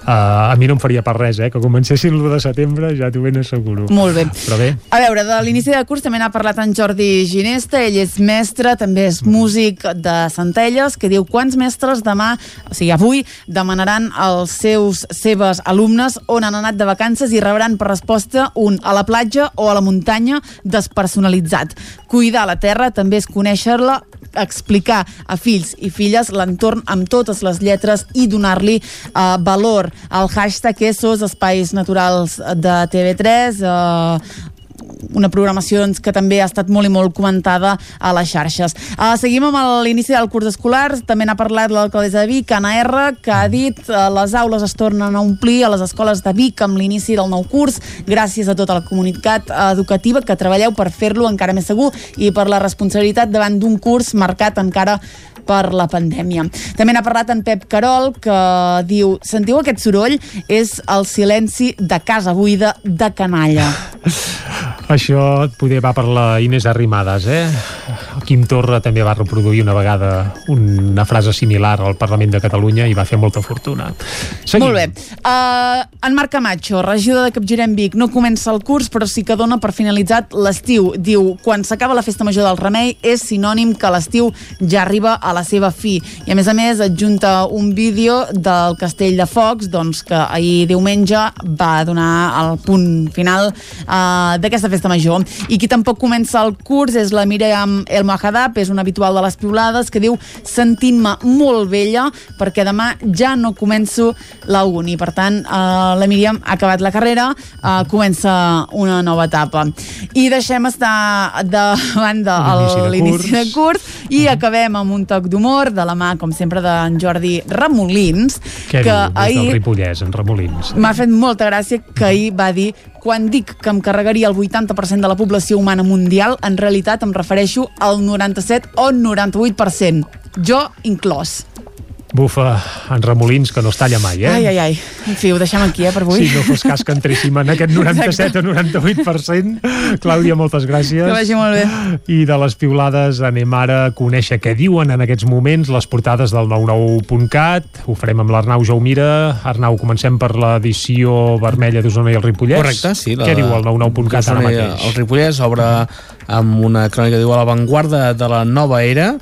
Speaker 1: Uh, a mi no em faria per res, eh? Que comencessin l'1 de setembre, ja t'ho ben asseguro.
Speaker 3: Molt bé.
Speaker 1: Però bé,
Speaker 3: A veure, de l'inici del curs també n'ha parlat en Jordi Ginesta, ell és mestre, també és músic de Centelles, que diu quants mestres demà, o sigui, avui, demanaran als seus seves alumnes on han anat de vacances i rebran per resposta un a la platja o a la muntanya despersonalitzat. Cuidar la terra també és conèixer-la explicar a fills i filles l'entorn amb totes les lletres i donar-li uh, valor. El hashtag és SOS Espais Naturals de TV3, uh, una programació doncs, que també ha estat molt i molt comentada a les xarxes. Uh, seguim amb l'inici del curs escolar, també n'ha parlat l'alcaldessa de Vic, Anna R, que ha dit uh, les aules es tornen a omplir a les escoles de Vic amb l'inici del nou curs, gràcies a tota la comunitat educativa que treballeu per fer-lo encara més segur i per la responsabilitat davant d'un curs marcat encara per la pandèmia. També n'ha parlat en Pep Carol, que diu sentiu aquest soroll? És el silenci de casa buida de canalla.
Speaker 1: això poder va per la Inés Arrimadas, eh? Quim Torra també va reproduir una vegada una frase similar al Parlament de Catalunya i va fer molta fortuna. Seguim.
Speaker 3: Molt bé. Uh, en Marc Camacho, regidor de Capgirem Vic, no comença el curs, però sí que dona per finalitzat l'estiu. Diu, quan s'acaba la festa major del Remei és sinònim que l'estiu ja arriba a la seva fi. I a més a més adjunta un vídeo del Castell de Focs, doncs, que ahir diumenge va donar el punt final uh, d'aquesta festa major. I qui tampoc comença el curs és la Míriam El Mahadab, és una habitual de les piulades, que diu sentint-me molt vella perquè demà ja no començo la uni. Per tant, eh, la Míriam ha acabat la carrera, eh, comença una nova etapa. I deixem estar de
Speaker 1: L'inici de
Speaker 3: l'inici de
Speaker 1: curs.
Speaker 3: i acabem amb un toc d'humor de la mà, com sempre, d'en Jordi Ramolins,
Speaker 1: Què
Speaker 3: que
Speaker 1: diu des del
Speaker 3: ahir
Speaker 1: Ripollès, en Remolins?
Speaker 3: m'ha fet molta gràcia que ahir va dir quan dic que em carregaria el 80% de la població humana mundial, en realitat em refereixo al 97 o 98%. Jo inclòs.
Speaker 1: Bufa, en Remolins, que no es talla mai, eh?
Speaker 3: Ai, ai, ai. En fi, ho deixem aquí, eh, per avui.
Speaker 1: Si no fos cas que entréssim en aquest 97 o 98%. Clàudia, moltes gràcies.
Speaker 3: Que vagi molt bé.
Speaker 1: I de les piulades anem ara a conèixer què diuen en aquests moments les portades del 99.cat. Ho farem amb l'Arnau Jaumira. Arnau, comencem per l'edició vermella d'Osona i el Ripollès.
Speaker 19: Correcte, sí.
Speaker 1: Què diu el 99.cat ara mateix?
Speaker 19: El Ripollès obre amb una crònica diu a l'avantguarda de la nova era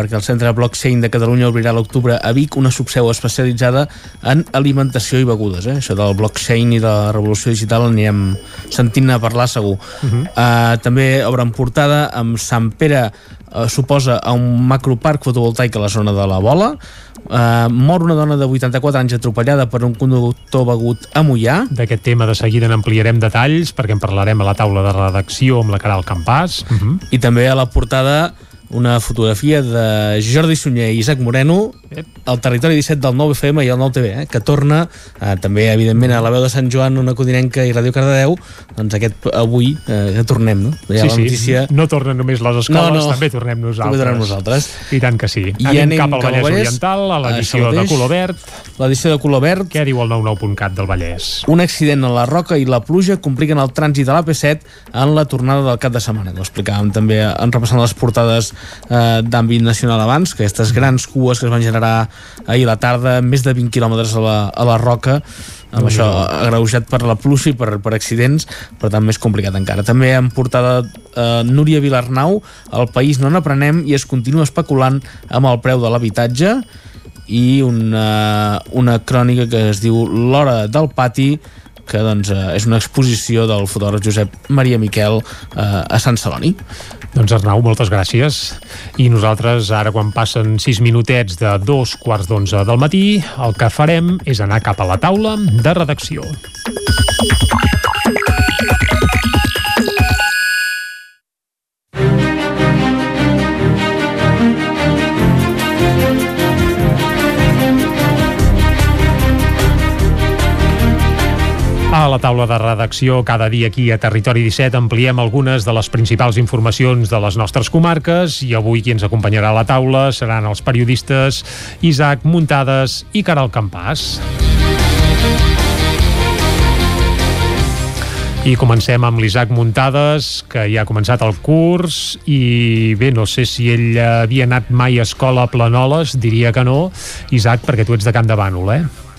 Speaker 19: perquè el Centre Blockchain de Catalunya obrirà l'octubre a Vic una subseu especialitzada en alimentació i begudes. Eh? Això del blockchain i de la revolució digital anirem sentint a parlar segur. Uh -huh. uh, també obren portada amb Sant Pere uh, suposa a un macroparc fotovoltaic a la zona de la Bola Uh, mor una dona de 84 anys atropellada per un conductor begut a Mollà.
Speaker 1: D'aquest tema de seguida n'ampliarem detalls perquè en parlarem a la taula de redacció amb la Caral Campàs. Uh -huh.
Speaker 19: I també a la portada una fotografia de Jordi Sunyer i Isaac Moreno al territori 17 del 9FM i el 9TV, eh, que torna eh, també, evidentment, a la veu de Sant Joan, una codinenca i Ràdio Cardedeu, doncs aquest avui eh, que tornem, no? Ja
Speaker 1: Sí,
Speaker 19: la
Speaker 1: sí,
Speaker 19: notícia...
Speaker 1: no tornen només les escoles,
Speaker 19: No, no.
Speaker 1: també tornem nosaltres.
Speaker 19: També tornem nosaltres.
Speaker 1: I tant que sí.
Speaker 19: I
Speaker 1: anem,
Speaker 19: anem
Speaker 1: cap al Vallès
Speaker 19: Vallès,
Speaker 1: Oriental, a l'edició de color verd.
Speaker 19: L'edició de color verd.
Speaker 1: Què diu el 99.cat del Vallès?
Speaker 19: Un accident a la Roca i la pluja compliquen el trànsit de l'AP7 en la tornada del cap de setmana. Ho explicàvem també en repassant les portades eh, d'àmbit nacional abans, que aquestes grans cues que es van generar ahir a la tarda, més de 20 quilòmetres a la, a la Roca, amb això agreujat per la pluja i per, per accidents, per tant més complicat encara. També en portada eh, Núria Vilarnau, el país no n'aprenem i es continua especulant amb el preu de l'habitatge i una, una crònica que es diu L'hora del pati que doncs, eh, és una exposició del fotògraf Josep Maria Miquel eh, a Sant Celoni.
Speaker 1: Doncs Arnau, moltes gràcies. I nosaltres, ara quan passen 6 minutets de dos quarts d'onze del matí, el que farem és anar cap a la taula de redacció. La taula de redacció, cada dia aquí a Territori 17 ampliem algunes de les principals informacions de les nostres comarques i avui qui ens acompanyarà a la taula seran els periodistes Isaac Muntades i Caral Campàs. I comencem amb l'Isaac Muntades, que ja ha començat el curs i bé, no sé si ell havia anat mai a escola a Planoles, diria que no. Isaac, perquè tu ets de Can de Bànol, eh?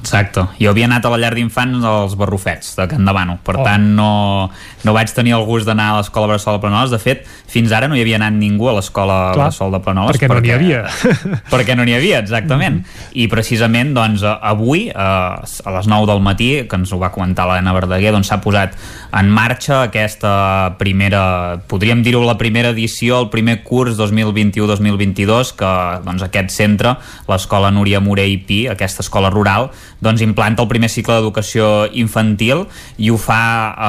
Speaker 15: Exacte. Jo havia anat a la llar d'infants dels Barrufets, de Can Davano. Per
Speaker 1: Oh.
Speaker 15: tant, no, no vaig tenir el gust d'anar a l'escola Bressol de Planoles. De fet, fins ara no hi havia anat ningú a l'escola Bressol de Planoles.
Speaker 1: perquè no n'hi havia.
Speaker 15: perquè no n'hi havia, exactament. I precisament, doncs, avui, eh, a les 9 del matí, que ens ho va comentar l'Helena Verdaguer, doncs s'ha posat en marxa aquesta primera, podríem dir-ho la primera edició, el primer curs 2021-2022, que doncs, aquest centre, l'escola Núria Morell Pi, aquesta escola rural, doncs implanta el primer cicle d'educació infantil i ho fa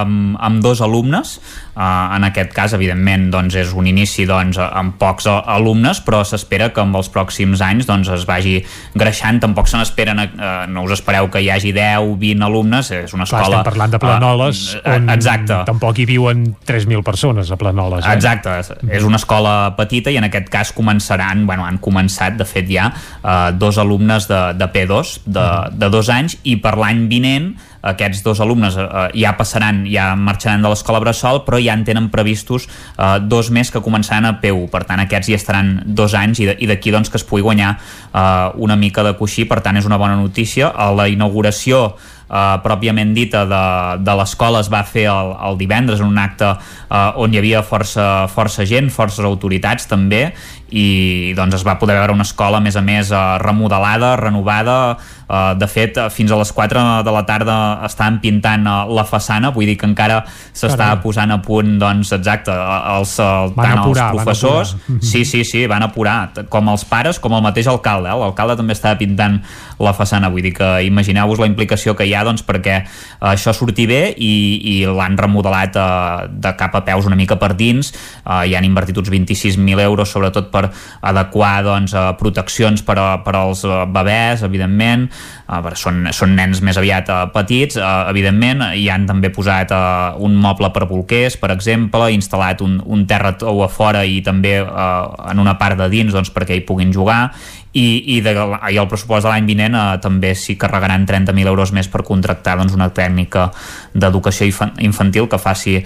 Speaker 15: amb, amb dos alumnes Uh, en aquest cas, evidentment, doncs, és un inici doncs, amb pocs alumnes, però s'espera que amb els pròxims anys doncs, es vagi greixant. Tampoc se n'esperen, uh, no us espereu que hi hagi 10, 20 alumnes, és una
Speaker 1: Clar,
Speaker 15: escola...
Speaker 1: estem parlant de Planoles,
Speaker 15: uh,
Speaker 1: on
Speaker 15: exacte.
Speaker 1: tampoc hi viuen 3.000 persones a Planoles. Eh?
Speaker 15: Exacte, és una escola petita i en aquest cas començaran, bueno, han començat de fet ja eh, dos alumnes de, de P2 de, de dos anys i per l'any vinent aquests dos alumnes eh, ja passaran, ja marxaran de l'escola Bressol, però ja en tenen previstos eh, dos més que començaran a P1, per tant aquests ja estaran dos anys i d'aquí doncs que es pugui guanyar eh, una mica de coixí, per tant és una bona notícia. A la inauguració eh, pròpiament dita de, de l'escola es va fer el, el divendres en un acte eh, on hi havia força, força gent, forces autoritats també i doncs es va poder veure una escola a més a més eh, remodelada, renovada eh, de fet fins a les 4 de la tarda estaven pintant eh, la façana vull dir que encara s'està posant a punt doncs exacte, els, el,
Speaker 1: Van
Speaker 15: tant
Speaker 1: apurar,
Speaker 15: els professors. sí, sí, sí, van apurar com els pares com el mateix alcalde, eh? l'alcalde també estava pintant la façana, vull dir que imagineu-vos la implicació que hi ha doncs perquè eh, això surti bé i, i l'han remodelat eh, de cap a peus una mica per dins, eh, hi han invertit uns 26.000 euros sobretot per adequar doncs, eh, proteccions per, a, per als eh, bebès, evidentment. Eh, són, són nens més aviat eh, petits, eh, evidentment. Hi han també posat eh, un moble per bolquers, per exemple, instal·lat un, un terra tou a fora i també eh, en una part de dins doncs, perquè hi puguin jugar i, i, de, i el pressupost de l'any vinent eh, també s'hi carregaran 30.000 euros més per contractar doncs, una tècnica d'educació infan- infantil que faci eh,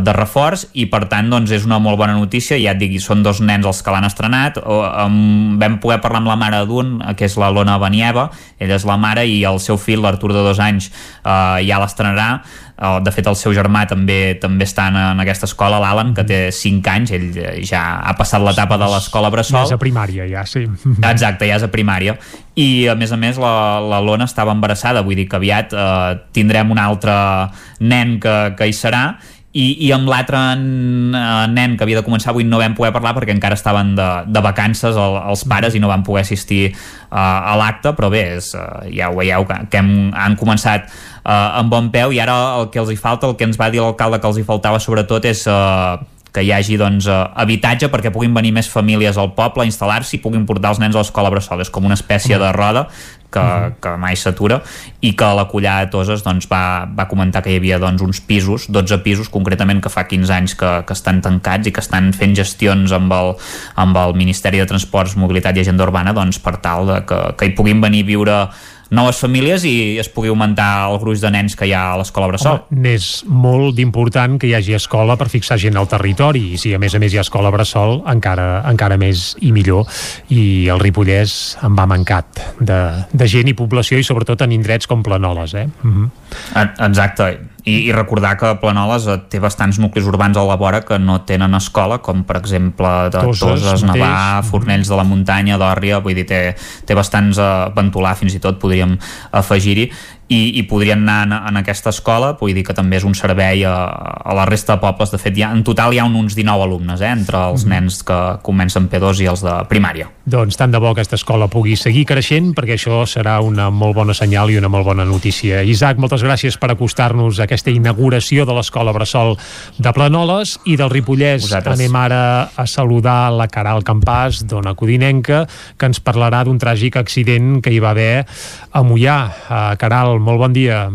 Speaker 15: de reforç. I per tant doncs, és una molt bona notícia ja et dic, són dos nens els que l'han estrenat o, um, vam poder parlar amb la mare d'un eh, que és la Lona Benieva. Ella és la mare i el seu fill l'Artur de dos anys eh, ja l'estrenarà Eh, de fet el seu germà també també està en, en aquesta escola, l'Alan que té 5 anys, ell eh, ja ha passat l'etapa de l'escola
Speaker 1: Ja
Speaker 15: Bressol
Speaker 1: és a primària, ja, sí.
Speaker 15: Exacte, ja és a primària. I a més a més la, la Lona estava embarassada vull dir que aviat eh, tindrem un altre nen que, que hi serà i, i amb l'altre eh, nen que havia de començar avui no vam poder parlar perquè encara estaven de, de vacances el, els pares i no van poder assistir uh, a l'acte però bé, és, uh, ja ho veieu que, que hem, han començat uh, amb bon peu i ara el que els hi falta, el que ens va dir l'alcalde que els hi faltava sobretot és uh, que hi hagi doncs, habitatge perquè puguin venir més famílies al poble a instal·lar-s'hi i puguin portar els nens a l'escola Bressol. És com una espècie de roda que, que mai s'atura i que la collada de Toses doncs, va, va comentar que hi havia doncs, uns pisos, 12 pisos concretament que fa 15 anys que, que estan tancats i que estan fent gestions amb el, amb el Ministeri de Transports, Mobilitat i Agenda Urbana doncs, per tal de que, que hi puguin venir a viure noves famílies i es pugui augmentar el gruix de nens que hi ha a l'escola Bressol.
Speaker 1: Home, n'és molt d'important que hi hagi escola per fixar gent al territori i si a més a més hi ha escola Bressol encara, encara més i millor i el Ripollès en va mancat de, de gent i població i sobretot en indrets com Planoles eh? Mm -hmm.
Speaker 15: Exacte, i, i recordar que Planoles eh, té bastants nuclis urbans a la vora que no tenen escola, com per exemple de
Speaker 1: Toses,
Speaker 15: Toses. Navà, Fornells de la Muntanya, Dòrria, vull dir, té, té bastants a Ventolà, fins i tot podríem afegir-hi i, i podrien anar en, en aquesta escola vull dir que també és un servei a, a la resta de pobles, de fet hi ha, en total hi ha uns 19 alumnes eh, entre els
Speaker 1: Mhm.
Speaker 15: nens que comencen P2 i els de primària
Speaker 1: Doncs tant de bo aquesta escola pugui seguir creixent perquè això serà una molt bona senyal i una molt bona notícia. Isaac, moltes gràcies per acostar-nos a aquesta inauguració de l'escola Bressol de Planoles i del Ripollès.
Speaker 15: Vosaltres.
Speaker 1: Anem ara a saludar la Caral Campàs, dona codinenca, que ens parlarà d'un tràgic accident que hi va haver a Mollà. Uh, Caral, molt bon dia.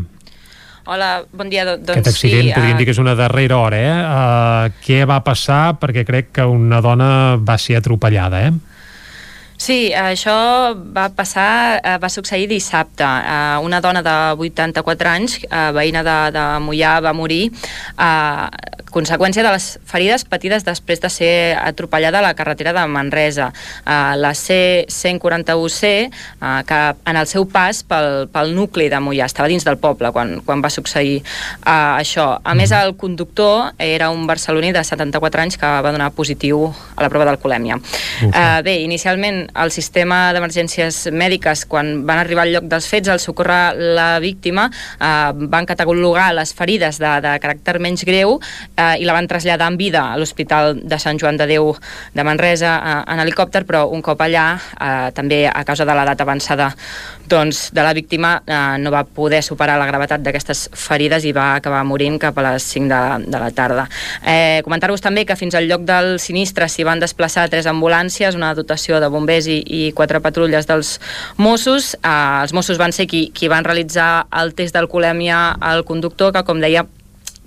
Speaker 8: Hola, bon dia. do- Doncs
Speaker 1: Aquest accident
Speaker 8: sí,
Speaker 1: podríem
Speaker 8: eh,
Speaker 1: dir que és una darrera hora, eh? Uh, què va passar? Perquè crec que una dona va ser atropellada, eh?
Speaker 8: Sí, això va passar, eh, va succeir dissabte. Eh, Una dona de 84 anys, eh, veïna de, de Mollà, va morir conseqüència de les ferides patides després de ser atropellada a la carretera de Manresa. Eh, La C-141C, eh, que en el seu pas pel, pel nucli de Mollà, estava dins del poble quan, quan va succeir eh, això. A més, el conductor era un barceloní de 74 anys que va donar positiu a la prova d'alcoholèmia. Eh, bé, inicialment el sistema d'emergències mèdiques, quan van arribar al lloc dels fets, al socórrer la víctima, eh, van catalogar les ferides de, de caràcter menys greu eh, i la van traslladar en vida a l'Hospital de Sant Joan de Déu de Manresa eh, en helicòpter, però un cop allà, eh, també a causa de l'edat avançada doncs, de la víctima, eh, no va poder superar la gravetat d'aquestes ferides i va acabar morint cap a les 5 de, de la tarda. Eh, Comentar-vos també que fins al lloc del sinistre s'hi van desplaçar tres ambulàncies, una dotació de bombers i, i quatre patrulles dels Mossos. Eh, els Mossos van ser qui, qui van realitzar el test d'alcoholèmia al conductor, que com deia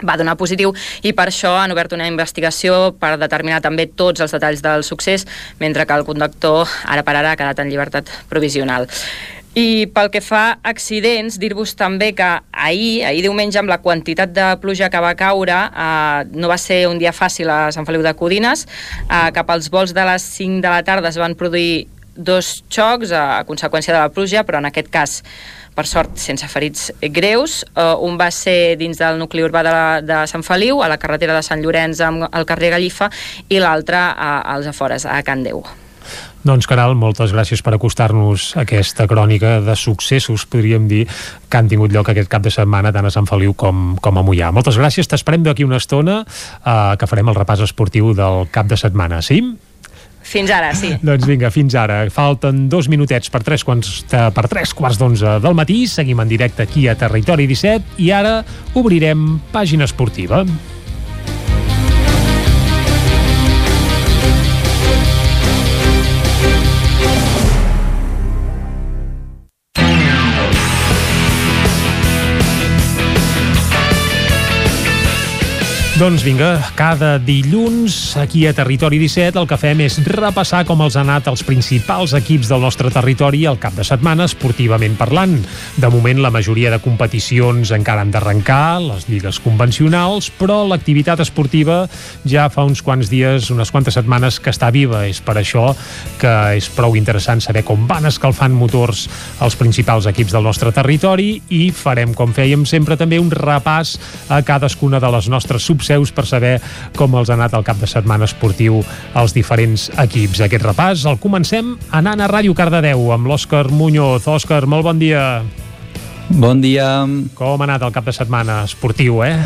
Speaker 8: va donar positiu i per això han obert una investigació per determinar també tots els detalls del succés, mentre que el conductor ara per ara ha quedat en llibertat provisional. I pel que fa a accidents, dir-vos també que ahir, ahir diumenge, amb la quantitat de pluja que va caure, eh, no va ser un dia fàcil a Sant Feliu de Codines. Eh, cap als vols de les 5 de la tarda es van produir dos xocs a conseqüència de la pluja, però en aquest cas per sort sense ferits greus. Uh, un va ser dins del nucli urbà de, la, de Sant Feliu, a la carretera de Sant Llorenç amb el carrer Gallifa, i l'altre als afores, a Can Déu.
Speaker 1: Doncs, Caral, moltes gràcies per acostar-nos a aquesta crònica de successos, podríem dir, que han tingut lloc aquest cap de setmana tant a Sant Feliu com, com a Mollà. Moltes gràcies, t'esperem d'aquí una estona eh, que farem el repàs esportiu del cap de setmana, sí?
Speaker 8: Fins ara, sí.
Speaker 1: doncs vinga, fins ara. Falten dos minutets per tres, quarts, per tres quarts d'onze del matí. Seguim en directe aquí a Territori 17 i ara obrirem pàgina esportiva. Doncs vinga, cada dilluns aquí a Territori 17 el que fem és repassar com els han anat els principals equips del nostre territori al cap de setmana esportivament parlant. De moment la majoria de competicions encara han d'arrencar, les lligues convencionals, però l'activitat esportiva ja fa uns quants dies, unes quantes setmanes que està viva. És per això que és prou interessant saber com van escalfant motors els principals equips del nostre territori i farem, com fèiem sempre, també un repàs a cadascuna de les nostres seus per saber com els ha anat el cap de setmana esportiu als diferents equips. Aquest repàs el comencem anant a Ràdio Cardedeu amb l'Òscar Muñoz. Òscar, molt bon dia.
Speaker 42: Bon dia.
Speaker 1: Com ha anat el cap de setmana esportiu, eh?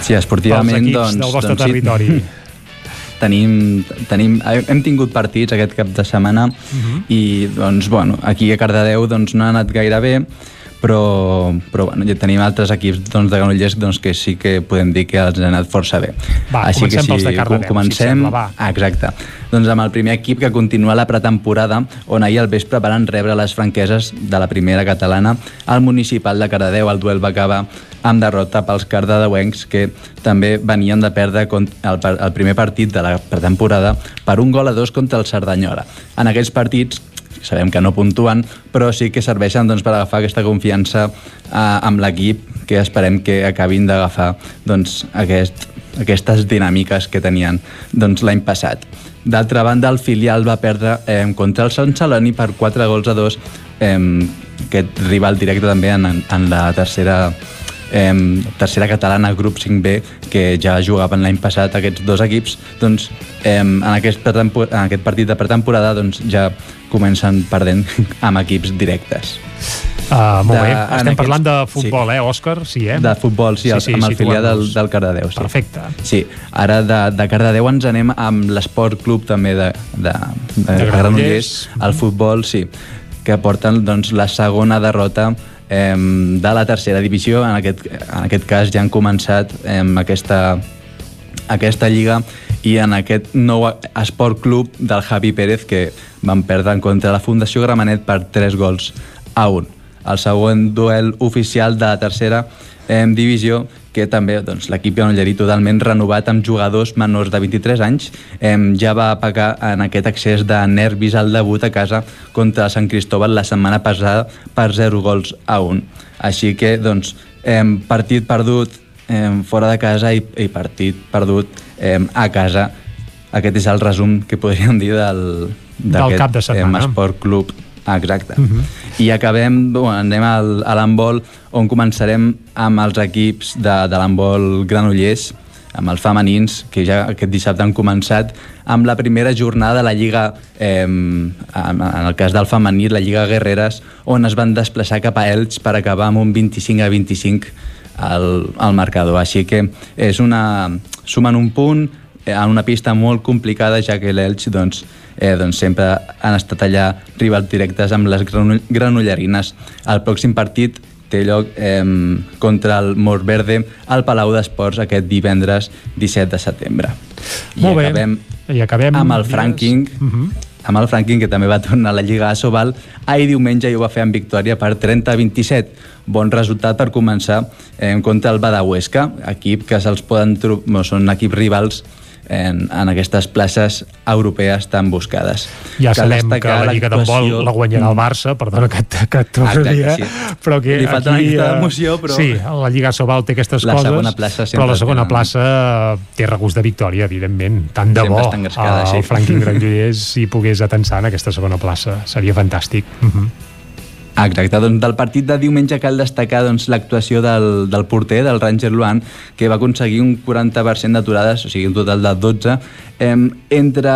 Speaker 42: Sí, esportivament, doncs...
Speaker 1: del vostre
Speaker 42: doncs,
Speaker 1: territori.
Speaker 42: Sí. tenim, tenim, hem tingut partits aquest cap de setmana uh -huh. i doncs, bueno, aquí a Cardedeu doncs, no ha anat gaire bé però, però bueno, ja tenim altres equips doncs, de Granollers doncs, que sí que podem dir que els han anat força bé.
Speaker 1: Va,
Speaker 42: Així
Speaker 1: comencem
Speaker 42: que si
Speaker 1: pels de Cardedeu,
Speaker 42: comencem,
Speaker 1: si sembla, va.
Speaker 42: Ah, exacte. Doncs amb el primer equip que continua la pretemporada, on ahir al vespre van rebre les franqueses de la primera catalana al municipal de Cardedeu. El duel va acabar amb derrota pels cardedeuencs que també venien de perdre el, el primer partit de la pretemporada per un gol a dos contra el Cerdanyola. En aquests partits sabem que no puntuen, però sí que serveixen doncs, per agafar aquesta confiança eh, amb l'equip que esperem que acabin d'agafar doncs, aquest, aquestes dinàmiques que tenien doncs, l'any passat. D'altra banda, el filial va perdre eh, contra el Sant Celoni per 4 gols a 2, eh, aquest rival directe també en, en la tercera eh, tercera catalana, grup 5B, que ja jugaven l'any passat aquests dos equips, doncs eh, en, aquest en aquest partit de pretemporada doncs, ja comencen perdent amb equips directes.
Speaker 1: Uh, molt de, bé, estem aquests, parlant de futbol, sí. eh, Òscar? Sí, eh?
Speaker 42: De futbol, sí, sí, sí amb el filial del, del Cardedeu. Sí.
Speaker 1: Perfecte.
Speaker 42: Sí, ara de, de Cardedeu ens anem amb l'esport club també de, de, de, de Granollers, el futbol, sí, que porten doncs, la segona derrota eh, de la tercera divisió. En aquest, en aquest cas ja han començat eh, aquesta, aquesta lliga i en aquest nou esport club del Javi Pérez que van perdre en contra la Fundació Gramenet per 3 gols a 1. El següent duel oficial de la tercera eh, divisió que també doncs, l'equip granollerí totalment renovat amb jugadors menors de 23 anys eh, ja va pagar en aquest accés de nervis al debut a casa contra Sant Cristóbal la setmana passada per 0 gols a 1. Així que, doncs, eh, partit perdut eh, fora de casa i, i partit perdut eh, a casa. Aquest és el resum que podríem dir del,
Speaker 1: del cap de setmana.
Speaker 42: Eh, esport club exacte. Uh -huh. I acabem, bueno, anem al, a l'handbol, on començarem amb els equips de, de l'handbol Granollers, amb els femenins, que ja aquest dissabte han començat, amb la primera jornada de la Lliga, eh, en el cas del femení, la Lliga Guerreres, on es van desplaçar cap a Elx per acabar amb un 25 a 25 al, al marcador. Així que és una... sumen un punt en una pista molt complicada, ja que l'Elx doncs, eh, doncs sempre han estat allà rivals directes amb les granollerines. El pròxim partit té lloc eh, contra el Morsverde al Palau d'Esports aquest divendres 17 de setembre.
Speaker 1: Molt I bé. Acabem I acabem
Speaker 42: amb el Franking, uh mhm. -huh. amb el Franking, que també va tornar a la Lliga Asobal. Ahir diumenge i ho va fer en victòria per 30-27. Bon resultat per començar eh, contra el Badahuesca, equip que se'ls poden trobar, són equips rivals en, en aquestes places europees tan buscades.
Speaker 1: Ja
Speaker 42: Cal
Speaker 1: sabem que la Lliga
Speaker 42: l'actuació-
Speaker 1: la guanyarà el Barça, perdona que, que et dir,
Speaker 42: sí.
Speaker 1: eh? però que
Speaker 42: Li falta una
Speaker 1: aquí,
Speaker 42: mica
Speaker 1: eh,
Speaker 42: d'emoció, però-
Speaker 1: Sí, la Lliga Sobal té aquestes
Speaker 42: La
Speaker 1: coses,
Speaker 42: segona plaça
Speaker 1: però la segona
Speaker 42: tenen-
Speaker 1: plaça eh, té regust de victòria, evidentment. Tant de
Speaker 42: Sempre
Speaker 1: bo el
Speaker 42: sí.
Speaker 1: Franklin Granollers si pogués atensar en aquesta segona plaça. Seria fantàstic. Uh -huh.
Speaker 42: Exacte, doncs del partit de diumenge cal destacar doncs, l'actuació del, del porter, del Ranger Luan, que va aconseguir un 40% d'aturades, o sigui, un total de 12, eh, entre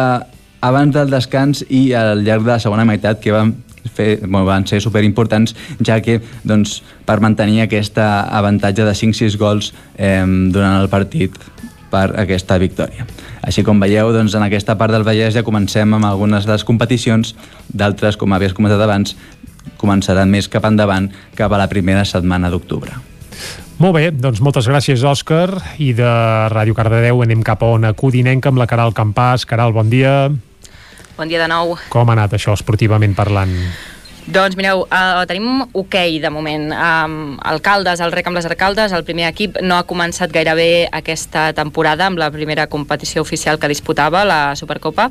Speaker 42: abans del descans i al llarg de la segona meitat, que van fer, bueno, van ser superimportants, ja que doncs, per mantenir aquest avantatge de 5-6 gols eh, durant el partit per aquesta victòria. Així com veieu, doncs, en aquesta part del Vallès ja comencem amb algunes de les competicions, d'altres, com havies comentat abans, començaran més cap endavant, cap a la primera setmana d'octubre.
Speaker 1: Molt bé, doncs moltes gràcies, Òscar. I de Ràdio Cardedeu anem cap a Ona Codinenca amb la Caral Campàs. Caral, bon dia.
Speaker 8: Bon dia de nou.
Speaker 1: Com ha anat això, esportivament parlant?
Speaker 8: Doncs mireu, uh, tenim hoquei de moment. Um, Alcaldes, el rec amb les Arcaldes, el primer equip no ha començat gairebé aquesta temporada amb la primera competició oficial que disputava, la Supercopa.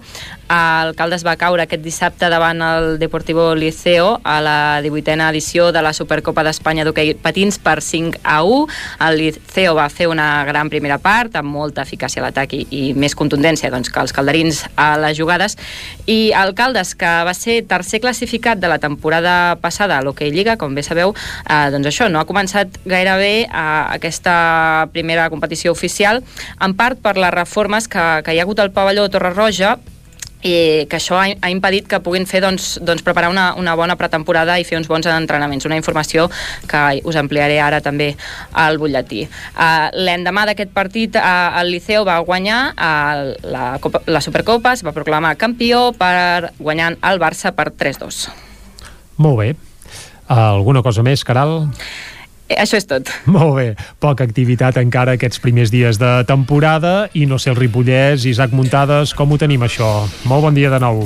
Speaker 8: Alcaldes va caure aquest dissabte davant el Deportivo Liceo a la 18a edició de la Supercopa d'Espanya d'hoquei patins per 5 a 1. El Liceo va fer una gran primera part amb molta eficàcia a l'atac i, i més contundència doncs, que els calderins a les jugades. I Alcaldes, que va ser tercer classificat de la temporada passada a l'Hockey Lliga, com bé sabeu, eh, doncs això, no ha començat gairebé a aquesta primera competició oficial, en part per les reformes que, que hi ha hagut al pavelló de Torre Roja, i que això ha, ha impedit que puguin fer doncs, doncs preparar una, una bona pretemporada i fer uns bons entrenaments. Una informació que us ampliaré ara també al butlletí. Uh, L'endemà d'aquest partit uh, el Liceu va guanyar uh, la, Copa, la Supercopa, es va proclamar campió per guanyant el Barça per 3-2.
Speaker 1: Molt bé. Alguna cosa més, Caral?
Speaker 8: Eh, això és tot.
Speaker 1: Molt bé. Poca activitat encara aquests primers dies de temporada i no sé el Ripollès, Isaac Muntades, com ho tenim això? Molt bon dia de nou.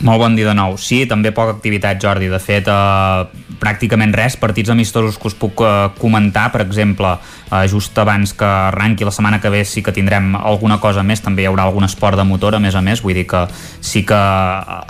Speaker 15: Molt bon dia de nou. Sí, també poca activitat, Jordi. De fet, eh, pràcticament res. Partits amistosos que us puc eh, comentar, per exemple, eh, just abans que arranqui la setmana que ve sí que tindrem alguna cosa més. També hi haurà algun esport de motor, a més a més. Vull dir que sí que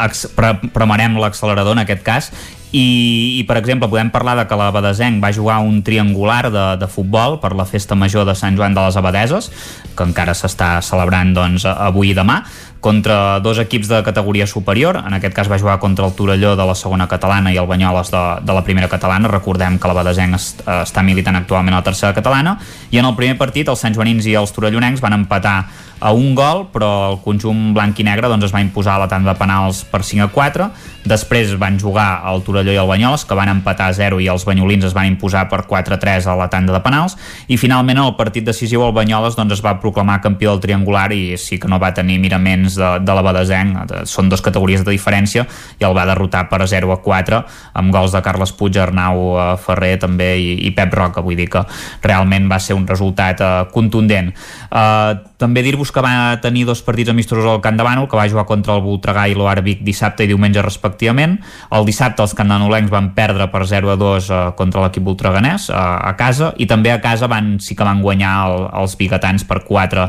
Speaker 15: ex- pre premarem l'accelerador en aquest cas. I, i, per exemple, podem parlar de que la Badesenc va jugar un triangular de, de futbol per la festa major de Sant Joan de les Abadeses, que encara s'està celebrant doncs, avui i demà, contra dos equips de categoria superior. En aquest cas va jugar contra el Torelló de la segona catalana i el Banyoles de, de la primera catalana. Recordem que la Badesenc est, està militant actualment a la tercera catalana. I en el primer partit els Sant Joanins i els Torellonencs van empatar a un gol, però el conjunt blanc i negre doncs, es va imposar a la tanda de penals per 5 a 4. Després van jugar el Torelló i el Banyoles, que van empatar a 0 i els banyolins es van imposar per 4 a 3 a la tanda de penals. I finalment en el partit decisiu el Banyoles doncs, es va proclamar campió del triangular i sí que no va tenir miraments de, de la Badesenc. Són dues categories de diferència i el va derrotar per 0 a 4 amb gols de Carles Puig, Arnau eh, Ferrer també i, i Pep Roca. Vull dir que realment va ser un resultat eh, contundent. Eh, també dir-vos que va tenir dos partits amistosos al Camp de Bànol, que va jugar contra el Voltregà i l'Oar Vic dissabte i diumenge respectivament. El dissabte els candanolencs van perdre per 0 a 2 eh, contra l'equip voltreganès a, a casa i també a casa van, sí que van guanyar el, els bigatans per 4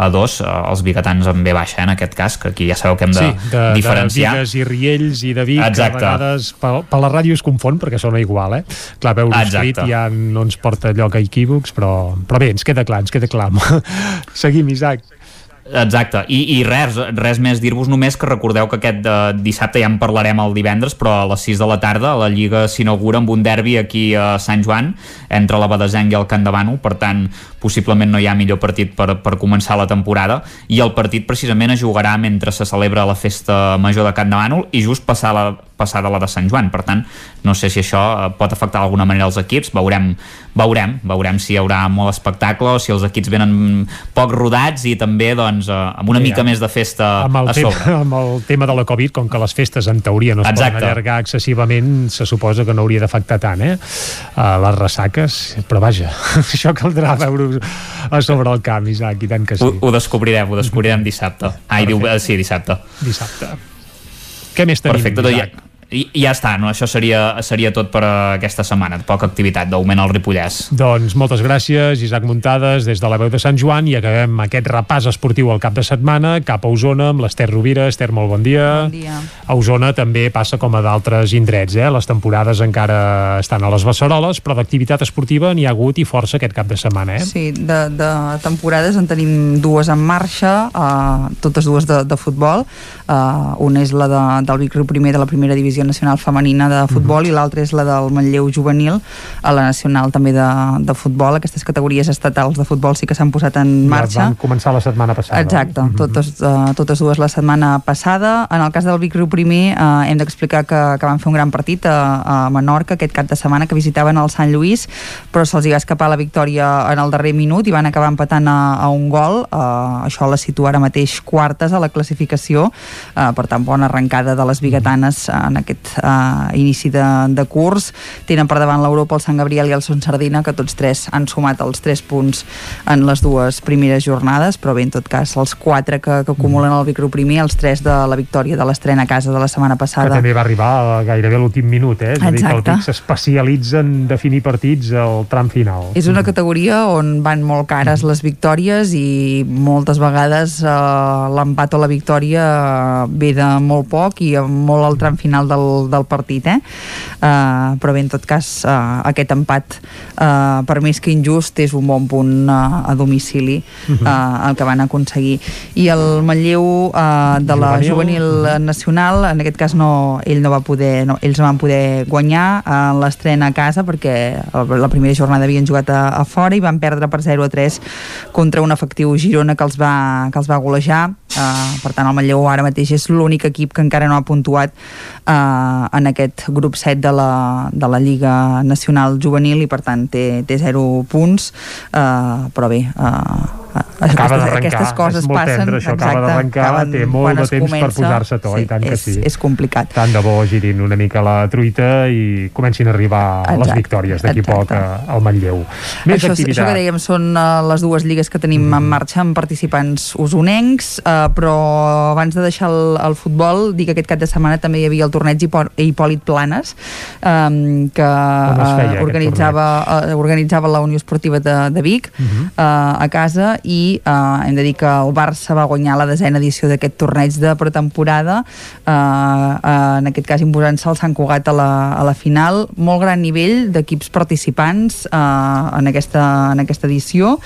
Speaker 15: a 2, eh, els bigatans en B baixa eh, en aquest cas, que aquí ja sabeu que hem de,
Speaker 1: sí, de,
Speaker 15: diferenciar.
Speaker 1: de Vigues i Riells i de Vic,
Speaker 15: Exacte.
Speaker 1: a vegades per, per la ràdio es confon perquè sona igual, eh? Clar, veure escrit ja no ens porta lloc a equívocs, però, però bé, ens queda clar, ens queda clar. Seguim, Isaac.
Speaker 15: Exacte, I, i res, res més dir-vos només que recordeu que aquest eh, dissabte ja en parlarem el divendres, però a les 6 de la tarda la Lliga s'inaugura amb un derbi aquí a Sant Joan, entre la Badesenc i el de Bànol, per tant possiblement no hi ha millor partit per, per començar la temporada, i el partit precisament es jugarà mentre se celebra la festa major de de Bànol i just passar la, passada la de Sant Joan, per tant no sé si això eh, pot afectar d'alguna manera els equips, veurem, veurem veurem si hi haurà molt espectacle o si els equips venen poc rodats i també doncs, eh, amb una
Speaker 1: Ja.
Speaker 15: mica més de festa
Speaker 1: amb el,
Speaker 15: a
Speaker 1: tema,
Speaker 15: sobre.
Speaker 1: amb el tema de la Covid, com que les festes en teoria no es
Speaker 15: Exacte.
Speaker 1: poden allargar excessivament, se suposa que no hauria d'afectar tant, eh? Uh, les ressaques, però vaja, això caldrà veure a sobre el camp, Isaac, i tant que sí.
Speaker 15: Ho, ho descobrirem, ho descobrirem dissabte. Ai, diu, eh, sí, dissabte.
Speaker 1: Dissabte. Què més tenim,
Speaker 15: Perfecte, doncs ja,
Speaker 1: Isaac?
Speaker 15: I, ja està, no? Això seria, seria tot per uh, aquesta setmana. Poca activitat, d'augment al Ripollès.
Speaker 1: Doncs moltes gràcies, Isaac Muntades, des de la veu de Sant Joan, i acabem aquest repàs esportiu al cap de setmana, cap a Osona, amb l'Ester Rovira. Ester, molt bon dia.
Speaker 43: Bon dia.
Speaker 1: A Osona també passa com a d'altres indrets, eh? Les temporades encara estan a les Beceroles, però d'activitat esportiva n'hi ha hagut i força aquest cap de setmana, eh?
Speaker 43: Sí, de, de temporades en tenim dues en marxa, uh, totes dues de, de futbol. Uh, una és la de, del Vic Riu primer de la primera divisió nacional femenina de futbol mm -hmm. i l'altra és la del Manlleu juvenil a la nacional també de, de futbol. Aquestes categories estatals de futbol sí que s'han posat en marxa.
Speaker 1: Ja van començar la setmana passada.
Speaker 43: Exacte, mm -hmm. totes, uh, totes dues la setmana passada. En el cas del Vic Riu primer uh, hem d'explicar que, que van fer un gran partit a, a Menorca aquest cap de setmana que visitaven el Sant Lluís, però se'ls hi va escapar la victòria en el darrer minut i van acabar empatant a, a un gol. Uh, això la situa ara mateix quartes a la classificació, uh, per tant bona arrencada de les biguetanes en aquest uh, inici de, de curs. Tenen per davant l'Europa, el Sant Gabriel i el Son Sardina, que tots tres han sumat els tres punts en les dues primeres jornades, però bé, en tot cas, els quatre que, que acumulen el Vicru primer, els tres de la victòria de l'estrena a casa de la setmana passada.
Speaker 1: Que també va arribar a gairebé a l'últim minut, eh? És a dir, que el
Speaker 43: Exacte.
Speaker 1: Vic s'especialitza en definir partits al tram final.
Speaker 43: És una categoria on van molt cares les victòries i moltes vegades eh, l'empat o la victòria eh, ve de molt poc i molt al tram final del, del partit eh? Uh, però bé, en tot cas uh, aquest empat uh, per més que injust és un bon punt uh, a domicili
Speaker 44: Mhm.
Speaker 43: uh, el que van aconseguir i el Manlleu uh, de la
Speaker 44: Juvenil.
Speaker 43: juvenil nacional en aquest cas no, ell no va poder no, ells no van poder guanyar en l'estrena a casa perquè el- la primera jornada havien jugat a, a fora i van perdre per 0 a 3 contra un efectiu Girona que els va, que els va golejar uh, per tant el Manlleu ara mateix és l'únic equip que encara no ha puntuat uh, en aquest grup 7 de la, de la Lliga Nacional Juvenil i per tant té, té 0 punts. Uh, però bé uh,
Speaker 1: Acaba
Speaker 43: aquestes,
Speaker 1: d'arrencar,
Speaker 43: aquestes coses
Speaker 1: és molt
Speaker 43: passen
Speaker 1: tendre, això acaba
Speaker 43: exacte,
Speaker 1: d'arrencar,
Speaker 43: acaben
Speaker 1: té molt de temps per
Speaker 43: comença.
Speaker 1: posar-se a to,
Speaker 43: sí,
Speaker 1: i tant que
Speaker 43: és,
Speaker 1: sí.
Speaker 43: és complicat
Speaker 1: Tant de bo girin una mica la truita i comencin a arribar les
Speaker 43: Exacte,
Speaker 1: victòries d'aquí poc a- al Manlleu. Més
Speaker 43: això, això
Speaker 1: activitat.
Speaker 43: que dèiem són uh, les dues lligues que tenim en marxa amb participants usonencs, uh, però abans de deixar el, el futbol, dic que aquest cap de setmana també hi havia el torneig Hipò Hipòlit Planes, que
Speaker 1: feia, aquest
Speaker 43: organitzava, organitzava la Unió Esportiva de, de Vic
Speaker 1: Mhm.
Speaker 43: uh, a casa i uh, hem de dir que el Barça va guanyar la desena edició d'aquest torneig de pretemporada uh, uh, en aquest cas imposant-se el Sant Cugat a la, a la final molt gran nivell d'equips participants uh, en, aquesta, en aquesta edició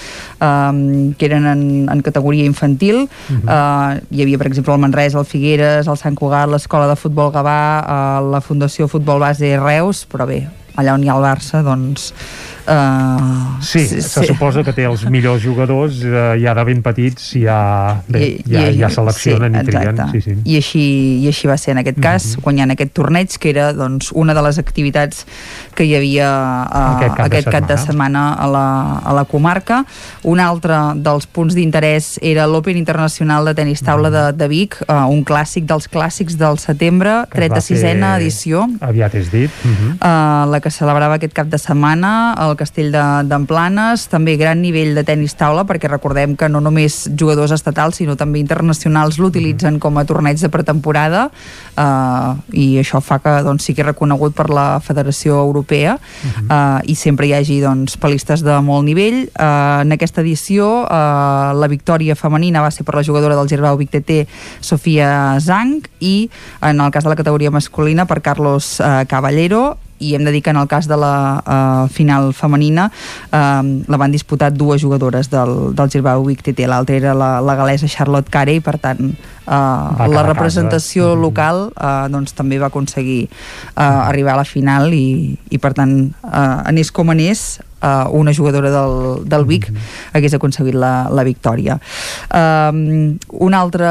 Speaker 43: um, que eren en, en categoria infantil
Speaker 1: Mhm.
Speaker 43: uh, hi havia per exemple el Manresa, el Figueres, el Sant Cugat l'Escola de Futbol Gavà uh, la Fundació Futbol Base Reus però bé, allà on hi ha el Barça doncs uh,
Speaker 1: Sí, se suposa que té els millors jugadors eh, ja de ben petits ja, bé, ja, ja seleccionen i, trien.
Speaker 43: exacte.
Speaker 1: Sí, sí.
Speaker 43: I, així, I així va ser en aquest cas,
Speaker 1: Mhm.
Speaker 43: guanyant aquest torneig, que era doncs, una de les activitats que hi havia uh,
Speaker 1: Aquest cap de
Speaker 43: aquest cap de setmana a la, a la comarca. Un altre dels punts d'interès era l'Open Internacional de Tenis Taula de, de Vic, uh, un clàssic dels clàssics del setembre,
Speaker 1: Que es va
Speaker 43: 36a
Speaker 1: fer
Speaker 43: edició.
Speaker 1: Aviat és dit. Uh -huh.
Speaker 43: Uh, la que celebrava aquest cap de setmana al castell de- d'Emplanes, també gran nivell de tennis taula, perquè recordem que no només jugadors estatals, sinó també internacionals l'utilitzen com a torneig de pretemporada uh, i això fa que doncs, sigui reconegut per la Federació Europea uh, i sempre hi hagi doncs, pelistes de molt nivell. Uh, en aquesta edició uh, la victòria femenina va ser per la jugadora del Girbau Vic TT, Sofia Zang, i en el cas de la categoria masculina per Carlos uh, Caballero, i hem de dir que en el cas de la uh, final femenina uh, la van disputar dues jugadores del, del Girbau Vic TT, l'altra era la, la galesa Charlotte Carey, per tant uh, la representació local uh, doncs també va aconseguir uh, arribar a la final i, i per tant uh, anés com anés uh, una jugadora del, del Vic hagués aconseguit la, la victòria. Um, un altre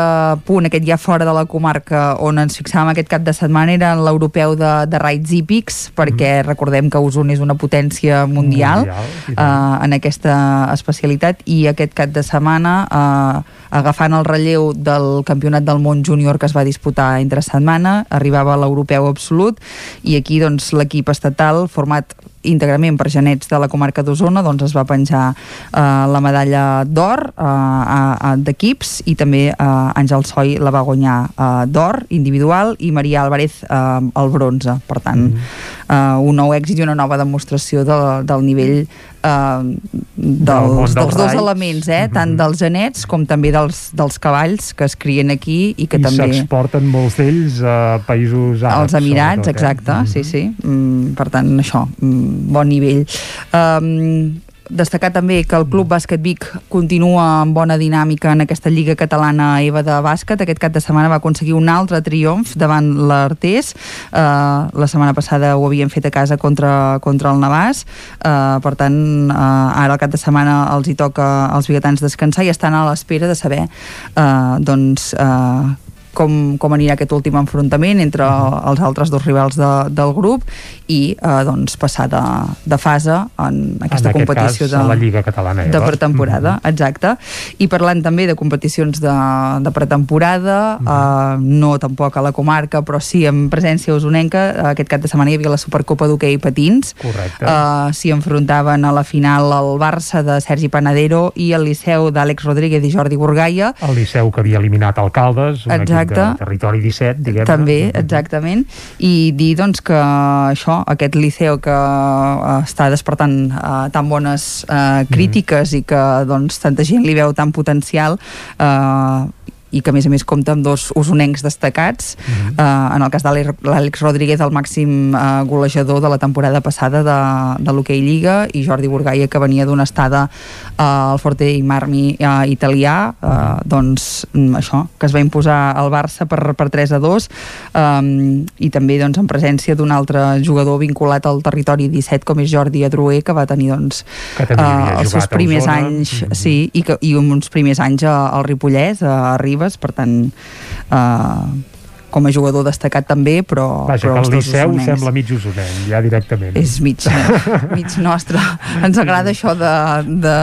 Speaker 43: punt, aquest ja fora de la comarca on ens fixàvem aquest cap de setmana era en l'europeu de, de raids hípics perquè recordem que Osona és una potència mundial,
Speaker 1: Mundial,
Speaker 43: uh, en aquesta especialitat i aquest cap de setmana uh, agafant el relleu del campionat del món júnior que es va disputar entre setmana arribava l'europeu absolut i aquí doncs l'equip estatal format íntegrament per genets de la comarca d'Osona, doncs es va penjar eh, la medalla d'or eh, d'equips i també eh, Àngel Soi la va guanyar eh, d'or individual i Maria Álvarez eh, el bronze. Per tant, mm -hmm. eh, un nou èxit i una nova demostració de, del nivell eh, dels, dels dos elements, eh? tant -hmm. dels genets com també dels, dels cavalls que es crien aquí i que
Speaker 1: I
Speaker 43: també...
Speaker 1: I s'exporten molts d'ells a països àrabs.
Speaker 43: Als Emirats,
Speaker 1: sobretot, eh?
Speaker 43: exacte, -hmm. sí, sí. Mm, per tant, això, mm, bon nivell. Um, destacar també que el Club Bàsquet Vic continua amb bona dinàmica en aquesta Lliga Catalana EVA de bàsquet. Aquest cap de setmana va aconseguir un altre triomf davant l'Artés. Uh, la setmana passada ho havien fet a casa contra, contra el Navàs. Uh, per tant, uh, ara el cap de setmana els hi toca als biguetans descansar i estan a l'espera de saber uh, doncs, uh, com, com anirà aquest últim enfrontament entre els altres dos rivals de, del grup i eh, doncs passar de, de fase en aquesta
Speaker 1: en
Speaker 43: competició
Speaker 1: cas,
Speaker 43: de,
Speaker 1: la Lliga Catalana
Speaker 43: de pretemporada, mm -hmm. exacte i parlant també de competicions de, de pretemporada mm -hmm. eh, no tampoc a la comarca però sí en presència usonenca aquest cap de setmana hi havia la Supercopa d'hoquei patins
Speaker 1: Correcte.
Speaker 43: eh, s'hi enfrontaven a la final el Barça de Sergi Panadero i el Liceu d'Àlex Rodríguez i Jordi Burgaia
Speaker 1: el Liceu que havia eliminat Alcaldes un
Speaker 43: Exacte.
Speaker 1: equip de territori 17 diguem
Speaker 43: també, exactament i dir doncs que això, aquest liceu que uh, està despertant uh, tan bones uh, crítiques mm. i que doncs tanta gent li veu tan potencial uh, i que a més a més compta amb dos usonencs destacats. Mm -hmm. uh, en el cas de l'Àlex Rodríguez el màxim uh, golejador de la temporada passada de, de l'Hockey Lliga i Jordi Burgaia que venia d'una estada uh, al Forte i Marmi uh, italià. Uh, doncs mm, això, que es va imposar al Barça per, per 3 a 2 um, i també doncs en presència d'un altre jugador vinculat al territori 17 com és Jordi Adrué que va tenir doncs
Speaker 1: que
Speaker 43: uh, els seus primers anys
Speaker 1: Mhm.
Speaker 43: sí, i, que, i uns primers anys al Ripollès, a Ribes, per tant eh, com a jugador destacat també, però,
Speaker 1: Vaja,
Speaker 43: però
Speaker 1: que el Liceu
Speaker 43: usonencs.
Speaker 1: sembla mig usonenc, ja directament.
Speaker 43: és mig, mig nostre ens agrada això de, de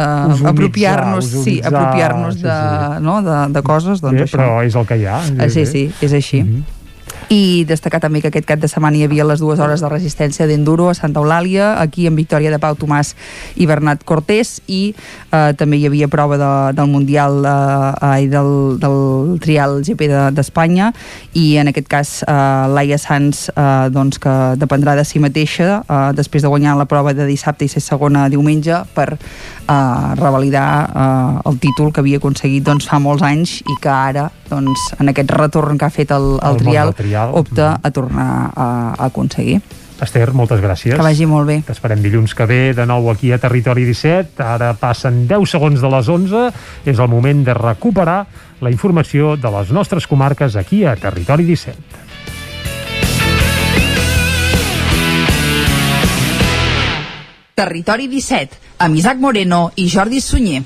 Speaker 43: apropiar-nos sí,
Speaker 1: usonitzar,
Speaker 43: apropiar-nos
Speaker 1: sí,
Speaker 43: de,
Speaker 1: sí.
Speaker 43: no, de, de coses doncs
Speaker 1: Bé,
Speaker 43: això.
Speaker 1: però és el que hi ha.
Speaker 43: Ah, sí, sí, és així. I destacar també que aquest cap de setmana hi havia les dues hores de resistència d'enduro a Santa Eulàlia, aquí en victòria de Pau Tomàs i Bernat Cortés, i eh, també hi havia prova de, del Mundial eh, del, del trial GP de- d'Espanya, i en aquest cas eh, Laia Sanz, eh, doncs, que dependrà de si mateixa, eh, després de guanyar la prova de dissabte i ser segona diumenge, per eh, revalidar eh, el títol que havia aconseguit doncs, fa molts anys i que ara, doncs, en aquest retorn que ha fet el, el,
Speaker 1: El món
Speaker 43: trial,
Speaker 1: trial.
Speaker 43: opta a tornar a, a aconseguir.
Speaker 1: Esther, moltes gràcies.
Speaker 43: Que vagi molt bé.
Speaker 1: T'esperem dilluns que ve de nou aquí a Territori 17. Ara passen 10 segons de les 11. És el moment de recuperar la informació de les nostres comarques aquí a Territori 17.
Speaker 45: Territori 17, amb Isaac Moreno i Jordi Sunyer.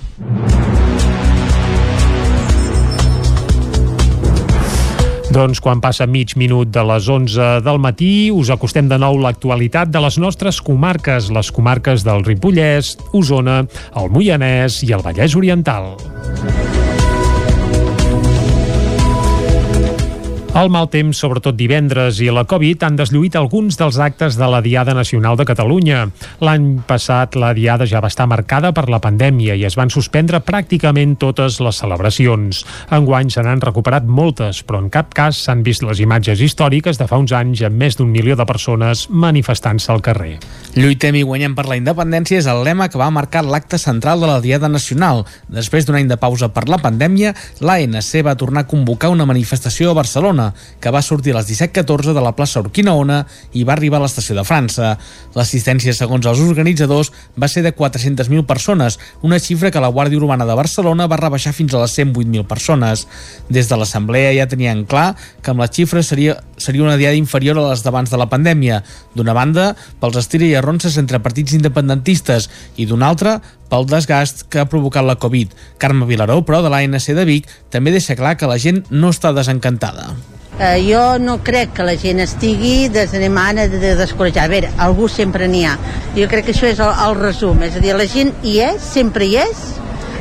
Speaker 1: Doncs quan passa mig minut de les 11 del matí, us acostem de nou l'actualitat de les nostres comarques, les comarques del Ripollès, Osona, el Moianès i el Vallès Oriental. El mal temps, sobretot divendres i la Covid, han deslluït alguns dels actes de la Diada Nacional de Catalunya. L'any passat la Diada ja va estar marcada per la pandèmia i es van suspendre pràcticament totes les celebracions. Enguany se n'han recuperat moltes, però en cap cas s'han vist les imatges històriques de fa uns anys amb més d'un milió de persones manifestant-se al carrer.
Speaker 19: Lluitem i guanyem per la independència és el lema que va marcar l'acte central de la Diada Nacional. Després d'un any de pausa per la pandèmia, l'ANC va tornar a convocar una manifestació a Barcelona, que va sortir a les 17.14 de la plaça Urquinaona i va arribar a l'estació de França. L'assistència, segons els organitzadors, va ser de 400.000 persones, una xifra que la Guàrdia Urbana de Barcelona va rebaixar fins a les 108.000 persones. Des de l'Assemblea ja tenien clar que amb la xifra seria, seria una diada inferior a les d'abans de la pandèmia. D'una banda, pels estira i arronses entre partits independentistes i d'una altra, pel desgast que ha provocat la Covid. Carme Vilaró, però, de l'ANC de Vic, també deixa clar que la gent no està desencantada.
Speaker 46: Eh, jo no crec que la gent estigui desanimant de, de descoratjar. A veure, algú sempre n'hi ha. Jo crec que això és el, el resum. És a dir, la gent hi és, sempre hi és,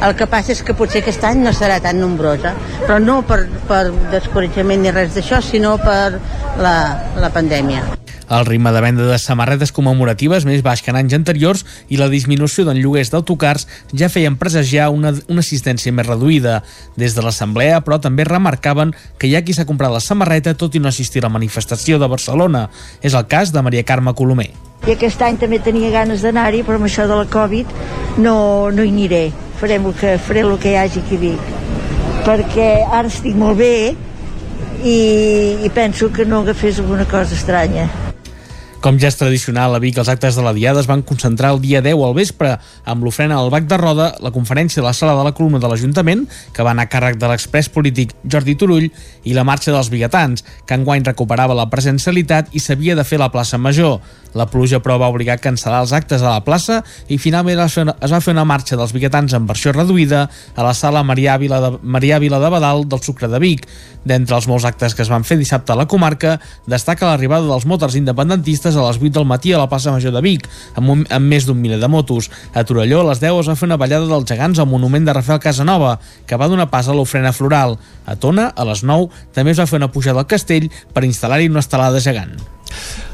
Speaker 46: el que passa és que potser aquest any no serà tan nombrosa, però no per, per descoratjament ni res d'això, sinó per la, la pandèmia.
Speaker 19: El ritme de venda de samarretes commemoratives més baix que en anys anteriors i la disminució d'en lloguers d'autocars ja feien presagiar una, una assistència més reduïda. Des de l'Assemblea, però, també remarcaven que hi ha qui s'ha comprat la samarreta tot i no assistir a la manifestació de Barcelona. És el cas de Maria Carme Colomer.
Speaker 5: I aquest any també tenia ganes d'anar-hi, però amb això de la Covid no, no hi aniré. Farem el que, faré el que hi hagi aquí a Vic. Perquè ara estic molt bé i, i penso que no agafés alguna cosa estranya.
Speaker 19: Com ja és tradicional a Vic, els actes de la Diada es van concentrar el dia 10 al vespre amb l'ofrena al Bac de Roda, la conferència de la sala de la columna de l'Ajuntament, que va anar a càrrec de l'express polític Jordi Turull, i la marxa dels biguetans, que enguany recuperava la presencialitat i s'havia de fer la plaça Major. La pluja, però, va obligar a cancel·lar els actes a la plaça i finalment es va fer una marxa dels biguetans en versió reduïda a la sala Marià Vila de, Marià Vila de Badal del Sucre de Vic. D'entre els molts actes que es van fer dissabte a la comarca, destaca l'arribada dels motors independentistes a les 8 del matí a la plaça Major de Vic, amb, un, amb més d'un miler de motos. A Torelló, a les 10 es va fer una ballada dels gegants al monument de Rafael Casanova, que va donar pas a l'ofrena floral. A Tona, a les 9, també es va fer una pujada al castell per instal·lar-hi una estelada gegant.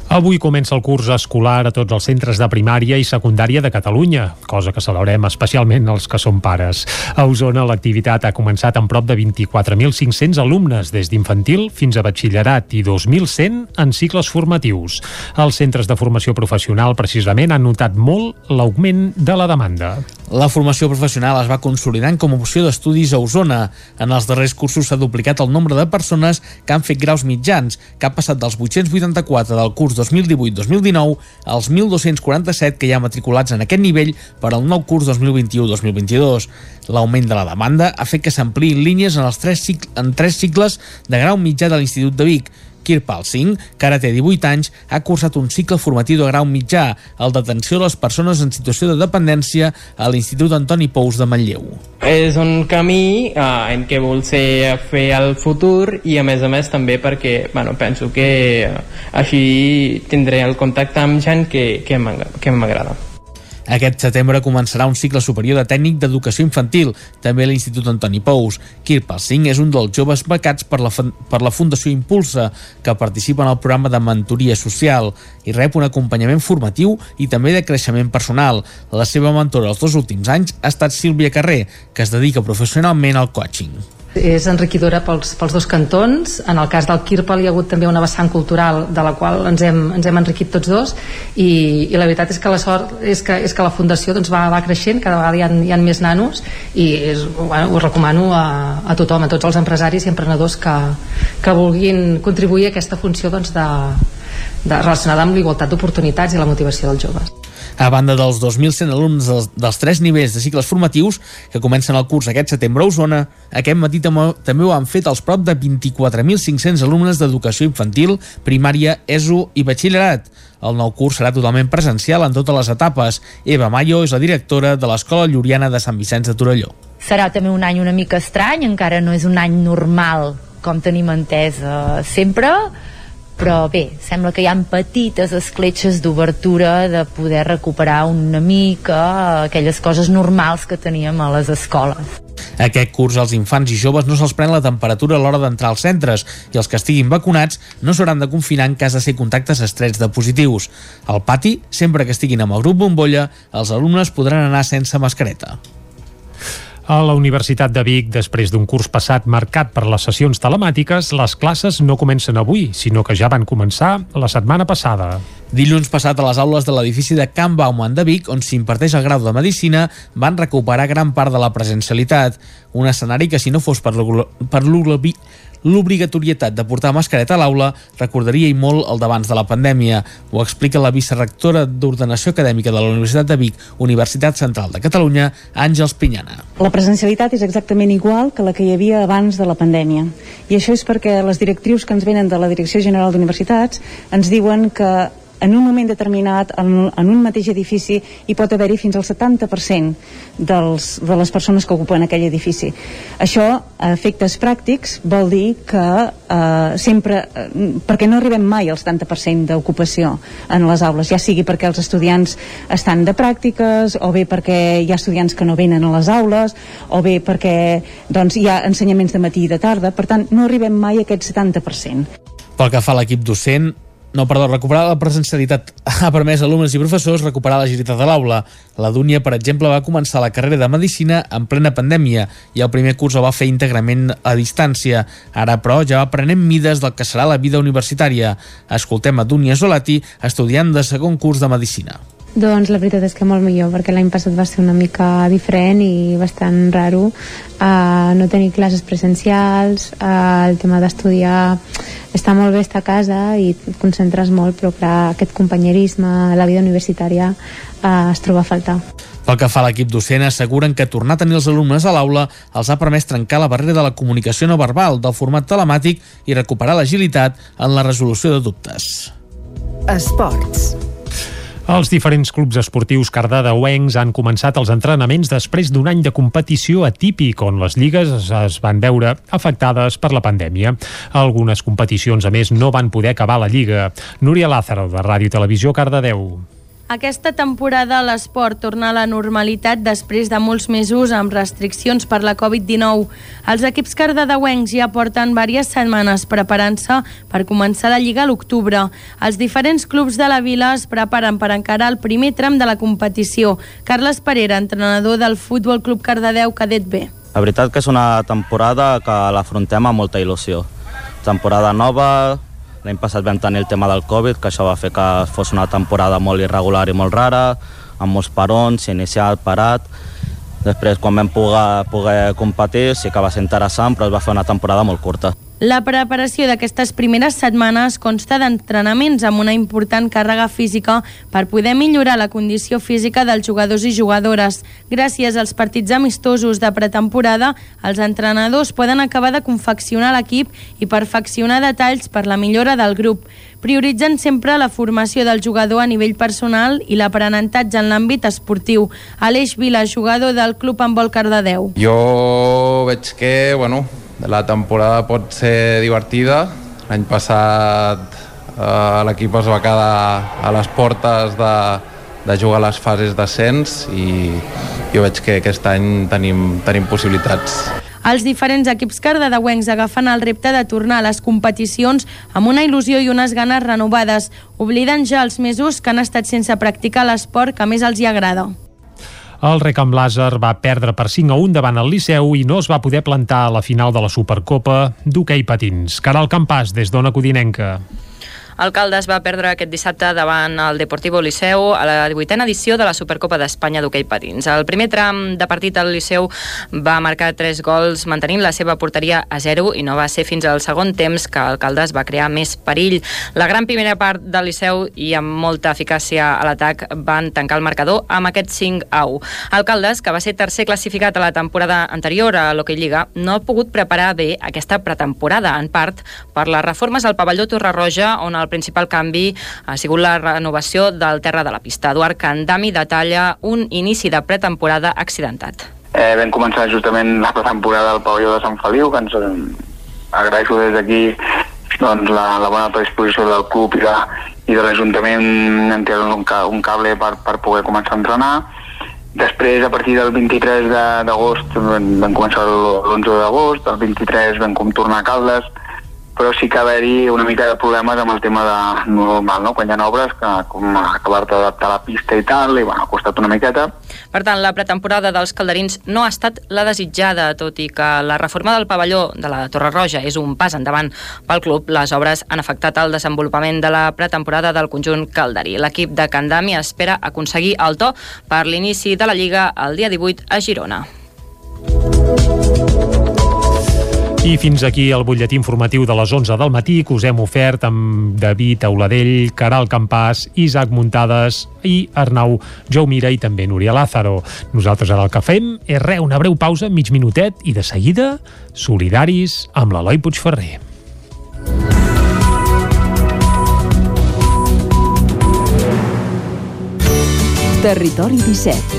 Speaker 1: Avui comença el curs escolar a tots els centres de primària i secundària de Catalunya, cosa que celebrem especialment els que som pares. A Osona l'activitat ha començat amb prop de 24.500 alumnes, des d'infantil fins a batxillerat i 2.100 en cicles formatius. Els centres de formació professional precisament han notat molt l'augment de la demanda.
Speaker 19: La formació professional es va consolidant com a opció d'estudis a Osona. En els darrers cursos s'ha duplicat el nombre de persones que han fet graus mitjans, que ha passat dels 884 del curs 2018-2019 als 1.247 que hi ha matriculats en aquest nivell per al nou curs 2021-2022. L'augment de la demanda ha fet que s'ampliïn línies en els tres, en tres cicles de grau mitjà de l'Institut de Vic, Kirpal Singh, que ara té 18 anys, ha cursat un cicle formatiu de grau mitjà, el d'atenció a les persones en situació de dependència a l'Institut Antoni Pous de Manlleu.
Speaker 10: És un camí eh, en què vol ser fer el futur i a més a més també perquè bueno, penso que eh, així tindré el contacte amb gent que, que m'agrada.
Speaker 19: Aquest setembre començarà un cicle superior de tècnic d'educació infantil, també a l'Institut Antoni Pous. Kirpal Singh és un dels joves becats per la, per la Fundació Impulsa, que participa en el programa de mentoria social i rep un acompanyament formatiu i també de creixement personal. La seva mentora els dos últims anys ha estat Sílvia Carrer, que es dedica professionalment al coaching
Speaker 47: és enriquidora pels, pels dos cantons. En el cas del Kirpal hi ha hagut també una vessant cultural de la qual ens hem, ens hem enriquit tots dos i, i la veritat és que la sort és que, és que la fundació doncs, va, va creixent cada vegada hi ha, hi ha més nanos i és, bueno, ho recomano a, a tothom, a tots els empresaris i emprenedors que, que vulguin contribuir a aquesta funció doncs, de, de, relacionada amb l'igualtat d'oportunitats i la motivació dels joves
Speaker 19: a banda dels 2.100 alumnes dels, dels tres nivells de cicles formatius que comencen el curs aquest setembre a Osona, aquest matí també, també ho han fet els prop de 24.500 alumnes d'educació infantil, primària, ESO i batxillerat. El nou curs serà totalment presencial en totes les etapes. Eva Mayo és la directora de l'Escola Lluriana de Sant Vicenç de Torelló.
Speaker 12: Serà també un any una mica estrany, encara no és un any normal com tenim entès eh, sempre, però bé, sembla que hi ha petites escletxes d'obertura de poder recuperar una mica aquelles coses normals que teníem a les escoles.
Speaker 19: Aquest curs als infants i joves no se'ls pren la temperatura a l'hora d'entrar als centres i els que estiguin vacunats no s'hauran de confinar en cas de ser contactes estrets de positius. Al pati, sempre que estiguin amb el grup bombolla, els alumnes podran anar sense mascareta.
Speaker 1: A la Universitat de Vic, després d'un curs passat marcat per les sessions telemàtiques, les classes no comencen avui, sinó que ja van començar la setmana passada.
Speaker 19: Dilluns passat a les aules de l'edifici de Can Bauman de Vic, on s'imparteix el grau de Medicina, van recuperar gran part de la presencialitat. Un escenari que, si no fos per l'obligatorietat de portar mascareta a l'aula recordaria i molt el d'abans de la pandèmia. Ho explica la vicerrectora d'Ordenació Acadèmica de la Universitat de Vic, Universitat Central de Catalunya, Àngels Pinyana.
Speaker 13: La presencialitat és exactament igual que la que hi havia abans de la pandèmia. I això és perquè les directrius que ens venen de la Direcció General d'Universitats ens diuen que en un moment determinat, en, en un mateix edifici, hi pot haver-hi fins al 70% dels, de les persones que ocupen aquell edifici. Això, a efectes pràctics, vol dir que eh, sempre, eh, perquè no arribem mai al 70% d'ocupació en les aules, ja sigui perquè els estudiants estan de pràctiques, o bé perquè hi ha estudiants que no venen a les aules, o bé perquè doncs, hi ha ensenyaments de matí i de tarda, per tant, no arribem mai a aquest 70%.
Speaker 19: Pel que fa a l'equip docent, no, perdó, recuperar la presencialitat ha permès a alumnes i professors recuperar l'agilitat de l'aula. La Dúnia, per exemple, va començar la carrera de Medicina en plena pandèmia i el primer curs el va fer íntegrament a distància. Ara, però, ja va prenent mides del que serà la vida universitària. Escoltem a Dúnia Zolati, estudiant de segon curs de Medicina.
Speaker 14: Doncs la veritat és que molt millor, perquè l'any passat va ser una mica diferent i bastant raro uh, no tenir classes presencials, uh, el tema d'estudiar està molt bé estar a casa i et concentres molt, però clar, aquest companyerisme, la vida universitària uh, es troba a faltar.
Speaker 19: Pel que fa a l'equip docent, asseguren que tornar a tenir els alumnes a l'aula els ha permès trencar la barrera de la comunicació no verbal, del format telemàtic i recuperar l'agilitat en la resolució de dubtes.
Speaker 2: Esports.
Speaker 1: Els diferents clubs esportius cardedeuencs han començat els entrenaments després d'un any de competició atípic on les lligues es van veure afectades per la pandèmia. Algunes competicions, a més, no van poder acabar la lliga. Núria Lázaro, de Ràdio Televisió, Cardedeu.
Speaker 6: Aquesta temporada l'esport torna a la normalitat després de molts mesos amb restriccions per la Covid-19. Els equips cardedeuencs ja porten diverses setmanes preparant-se per començar la Lliga a l'octubre. Els diferents clubs de la vila es preparen per encarar el primer tram de la competició. Carles Parera, entrenador del Futbol Club Cardedeu Cadet B.
Speaker 48: La veritat que és una temporada que l'afrontem amb molta il·lusió. Temporada nova, L'any passat vam tenir el tema del Covid, que això va fer que fos una temporada molt irregular i molt rara, amb molts parons, iniciat, parat. Després, quan vam poder, poder competir, sí que va ser interessant, però es va fer una temporada molt curta.
Speaker 6: La preparació d'aquestes primeres setmanes consta d'entrenaments amb una important càrrega física per poder millorar la condició física dels jugadors i jugadores. Gràcies als partits amistosos de pretemporada, els entrenadors poden acabar de confeccionar l'equip i perfeccionar detalls per la millora del grup. Prioritzen sempre la formació del jugador a nivell personal i l'aprenentatge en l'àmbit esportiu. Aleix Vila, jugador del Club Handbol Cardedeu.
Speaker 49: Jo veig que, bueno, la temporada pot ser divertida. L'any passat eh, l'equip es va quedar a les portes de, de jugar a les fases d'ascens i jo veig que aquest any tenim, tenim possibilitats.
Speaker 6: Els diferents equips cardedeuencs agafen el repte de tornar a les competicions amb una il·lusió i unes ganes renovades, oblidant ja els mesos que han estat sense practicar l'esport que més els hi agrada.
Speaker 1: El Recam Làser va perdre per 5 a 1 davant el Liceu i no es va poder plantar a la final de la Supercopa d'hoquei patins. Caral Campàs, des d'Ona Codinenca.
Speaker 8: El Caldes va perdre aquest dissabte davant el Deportivo Liceu a la 18a edició de la Supercopa d'Espanya d'hoquei patins. El primer tram de partit al Liceu va marcar 3 gols mantenint la seva porteria a 0 i no va ser fins al segon temps que el Caldes va crear més perill. La gran primera part del Liceu i amb molta eficàcia a l'atac van tancar el marcador amb aquest 5 a 1. El Caldes, que va ser tercer classificat a la temporada anterior a l'Hockey Lliga, no ha pogut preparar bé aquesta pretemporada, en part per les reformes al pavelló Torreroja, on el principal canvi ha sigut la renovació del terra de la pista. Eduard Candami detalla un inici de pretemporada accidentat.
Speaker 50: Eh, vam començar justament la pretemporada al pavelló de Sant Feliu, que ens eh, agraeixo des d'aquí doncs, la, la bona predisposició del club i de, i de l'Ajuntament en té un, un cable per, per poder començar a entrenar. Després, a partir del 23 d'agost, vam començar l'11 d'agost, el 23 vam tornar a Caldes, però sí que haver-hi una mica de problemes amb el tema de normal, no? quan hi ha obres, que com acabar-te d'adaptar la pista i tal, i bueno, ha costat una miqueta.
Speaker 8: Per tant, la pretemporada dels calderins no ha estat la desitjada, tot i que la reforma del pavelló de la Torre Roja és un pas endavant pel club. Les obres han afectat el desenvolupament de la pretemporada del conjunt calderí. L'equip de Candami espera aconseguir el to per l'inici de la Lliga el dia 18 a Girona.
Speaker 1: I fins aquí el butlletí informatiu de les 11 del matí que us hem ofert amb David Auladell, Caral Campàs, Isaac Muntades i Arnau Jaumira i també Núria Lázaro. Nosaltres ara el que fem és re, una breu pausa, mig minutet, i de seguida, solidaris amb l'Eloi Puigferrer.
Speaker 2: Territori 17.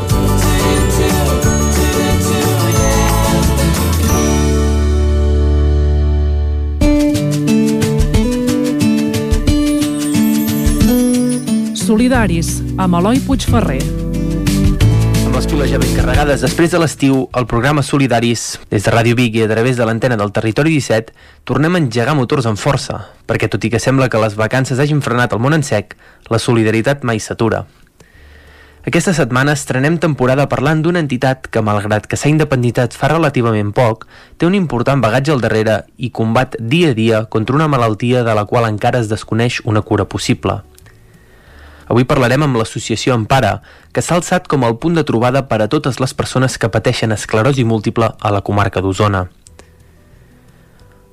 Speaker 51: Solidaris, amb Eloi Puigferrer.
Speaker 52: Amb les piles ja ben carregades després de l'estiu, el programa Solidaris, des de Ràdio Vic i a través de l'antena del Territori 17, tornem a engegar motors amb força, perquè tot i que sembla que les vacances hagin frenat el món en sec, la solidaritat mai s'atura. Aquesta setmana estrenem temporada parlant d'una entitat que, malgrat que s'ha independitat fa relativament poc, té un important bagatge al darrere i combat dia a dia contra una malaltia de la qual encara es desconeix una cura possible. Avui parlarem amb l'associació Empara, que s'ha alçat com el punt de trobada per a totes les persones que pateixen esclerosi múltiple a la comarca d'Osona.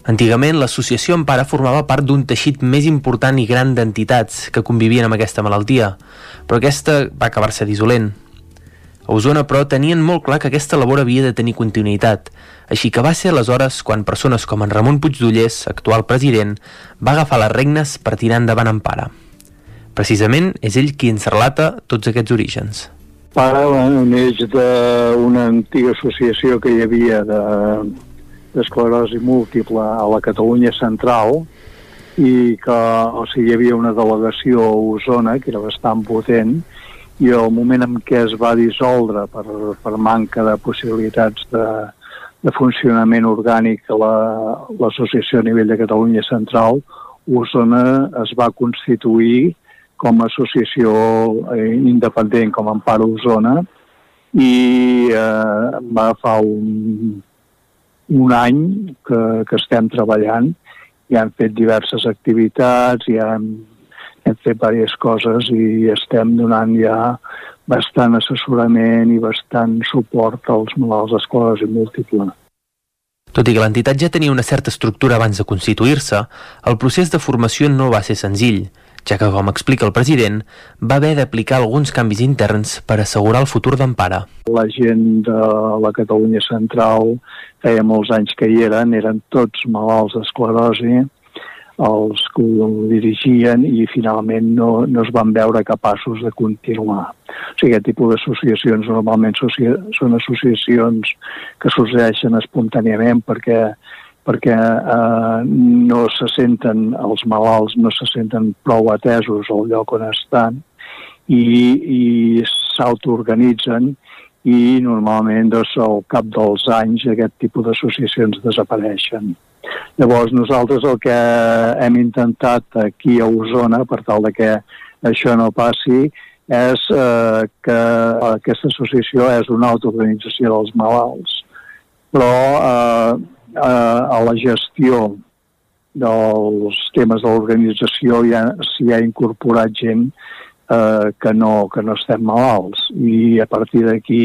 Speaker 52: Antigament, l'associació Empara formava part d'un teixit més important i gran d'entitats que convivien amb aquesta malaltia, però aquesta va acabar-se dissolent. A Osona, però, tenien molt clar que aquesta labor havia de tenir continuïtat, així que va ser aleshores quan persones com en Ramon Puigdollers, actual president, va agafar les regnes per tirar endavant Empara. Precisament és ell qui ens relata tots aquests orígens.
Speaker 53: Para neix d'una antiga associació que hi havia de, d'esclerosi múltiple a la Catalunya central i que o sigui, hi havia una delegació a Osona que era bastant potent i el moment en què es va dissoldre per, per manca de possibilitats de, de funcionament orgànic a l'associació la, a nivell de Catalunya Central, Osona es va constituir com a associació eh, independent, com Empara Osona, i eh, va fa un, un any que, que estem treballant i hem fet diverses activitats i hem, hem fet diverses coses i estem donant ja bastant assessorament i bastant suport als malalts d'esclerosi múltiple.
Speaker 52: Tot i que l'entitat ja tenia una certa estructura abans de constituir-se, el procés de formació no va ser senzill ja que, com explica el president, va haver d'aplicar alguns canvis interns per assegurar el futur d'Empara.
Speaker 53: La gent de la Catalunya Central feia molts anys que hi eren, eren tots malalts d'esclerosi, els que ho dirigien i finalment no, no es van veure capaços de continuar. O sigui, aquest tipus d'associacions normalment són associacions que sorgeixen espontàniament perquè perquè eh, no se senten, els malalts no se senten prou atesos al lloc on estan i, i s'autoorganitzen i normalment doncs, al cap dels anys aquest tipus d'associacions desapareixen. Llavors nosaltres el que hem intentat aquí a Osona per tal de que això no passi és eh, que aquesta associació és una autoorganització dels malalts, però eh, eh, a la gestió dels temes de l'organització ja s'hi ha incorporat gent eh, que, no, que no estem malalts i a partir d'aquí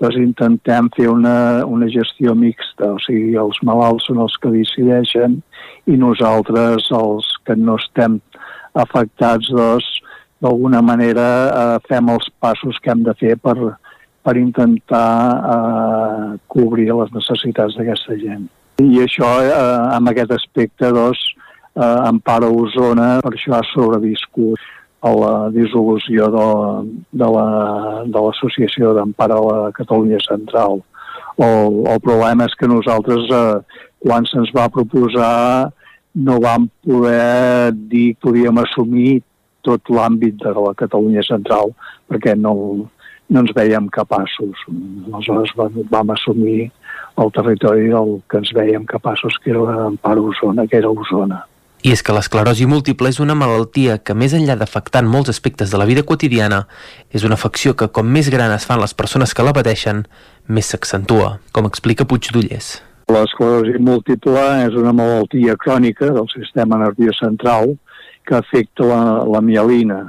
Speaker 53: doncs, intentem fer una, una gestió mixta, o sigui, els malalts són els que decideixen i nosaltres, els que no estem afectats, doncs, d'alguna manera eh, fem els passos que hem de fer per, per intentar eh, cobrir les necessitats d'aquesta gent. I això, eh, amb aquest aspecte, doncs, eh, Empara Osona, per això ha sobreviscut a la dissolució de, l'associació la, de d'Empara a la Catalunya Central. El, el problema és que nosaltres, eh, quan se'ns va proposar, no vam poder dir que podíem assumir tot l'àmbit de la Catalunya Central, perquè no, no ens veiem capaços. Aleshores vam, vam assumir el territori del que ens veiem capaços, que era en part Osona, que era Osona.
Speaker 52: I és que l'esclerosi múltiple és una malaltia que, més enllà d'afectar molts aspectes de la vida quotidiana, és una afecció que, com més gran es fan les persones que la pateixen, més s'accentua, com explica Puigdollers.
Speaker 53: L'esclerosi múltiple és una malaltia crònica del sistema nerviós central que afecta la, la mielina,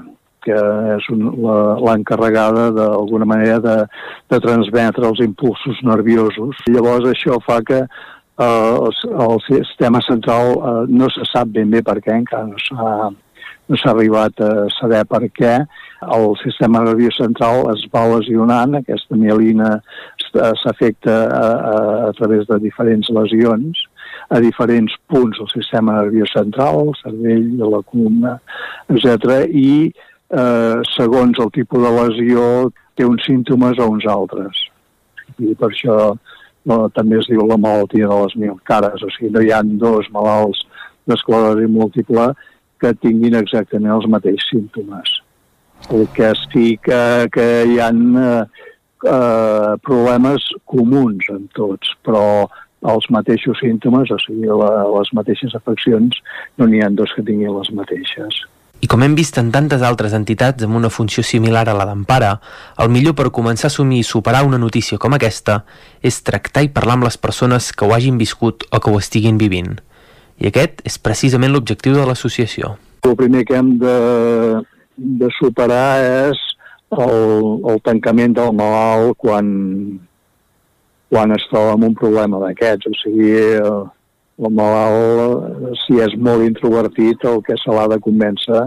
Speaker 53: que és l'encarregada d'alguna manera de, de transmetre els impulsos nerviosos. Llavors això fa que eh, el, el sistema central eh, no se sap ben bé per què, encara no s'ha no s'ha arribat a saber per què. El sistema nerviós central es va lesionant, aquesta mielina s'afecta a, a, a través de diferents lesions a diferents punts del sistema nerviós central, el cervell, la columna, etc. i eh, segons el tipus de lesió, té uns símptomes o uns altres. I per això no, també es diu la malaltia de les mil cares, o sigui, no hi ha dos malalts d'esclerosi múltiple que tinguin exactament els mateixos símptomes. El que sí que, que hi ha eh, eh, problemes comuns en tots, però els mateixos símptomes, o sigui, la, les mateixes afeccions, no n'hi ha dos que tinguin les mateixes.
Speaker 52: I com hem vist en tantes altres entitats amb una funció similar a la d'Empara, el millor per començar a assumir i superar una notícia com aquesta és tractar i parlar amb les persones que ho hagin viscut o que ho estiguin vivint. I aquest és precisament l'objectiu de l'associació.
Speaker 53: El primer que hem de, de superar és el, el tancament del malalt quan, quan es troba amb un problema d'aquests. O sigui, el malalt, si és molt introvertit, el que se l'ha de convèncer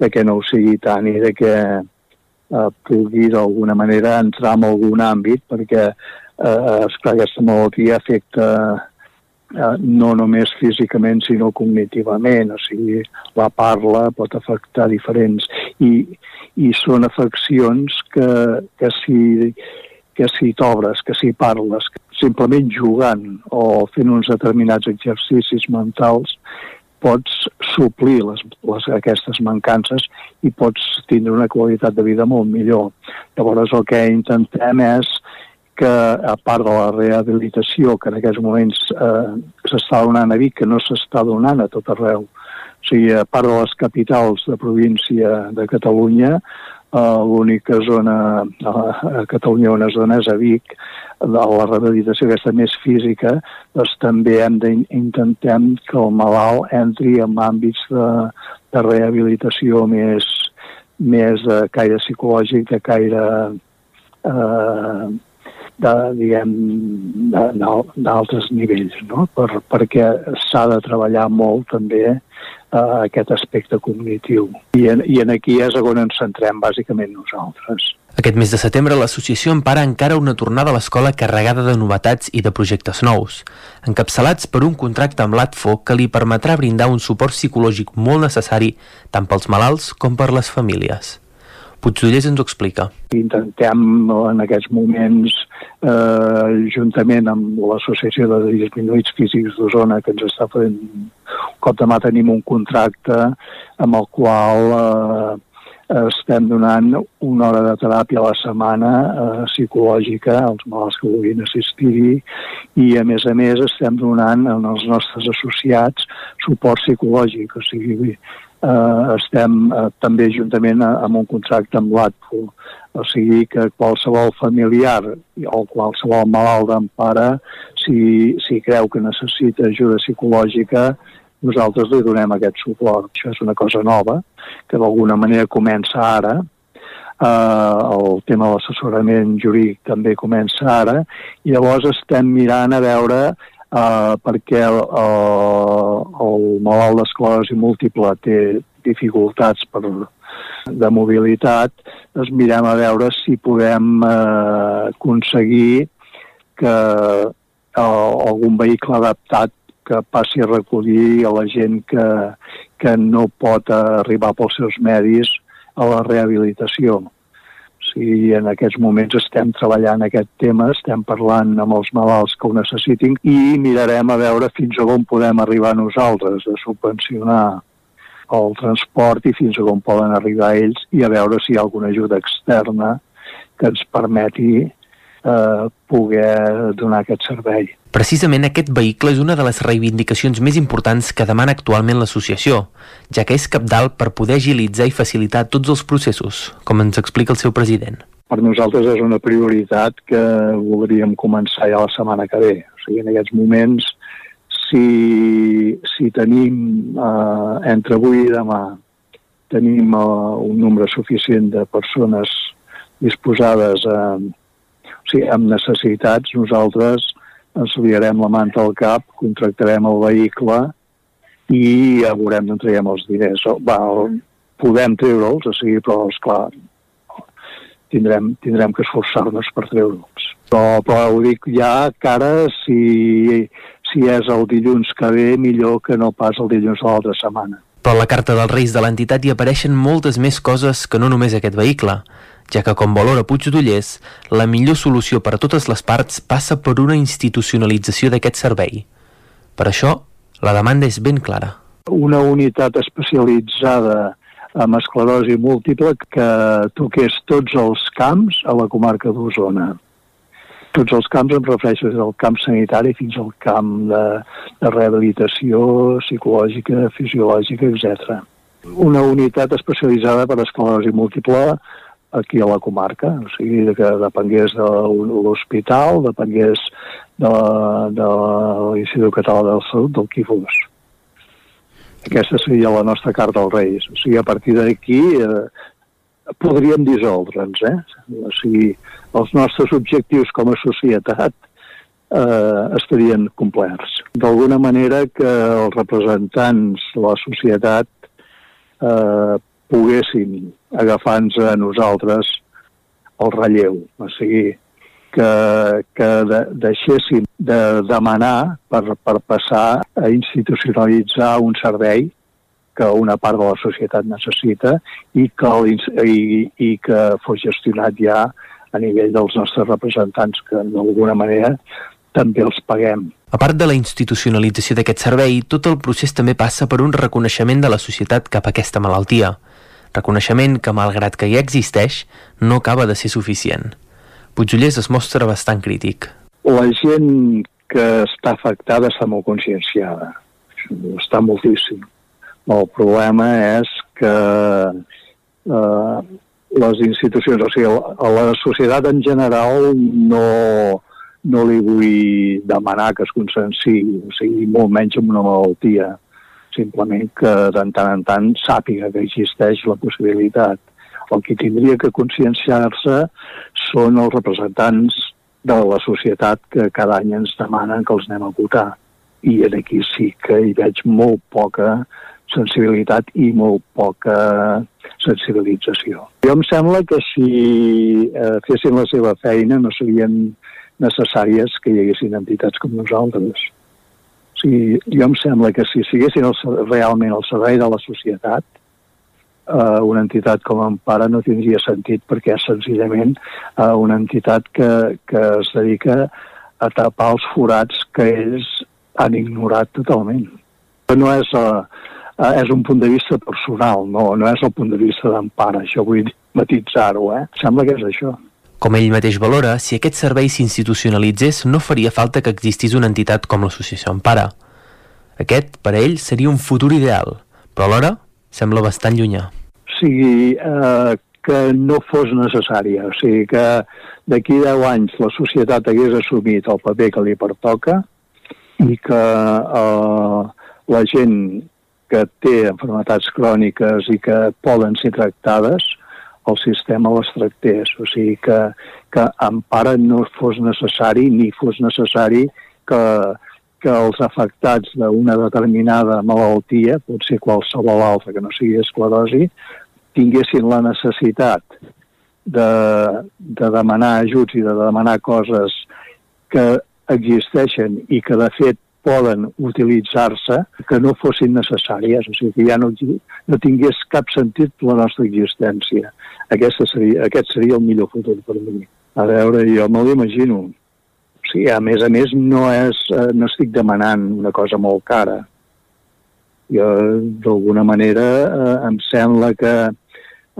Speaker 53: de que no ho sigui tant i de que eh, pugui d'alguna manera entrar en algun àmbit, perquè eh, esclar, aquesta malaltia afecta eh, no només físicament sinó cognitivament, o sigui, la parla pot afectar diferents i, i són afeccions que, que si que si t'obres, que si parles, que simplement jugant o fent uns determinats exercicis mentals pots suplir les, les, aquestes mancances i pots tindre una qualitat de vida molt millor. Llavors el que intentem és que, a part de la rehabilitació que en aquests moments eh, s'està donant a Vic, que no s'està donant a tot arreu, o sigui, a part de les capitals de província de Catalunya, L'única zona a, Catalunya on es dona és a Vic, la rehabilitació aquesta més física, doncs també hem d'intentem que el malalt entri en àmbits de, de rehabilitació més, més de caire psicològic, de caire eh, de, diguem, d'altres nivells, no? per, perquè s'ha de treballar molt també uh, aquest aspecte cognitiu. I, en, I en aquí és on ens centrem bàsicament nosaltres.
Speaker 52: Aquest mes de setembre l'associació empara encara una tornada a l'escola carregada de novetats i de projectes nous, encapçalats per un contracte amb l'ATFO que li permetrà brindar un suport psicològic molt necessari tant pels malalts com per les famílies. Puigdollers ens ho explica.
Speaker 53: Intentem en aquests moments, eh, juntament amb l'Associació de Disminuïts Físics d'Osona, que ens està fent un cop de mà tenim un contracte amb el qual eh, estem donant una hora de teràpia a la setmana eh, psicològica als malalts que vulguin assistir-hi i a més a més estem donant als nostres associats suport psicològic, o sigui, eh, estem eh, també juntament amb un contracte amb l'ATFO, o sigui que qualsevol familiar o qualsevol malalt d'empara, si, si creu que necessita ajuda psicològica, nosaltres li donem aquest suport. Això és una cosa nova, que d'alguna manera comença ara, Uh, el tema de l'assessorament jurídic també comença ara, i llavors estem mirant a veure uh, perquè el, el, el malalt d'esclerosi múltiple té dificultats per, de mobilitat, doncs mirem a veure si podem uh, aconseguir que uh, algun vehicle adaptat que passi a recollir a la gent que, que no pot arribar pels seus medis a la rehabilitació i en aquests moments estem treballant aquest tema, estem parlant amb els malalts que ho necessitin i mirarem a veure fins a on podem arribar nosaltres a subvencionar el transport i fins a on poden arribar ells i a veure si hi ha alguna ajuda externa que ens permeti eh, poder donar aquest servei.
Speaker 52: Precisament aquest vehicle és una de les reivindicacions més importants que demana actualment l'associació, ja que és capdalt per poder agilitzar i facilitar tots els processos, com ens explica el seu president.
Speaker 53: Per nosaltres és una prioritat que voldríem començar ja la setmana que ve. O sigui, en aquests moments, si, si tenim eh, entre avui i demà tenim eh, un nombre suficient de persones disposades a, eh, sigui, amb necessitats, nosaltres ens liarem la manta al cap, contractarem el vehicle i ja veurem d'on traiem els diners. Va, podem treure'ls, o sigui, però, esclar, tindrem, tindrem que esforçar-nos per treure'ls. Però, però ho dic ja que ara, si, si és el dilluns que ve, millor que no pas el dilluns de l'altra setmana.
Speaker 52: Però a la carta dels Reis de l'entitat hi apareixen moltes més coses que no només aquest vehicle ja que, com valora Puigdollers, la millor solució per a totes les parts passa per una institucionalització d'aquest servei. Per això, la demanda és ben clara.
Speaker 53: Una unitat especialitzada amb esclerosi múltiple que toqués tots els camps a la comarca d'Osona. Tots els camps em refereixo des del camp sanitari fins al camp de, de rehabilitació psicològica, fisiològica, etc. Una unitat especialitzada per esclerosi múltiple aquí a la comarca, o sigui, que depengués de l'hospital, depengués de, de l'Institut Català de la Salut, del qui fos. Aquesta seria la nostra carta als Reis. O sigui, a partir d'aquí eh, podríem dissoldre'ns, eh? O sigui, els nostres objectius com a societat eh, estarien complerts. D'alguna manera que els representants de la societat eh, poguessin agafar-nos a nosaltres el relleu. O sigui, que, que de, deixéssim de demanar per, per passar a institucionalitzar un servei que una part de la societat necessita i que, i, i que fos gestionat ja a nivell dels nostres representants, que d'alguna manera també els paguem.
Speaker 52: A part de la institucionalització d'aquest servei, tot el procés també passa per un reconeixement de la societat cap a aquesta malaltia. Reconeixement que, malgrat que ja existeix, no acaba de ser suficient. Puigdollers es mostra bastant crític.
Speaker 53: La gent que està afectada està molt conscienciada, està moltíssim. El problema és que eh, les institucions, o sigui, a la societat en general no, no li vull demanar que es conscienciï, o sigui, molt menys amb una malaltia, simplement que de tant en tant sàpiga que existeix la possibilitat el que tindria que conscienciar-se són els representants de la societat que cada any ens demanen que els anem a votar. I aquí sí que hi veig molt poca sensibilitat i molt poca sensibilització. Jo em sembla que si eh, fessin la seva feina no serien necessàries que hi haguessin entitats com nosaltres. O sigui, jo em sembla que si siguessin el, realment al servei de la societat, eh, una entitat com Empara no tindria sentit perquè és senzillament eh, una entitat que, que es dedica a tapar els forats que ells han ignorat totalment. No és, eh, és un punt de vista personal, no, no és el punt de vista d'Empara, això vull matitzar-ho, eh? Sembla que és això.
Speaker 52: Com ell mateix valora, si aquest servei s'institucionalitzés no faria falta que existís una entitat com l'Associació Empara. Aquest, per a ell, seria un futur ideal, però alhora sembla bastant llunyà.
Speaker 53: O sigui, eh, que no fos necessària. O sigui, que d'aquí 10 anys la societat hagués assumit el paper que li pertoca i que eh, la gent que té enfermetats cròniques i que poden ser tractades, el sistema les tractés. O sigui, que, que en part no fos necessari ni fos necessari que, que els afectats d'una determinada malaltia, pot ser qualsevol altra que no sigui esclerosi, tinguessin la necessitat de, de demanar ajuts i de demanar coses que existeixen i que de fet poden utilitzar-se que no fossin necessàries, o sigui que ja no, no tingués cap sentit la nostra existència. Aquesta seria, aquest seria el millor futur per mi. A veure, jo me l'imagino. Sí, a més a més, no, és, eh, no estic demanant una cosa molt cara. Jo, d'alguna manera, eh, em sembla que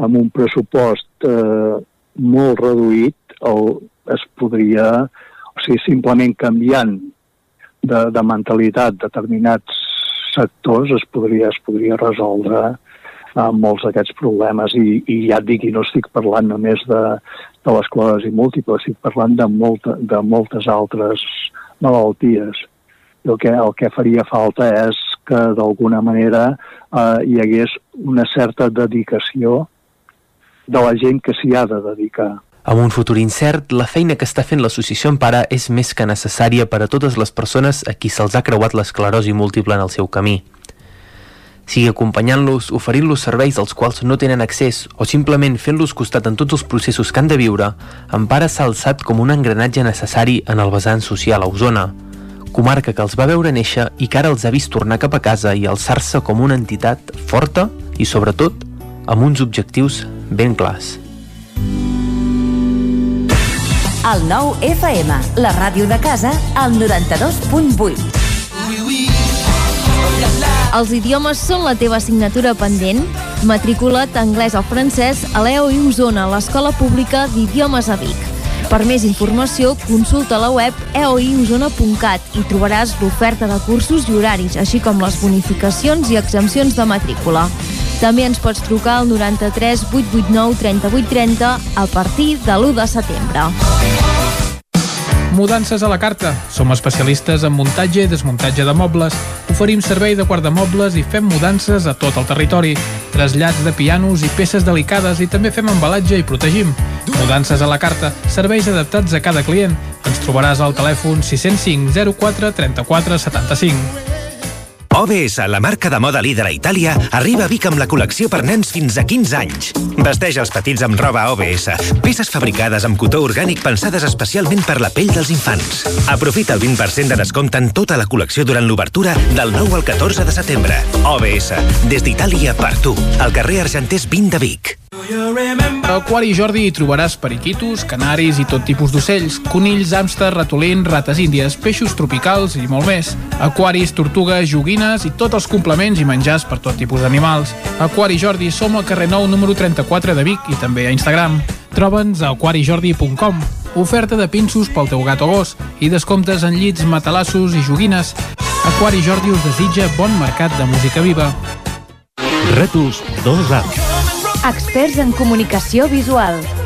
Speaker 53: amb un pressupost eh, molt reduït el, es podria, o sigui, simplement canviant de, de mentalitat determinats sectors es podria, es podria resoldre eh, molts d'aquests problemes i, i ja et dic, i no estic parlant només de, de l'esclerosi múltiple, estic parlant de, molta, de moltes altres malalties. I el que, el que faria falta és que d'alguna manera eh, hi hagués una certa dedicació de la gent que s'hi ha de dedicar.
Speaker 52: Amb un futur incert, la feina que està fent l'associació Empara és més que necessària per a totes les persones a qui se'ls ha creuat l'esclerosi múltiple en el seu camí sigui acompanyant-los, oferint-los serveis als quals no tenen accés o simplement fent-los costat en tots els processos que han de viure, Empara s'ha alçat com un engranatge necessari en el vessant social a Osona, comarca que els va veure néixer i que ara els ha vist tornar cap a casa i alçar-se com una entitat forta i, sobretot, amb uns objectius ben clars.
Speaker 2: El nou FM, la ràdio de casa, al 92.8.
Speaker 17: Els idiomes són la teva assignatura pendent? Matricula't anglès o francès a l'EO i Osona, l'Escola Pública d'Idiomes a Vic. Per més informació, consulta la web eoiosona.cat i trobaràs l'oferta de cursos i horaris, així com les bonificacions i exempcions de matrícula. També ens pots trucar al 93 889 3830 a partir de l'1 de setembre.
Speaker 23: Mudances a la carta. Som especialistes en muntatge i desmuntatge de mobles. Oferim servei de guardamobles i fem mudances a tot el territori. Trasllats de pianos i peces delicades i també fem embalatge i protegim. Mudances a la carta. Serveis adaptats a cada client. Ens trobaràs al telèfon 605 04 34 75.
Speaker 24: OBS, la marca de moda líder a Itàlia, arriba a Vic amb la col·lecció per nens fins a 15 anys. Vesteix els petits amb roba OBS, peces fabricades amb cotó orgànic pensades especialment per la pell dels infants. Aprofita el 20% de descompte en tota la col·lecció durant l'obertura del 9 al 14 de setembre. OBS, des d'Itàlia per tu, al carrer Argenters 20 de Vic.
Speaker 23: A Aquari Jordi hi trobaràs periquitos, canaris i tot tipus d'ocells, conills, hàmster, ratolins, rates índies, peixos tropicals i molt més. Aquaris, tortugues, joguines i tots els complements i menjars per tot tipus d'animals. Aquari Jordi, som al carrer Nou número 34 de Vic i també a Instagram. Troba'ns a aquarijordi.com. Oferta de pinços pel teu gat o gos i descomptes en llits, matalassos i joguines. Aquari Jordi us desitja bon mercat de música viva.
Speaker 21: Rètols 2A.
Speaker 17: Experts en comunicació visual.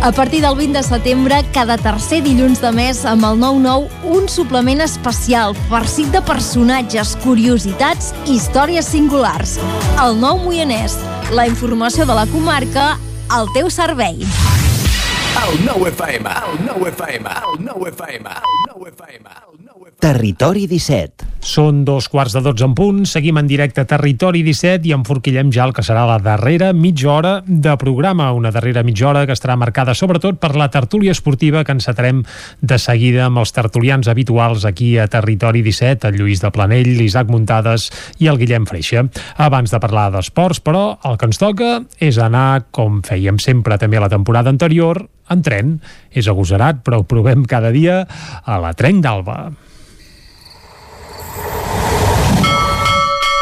Speaker 17: A partir del 20 de setembre, cada tercer dilluns de mes, amb el 9-9, un suplement especial, farcit de personatges, curiositats i històries singulars. El nou Moianès. La informació de la comarca al teu servei.
Speaker 41: El nou FM, el nou FM, el nou FM, el nou FM.
Speaker 54: Territori 17.
Speaker 1: Són dos quarts de dotze en punt, seguim en directe Territori 17 i enforquillem ja el que serà la darrera mitja hora de programa, una darrera mitja hora que estarà marcada sobretot per la tertúlia esportiva que encetarem de seguida amb els tertulians habituals aquí a Territori 17, el Lluís de Planell, l'Isaac Muntades i el Guillem Freixa. Abans de parlar d'esports, però, el que ens toca és anar, com fèiem sempre també la temporada anterior, en tren. És agosarat, però ho provem cada dia a la Trenc d'Alba.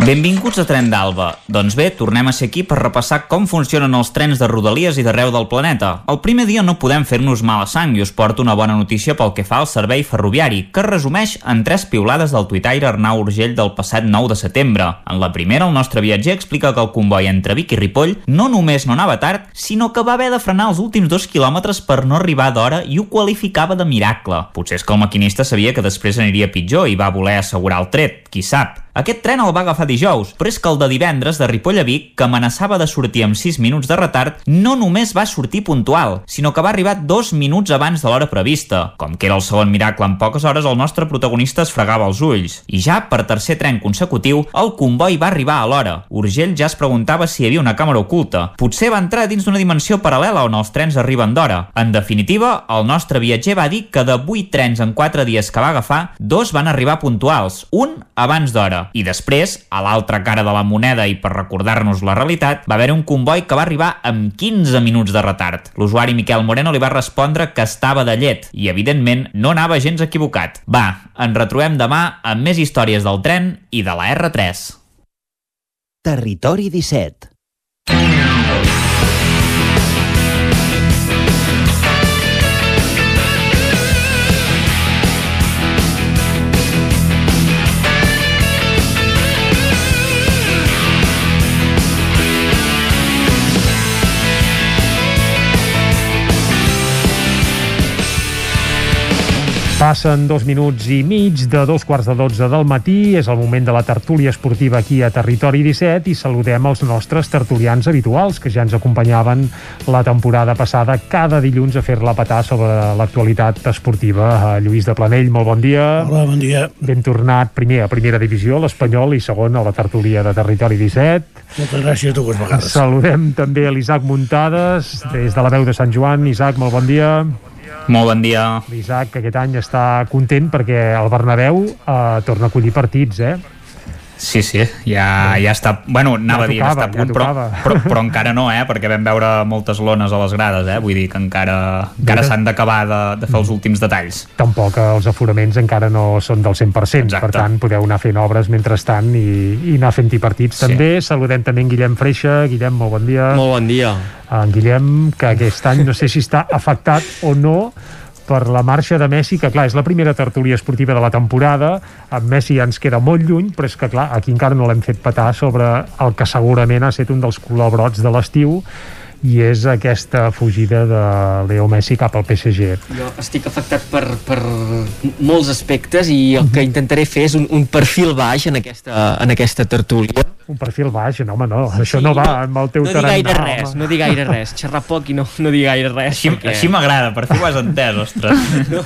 Speaker 15: Benvinguts a Tren d'Alba. Doncs bé, tornem a ser aquí per repassar com funcionen els trens de Rodalies i d'arreu del planeta. El primer dia no podem fer-nos mala sang i us porto una bona notícia pel que fa al servei ferroviari, que es resumeix en tres piulades del tuitaire Arnau Urgell del passat 9 de setembre. En la primera, el nostre viatger explica que el comboi entre Vic i Ripoll no només no anava tard, sinó que va haver de frenar els últims dos quilòmetres per no arribar d'hora i ho qualificava de miracle. Potser és que el maquinista sabia que després aniria pitjor i va voler assegurar el tret, qui sap. Aquest tren el va agafar dijous, però és que el de divendres de Ripoll a Vic, que amenaçava de sortir amb 6 minuts de retard, no només va sortir puntual, sinó que va arribar dos minuts abans de l'hora prevista. Com que era el segon miracle en poques hores, el nostre protagonista es fregava els ulls. I ja, per tercer tren consecutiu, el comboi va arribar a l'hora. Urgell ja es preguntava si hi havia una càmera oculta. Potser va entrar dins d'una dimensió paral·lela on els trens arriben d'hora. En definitiva, el nostre viatger va dir que de 8 trens en 4 dies que va agafar, dos van arribar puntuals, un abans d'hora. I després, a l'altra cara de la moneda i per recordar-nos la realitat, va haver un comboi que va arribar amb 15 minuts de retard. L'usuari Miquel Moreno li va respondre que estava de llet i, evidentment, no anava gens equivocat. Va, ens retrobem demà amb més històries del tren i de la R3.
Speaker 54: Territori 17.
Speaker 1: Passen dos minuts i mig de dos quarts de dotze del matí. És el moment de la tertúlia esportiva aquí a Territori 17 i saludem els nostres tertulians habituals que ja ens acompanyaven la temporada passada cada dilluns a fer-la petar sobre l'actualitat esportiva. Eh, Lluís de Planell, molt bon dia.
Speaker 55: Hola, bon dia.
Speaker 1: Ben tornat primer a primera divisió, l'Espanyol, i segon a la tertúlia de Territori 17.
Speaker 55: Moltes gràcies dues vegades.
Speaker 1: Saludem també l'Isaac Muntades, des de la veu de Sant Joan. Isaac, molt bon dia.
Speaker 56: Molt bon dia.
Speaker 1: L'Isaac, que aquest any està content perquè el Bernabéu eh, torna a acollir partits, eh?
Speaker 56: Sí, sí, ja, ja està... Bueno, anava
Speaker 1: Ja
Speaker 56: a dir està a punt,
Speaker 1: ja
Speaker 56: però,
Speaker 1: tocava.
Speaker 56: però, però encara no, eh? Perquè vam veure moltes lones a les grades, eh? Vull dir que encara, encara s'han d'acabar de, de fer els últims detalls.
Speaker 1: Tampoc els aforaments encara no són del 100%, Exacte. per tant podeu anar fent obres mentrestant i, i anar fent-hi partits
Speaker 56: Sí.
Speaker 1: també. Saludem també en Guillem Freixa. Guillem, molt bon dia.
Speaker 57: Molt bon dia.
Speaker 1: En Guillem, que aquest any no sé si està afectat o no per la marxa de Messi, que clar, és la primera tertúlia esportiva de la temporada, amb Messi ja ens queda molt lluny, però és que clar, aquí encara no l'hem fet petar sobre el que segurament ha estat un dels colobrots de l'estiu, i és aquesta fugida de Leo Messi cap al PSG.
Speaker 57: Jo estic afectat per, per molts aspectes i el que intentaré fer és un, un perfil baix en aquesta, en aquesta tertúlia.
Speaker 1: Un perfil baix, no home, no, això no va amb el teu
Speaker 57: No dir
Speaker 1: tarannà,
Speaker 57: gaire
Speaker 1: home.
Speaker 57: res, no dir gaire res. Xerrar poc i no, no dir gaire res.
Speaker 56: Així, així m'agrada, per fi ho has entès, ostres.
Speaker 57: No,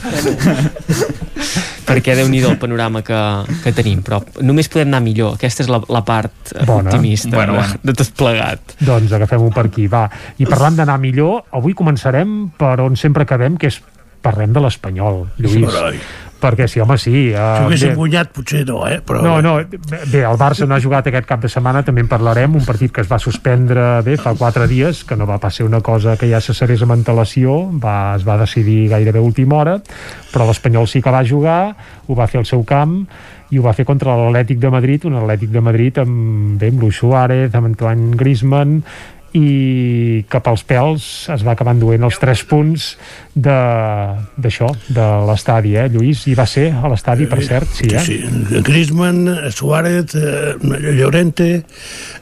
Speaker 57: perquè déu nhi el panorama que, que tenim, però només podem anar millor. Aquesta és la, la part
Speaker 1: Bona.
Speaker 57: optimista
Speaker 1: Bueno,
Speaker 57: de, de tot plegat.
Speaker 1: Doncs agafem-ho per aquí, va. I parlant d'anar millor, avui començarem per on sempre acabem, que és parlem de l'Espanyol, Lluís.
Speaker 55: Carai.
Speaker 1: Perquè sí, home, sí.
Speaker 55: Si
Speaker 1: Uh,
Speaker 55: haguéssim guanyat, potser no, eh? Però,
Speaker 1: no, no, bé, el Barça no ha jugat aquest cap de setmana, també en parlarem, un partit que es va suspendre bé fa quatre dies, que no va pas ser una cosa que ja se cessés amb antelació, va, es va decidir gairebé a última hora, però l'Espanyol sí que va jugar, ho va fer al seu camp, i ho va fer contra l'Atlètic de Madrid, un Atlètic de Madrid amb, bé, amb Luis Suárez, amb Antoine Griezmann, i cap als pèls es va acabar enduent els tres punts de- d'això, de, de l'estadi, eh, Lluís? I va ser a l'estadi, per cert, sí, eh?
Speaker 55: Sí, Griezmann, Suárez, eh, Llorente,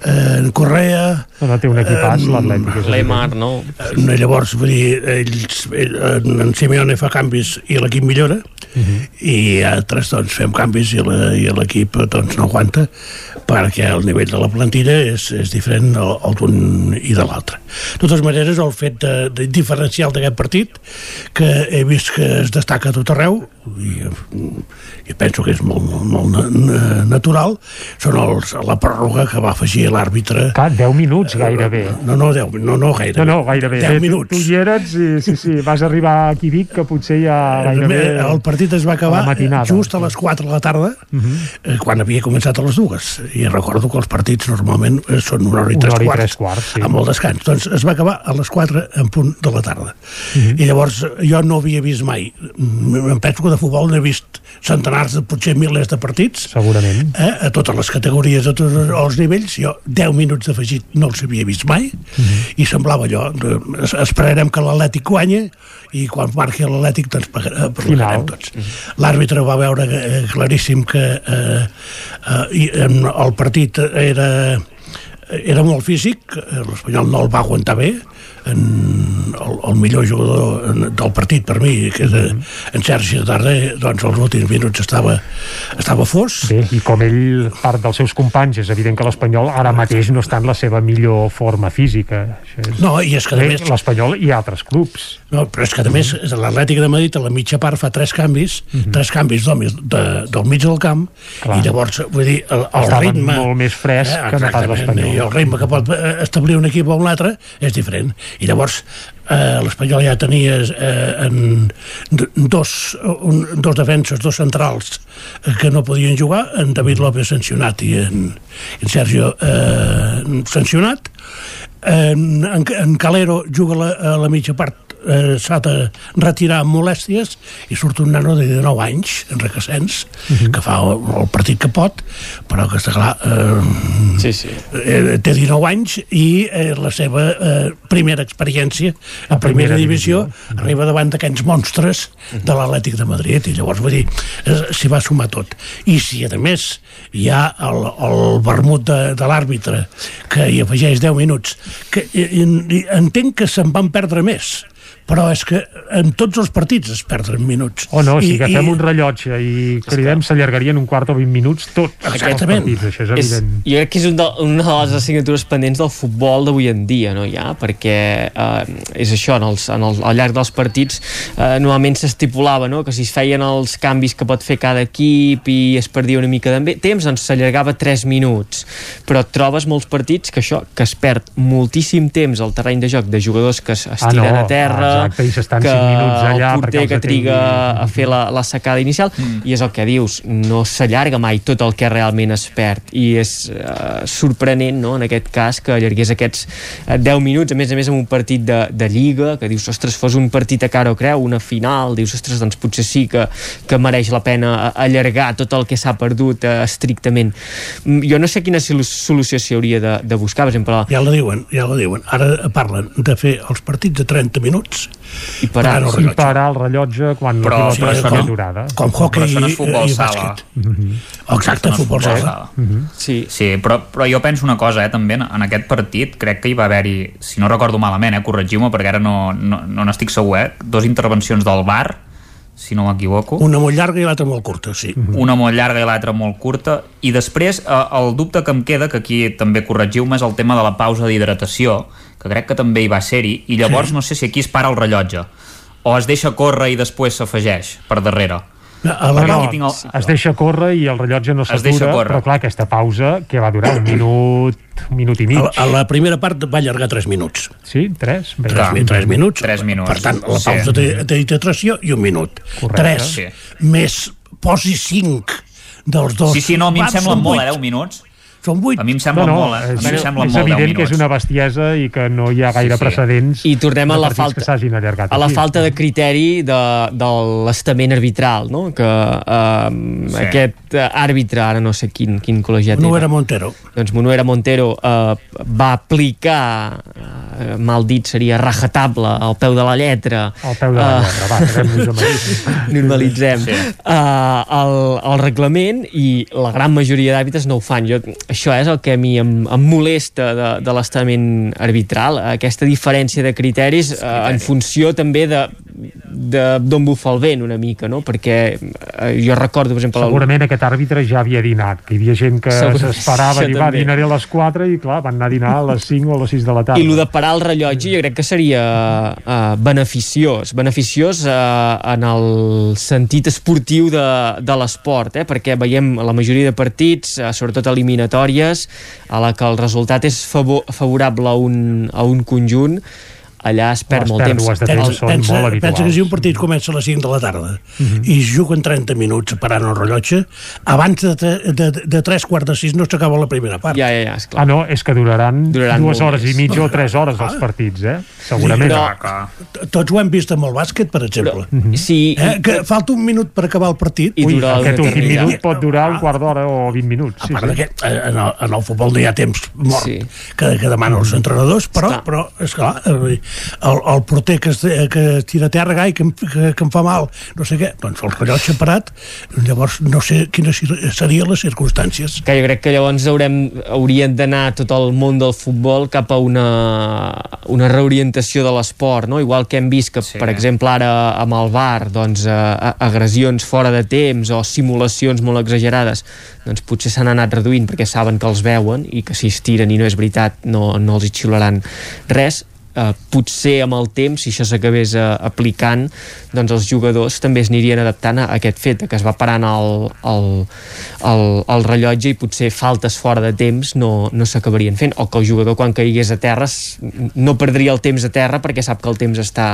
Speaker 55: eh, Correa...
Speaker 1: No, té un equipàs,
Speaker 55: eh,
Speaker 1: l'Atlètic. és
Speaker 57: Lemar, no?
Speaker 55: Eh, llavors, vull dir, ells, ell, en Simeone fa canvis i l'equip millora, i altres doncs fem canvis i l'equip doncs no aguanta perquè el nivell de la plantilla és, és diferent al, al d'un i de l'altre. De totes maneres, el fet de, de diferencial d'aquest partit, que he vist que es destaca a tot arreu, i, i penso que és molt, molt, molt na- na- natural, són els, la pròrroga que va afegir l'àrbitre.
Speaker 1: Clar, 10 minuts gairebé.
Speaker 55: No, no, 10, no, no gairebé.
Speaker 1: No, no, gairebé.
Speaker 55: 10
Speaker 1: Bé, tu-
Speaker 55: minuts.
Speaker 1: Tu, hi eres i sí, sí, vas arribar aquí a Vic, que potser ja gairebé...
Speaker 55: El partit es va acabar
Speaker 1: a
Speaker 55: just a les 4 de la tarda,
Speaker 1: Uh -huh.
Speaker 55: eh, quan havia començat a les dues. I recordo que els partits normalment eh, són una hora i tres
Speaker 1: hora i
Speaker 55: quarts,
Speaker 1: tres quarts, sí.
Speaker 55: amb el descans. Doncs es va acabar a les 4 en punt de la tarda.
Speaker 1: Mhm.
Speaker 55: I llavors jo no havia vist mai, mm, em penso que de futbol n'he vist centenars, de, potser milers de partits,
Speaker 1: Segurament.
Speaker 55: eh, a totes les categories, a tots els nivells, jo 10 minuts d'afegit no els havia vist mai,
Speaker 1: Mhm.
Speaker 55: i semblava allò, es- esperarem que l'Atlètic guanya, i quan marqui l'Atlètic doncs eh, parlarem tots. L'àrbitre va veure eh, claríssim que eh, eh, el partit era era molt físic, eh, l'Espanyol no el va aguantar bé, en el, el millor jugador en- del partit per mi, que és eh, en Sergi Darder, doncs els últims minuts estava, estava fos.
Speaker 1: Bé, i com ell, part dels seus companys, és evident que l'Espanyol ara mateix no està en la seva millor forma física. Això és...
Speaker 55: No, i és que a més-
Speaker 1: L'Espanyol i altres clubs.
Speaker 55: No, però és que a més l'Atlètic de Madrid a la mitja part fa tres canvis, tres canvis del, mig- de, del mig del camp
Speaker 1: Clar.
Speaker 55: i llavors, vull dir, el, el
Speaker 1: Estaven
Speaker 55: ritme...
Speaker 1: molt més fresc que no pas l'Espanyol.
Speaker 55: I el ritme que pot eh, establir un equip o un altre és diferent. I llavors eh, l'Espanyol ja tenia eh, en, dos, un, dos defenses, dos centrals eh, que no podien jugar, en David López sancionat i en, en Sergio eh, sancionat. En, en, en Calero juga la, a la mitja part eh, s'ha de retirar amb molèsties i surt un nano de 19 anys en recassens que fa el, el partit que pot però que està clar eh,
Speaker 57: sí, sí.
Speaker 55: Eh, té 19 anys i eh, la seva eh, primera experiència a primera,
Speaker 1: primera
Speaker 55: divisió, arriba davant d'aquests monstres de l'Atlètic de Madrid. I llavors vull dir, eh, s'hi va sumar tot. I si a més hi ha el, el vermut de, de l'àrbitre que hi afegeix 10 minuts que i, i, entenc que se'n van perdre més però és que en tots els partits es perden minuts.
Speaker 1: O no, si agafem un rellotge i cridem s'allargarien un quart o 20 minuts tot.
Speaker 55: Exactament.
Speaker 1: Els partits, això és
Speaker 58: És,
Speaker 1: evident.
Speaker 58: jo crec que és un de, una de les assignatures pendents del futbol d'avui en dia, no, ja? perquè eh, és això, en els, en el, al llarg dels partits eh, normalment s'estipulava no? que si es feien els canvis que pot fer cada equip i es perdia una mica de temps, doncs s'allargava 3 minuts, però trobes molts partits que això, que es perd moltíssim temps al terreny de joc de jugadors que es, es
Speaker 1: Ah,
Speaker 58: tiren
Speaker 1: no,
Speaker 58: a terra,
Speaker 1: exacte, i s'estan
Speaker 58: que
Speaker 1: cinc minuts allà
Speaker 58: el
Speaker 1: perquè
Speaker 58: porter que triga a fer la, la secada inicial. Mm. i és el que dius, no s'allarga mai tot el que realment es perd. I és uh, sorprenent no, en aquest cas que allargués aquests uh, 10 minuts a més a més en un partit de, de Lliga que dius, ostres, fos un partit a cara o creu una final, dius, ostres, doncs potser sí que, que mereix la pena eh, allargar tot el que s'ha perdut uh, estrictament Mm, jo no sé quina solu- solució s'hi hauria de, de buscar, per exemple.
Speaker 55: Ja la diuen, ja la diuen. Ara parlen de fer els partits de 30 minuts
Speaker 58: i parar,
Speaker 55: el
Speaker 1: I parar el rellotge quan
Speaker 55: Però-
Speaker 1: la
Speaker 55: sí,
Speaker 1: pilota
Speaker 55: com-
Speaker 1: durada.
Speaker 55: com hockey
Speaker 56: no
Speaker 55: i-
Speaker 56: futbol
Speaker 55: i
Speaker 56: sala.
Speaker 55: bàsquet. Exacte,
Speaker 56: Això no és
Speaker 55: futbol sala.
Speaker 58: Sí,
Speaker 56: sí però, però jo penso una cosa, eh, també, en aquest partit crec que hi va haver-hi, si no recordo malament, eh, corregiu-me perquè ara no no, no n'estic segur, eh, dos intervencions del bar, si no m'equivoco.
Speaker 55: Una molt llarga i l'altra molt curta, sí.
Speaker 56: una molt llarga i l'altra molt curta i després eh, el dubte que em queda que aquí també corregiu-me és el tema de la pausa d'hidratació que crec que també hi va ser-hi i llavors
Speaker 55: Sí.
Speaker 56: no sé si aquí es para el rellotge o es deixa córrer i després s'afegeix per darrere
Speaker 1: A la no,
Speaker 56: el-
Speaker 1: es deixa córrer i el rellotge no s'atura, però clar, aquesta pausa que va durar un minut, un minut i mig.
Speaker 55: A, la- a la primera part va allargar 3 minuts.
Speaker 1: Sí, 3?
Speaker 55: 3, mi- 3 minuts.
Speaker 56: 3 minuts.
Speaker 55: Per tant, la
Speaker 56: Sí.
Speaker 55: pausa de, de titració i un minut.
Speaker 56: Correcte.
Speaker 55: 3
Speaker 56: Sí.
Speaker 55: més posi 5 dels dos.
Speaker 56: Sí, sí, no, a mi em semblen molt,
Speaker 55: vuit.
Speaker 56: eh, 10 minuts.
Speaker 55: Són 8.
Speaker 56: A mi em sembla
Speaker 1: no, no,
Speaker 56: molt, eh? A mi em
Speaker 1: és,
Speaker 56: semblen
Speaker 1: és
Speaker 56: molt 10
Speaker 1: evident que és una bestiesa i que no hi ha gaire
Speaker 56: Sí, sí.
Speaker 1: precedents
Speaker 58: I tornem a la falta-
Speaker 1: que s'hagin allargat
Speaker 58: a la
Speaker 1: aquí.
Speaker 58: falta de criteri de, de l'estament arbitral, no? que eh,
Speaker 55: Sí.
Speaker 58: aquest eh, àrbitre, ara no sé quin, quin col·legiat
Speaker 55: Monuera Montero.
Speaker 58: Doncs Monuera Montero eh, va aplicar, eh, mal dit seria rajatable, al peu de la lletra.
Speaker 1: Al peu de la lletra, va, quedem-nos amb això.
Speaker 58: normalitzem
Speaker 1: Sí.
Speaker 58: sí. uh, el, el reglament i la gran majoria d'àrbitres no ho fan jo, això és el que a mi em, em molesta de, de l'estament arbitral aquesta diferència de criteris uh, en funció també de d'on bufa el vent una mica no? perquè uh, jo recordo per exemple
Speaker 1: Segurament aquest àrbitre ja havia dinat, que hi havia gent que s'esperava i va,
Speaker 58: també.
Speaker 1: dinaré a les 4 i clar, van anar a dinar a les 5 o a les 6 de la tarda.
Speaker 58: I el de parar el rellotge jo crec que seria uh, beneficiós, beneficiós uh, en el sentit esportiu de, de l'esport, eh? perquè veiem la majoria de partits, uh, sobretot eliminatòries, a la que el resultat és favor, favorable a un, a un conjunt, allà es perd
Speaker 1: Les
Speaker 58: molt temps.
Speaker 1: pèrdues de temps són
Speaker 55: pensa,
Speaker 1: molt habituals.
Speaker 55: pensa que si un partit comença a les 5 de la tarda i es juguen 30 minuts parant el rellotge, abans de, tre- de, de 3 quarts de 6 no s'acaba la primera part.
Speaker 58: Ja, ja, ja,
Speaker 1: Ah, no, és que duraran,
Speaker 55: Duraran
Speaker 1: dues hores
Speaker 55: més.
Speaker 1: i mitja o tres hores els partits, eh? Segurament.
Speaker 55: Però- Tots ho hem vist amb el bàsquet, per exemple.
Speaker 58: Però, sí,
Speaker 55: eh? que falta un minut per acabar el partit.
Speaker 1: Ui, aquest últim minut pot durar un quart d'hora o 20 minuts. Sí,
Speaker 55: A part
Speaker 1: sí.
Speaker 55: que eh, en el, en el futbol no hi ha temps mort sí. que, que demanen els entrenadors, però,
Speaker 58: Esclar.
Speaker 55: però esclar, el, el porter que, es, que tira a terra, gai, que, que, que em fa mal, no sé què, doncs el rellotge parat, llavors no sé quines serien les circumstàncies.
Speaker 58: que jo crec que llavors haurem, haurien d'anar tot el món del futbol cap a una, una reorientació de l'esport, no? igual que hem vist que, sí. per exemple, ara amb el VAR doncs, eh, agressions fora de temps o simulacions molt exagerades doncs potser s'han anat reduint perquè saben que els veuen i que si es tiren i no és veritat no, no els hi xiularan res eh, potser amb el temps, si això s'acabés eh, aplicant, doncs els jugadors també es anirien adaptant a aquest fet, de que es va parant el, el, el, el rellotge i potser faltes fora de temps no, no s'acabarien fent, o que el jugador quan caigués a terra no perdria el temps a terra perquè sap que el temps està,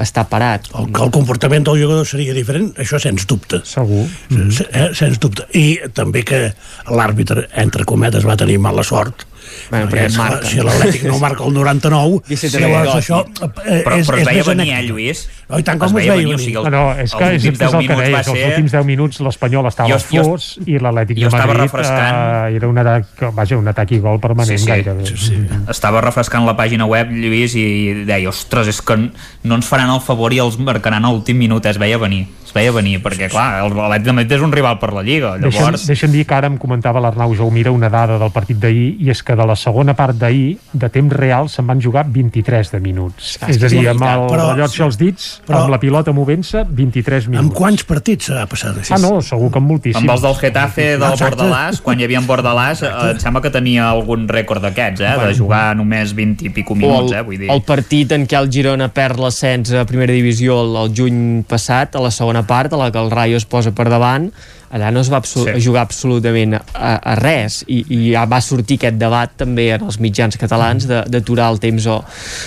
Speaker 58: està parat.
Speaker 55: El, que el comportament del jugador seria diferent, això sens dubte.
Speaker 1: Segur.
Speaker 55: Mm -hmm. eh, sens dubte. I també que l'àrbitre, entre cometes, va tenir mala sort.
Speaker 58: Bueno,
Speaker 55: Perquè,
Speaker 58: perquè
Speaker 55: esclar,
Speaker 58: marca.
Speaker 55: si l'Atlètic no marca el 99,
Speaker 58: Vicente
Speaker 55: llavors això eh,
Speaker 56: Però,
Speaker 55: és,
Speaker 56: però es veia venir, eh. Lluís?
Speaker 55: No, i tant com es veia venir.
Speaker 56: O sigui, el,
Speaker 1: No, no, és que
Speaker 56: els
Speaker 1: és,
Speaker 56: últims
Speaker 1: és el
Speaker 56: 10
Speaker 1: que
Speaker 56: minuts
Speaker 1: deies,
Speaker 56: va
Speaker 1: els
Speaker 56: ser...
Speaker 1: últims 10 minuts l'Espanyol estava
Speaker 56: Jo- jo-
Speaker 1: fos i l'Atlètic
Speaker 56: jo
Speaker 1: de
Speaker 56: estava
Speaker 1: Madrid
Speaker 56: refrescant.
Speaker 1: eh, era un atac, vaja, un atac i gol permanent
Speaker 56: Sí, sí.
Speaker 1: gairebé. Sí, sí.
Speaker 56: estava refrescant la pàgina web, Lluís, i deia, ostres, és que no ens faran el favor i els marcaran a l'últim minut, es veia venir, es veia venir, perquè, clar, el l'Atlètic de Madrid és un rival per la Lliga,
Speaker 1: Deixa'm,
Speaker 56: llavors...
Speaker 1: deixa'm dir que ara em comentava l'Arnau Jaumira una dada del partit d'ahir i és que de la segona part d'ahir, de temps real, se'n van jugar 23 de minuts.
Speaker 55: Clar,
Speaker 1: és a dir, amb el
Speaker 55: però-
Speaker 1: rellotge als dits,
Speaker 55: però-
Speaker 1: amb la pilota movent-se, 23 minuts.
Speaker 55: Amb quants partits s'ha passat així?
Speaker 1: Ah, no, segur que amb moltíssims.
Speaker 15: Amb els del Getafe del
Speaker 55: Exacte.
Speaker 15: Bordalàs, quan hi havia en Bordalàs, eh, em sembla que tenia algun rècord d'aquests, eh, de jugar només 20 i pico minuts,
Speaker 58: el,
Speaker 15: eh, vull dir.
Speaker 58: el partit en què el Girona perd l'ascens a primera divisió el, el juny passat, a la segona part, a la que el Rayo es posa per davant, allà no es va absol
Speaker 15: Sí.
Speaker 58: sí. jugar absolutament a, a res i, i ja va sortir aquest debat també en els mitjans catalans de- d'aturar el temps o,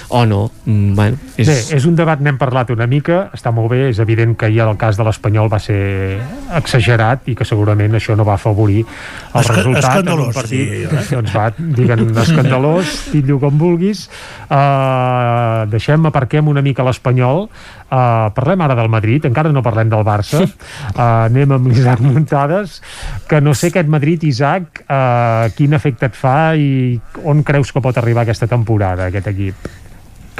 Speaker 58: o no mm, bueno, és...
Speaker 1: Bé, és un debat, n'hem parlat una mica, està molt bé, és evident que ahir el cas de l'Espanyol va ser exagerat i que segurament això no va afavorir el
Speaker 55: Esca-
Speaker 1: resultat en un
Speaker 55: escandalós,
Speaker 1: partit.
Speaker 55: jo, eh?
Speaker 1: Doncs va, diguen escandalós, titllo com vulguis. Uh, deixem, aparquem una mica l'Espanyol. Uh, parlem ara del Madrid, encara no parlem del Barça. Uh, anem amb l'Isaac Muntades, que no sé aquest Madrid, Isaac, uh, quin efecte et fa i on creus que pot arribar aquesta temporada, aquest equip?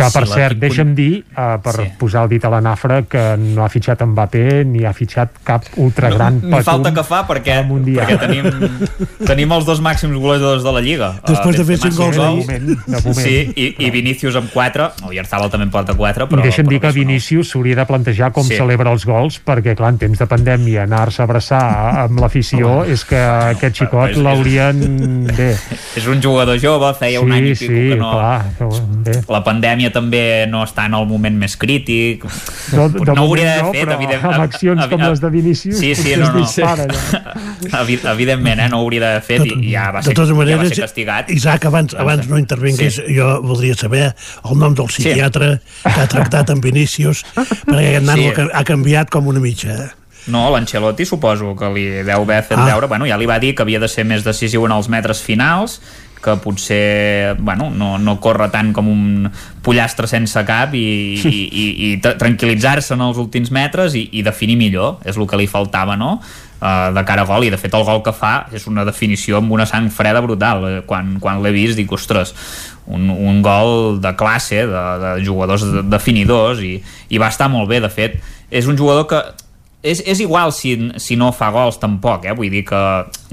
Speaker 1: Que, per
Speaker 15: Sí,
Speaker 1: cert, deixa'm dir, uh, per
Speaker 15: Sí.
Speaker 1: posar el dit a la nafra, que no ha fitxat Mbappé ni ha fitxat cap ultragran
Speaker 15: Ni falta que fa perquè, perquè tenim, tenim els dos màxims golejadors de la Lliga.
Speaker 55: Després de
Speaker 15: Eh,
Speaker 55: fer
Speaker 15: Benzema
Speaker 55: cinc gols
Speaker 15: sis
Speaker 55: ahir.
Speaker 1: De moment, de moment.
Speaker 15: Sí, i, i Vinícius amb 4, Oyarzabal també en porta 4, però...
Speaker 1: I deixa'm dir
Speaker 15: però
Speaker 1: que Vinícius s'hauria de plantejar com
Speaker 15: Sí.
Speaker 1: celebra els gols, perquè, clar, en temps de pandèmia, anar-se a abraçar amb l'afició, és que aquest xicot l'haurien... Bé,
Speaker 15: És un jugador jove, feia un
Speaker 1: Sí,
Speaker 15: any i
Speaker 1: sí,
Speaker 15: pico que no...
Speaker 1: clar, que bé.
Speaker 15: La pandèmia també no està en el moment més crític.
Speaker 1: No, de
Speaker 15: no ho hauria d'haver
Speaker 1: no,
Speaker 15: fet,
Speaker 1: però
Speaker 15: evident-
Speaker 1: amb accions com les de Vinícius,
Speaker 15: Sí, sí, no, no.
Speaker 1: dispara.
Speaker 15: Evi- Evidentment, eh, no ho hauria d'haver fet i, i ja va
Speaker 55: de
Speaker 15: ser,
Speaker 55: totes
Speaker 15: ja va
Speaker 55: maneres,
Speaker 15: ser castigat.
Speaker 55: Isaac, abans, abans no intervinguis,
Speaker 15: Sí.
Speaker 55: jo voldria saber el nom del psiquiatre que ha tractat amb Vinícius, perquè aquest nano
Speaker 15: Sí.
Speaker 55: ha canviat com una mitja. eh?
Speaker 15: No, l'Ancelotti suposo que li deu haver fet
Speaker 55: Ah.
Speaker 15: veure, bueno, ja li va dir que havia de ser més decisiu en els metres finals, que potser bueno, no, no corre tant com un pollastre sense cap i, i, i, i tra- tranquil·litzar-se en els últims metres i, i definir millor, és el que li faltava no? Uh, de cara a gol i de fet el gol que fa és una definició amb una sang freda brutal Eh, quan, quan l'he vist dic, ostres un, un gol de classe de, de jugadors de, definidors i, i va estar molt bé, de fet és un jugador que és, és igual si, si no fa gols tampoc, eh? vull dir que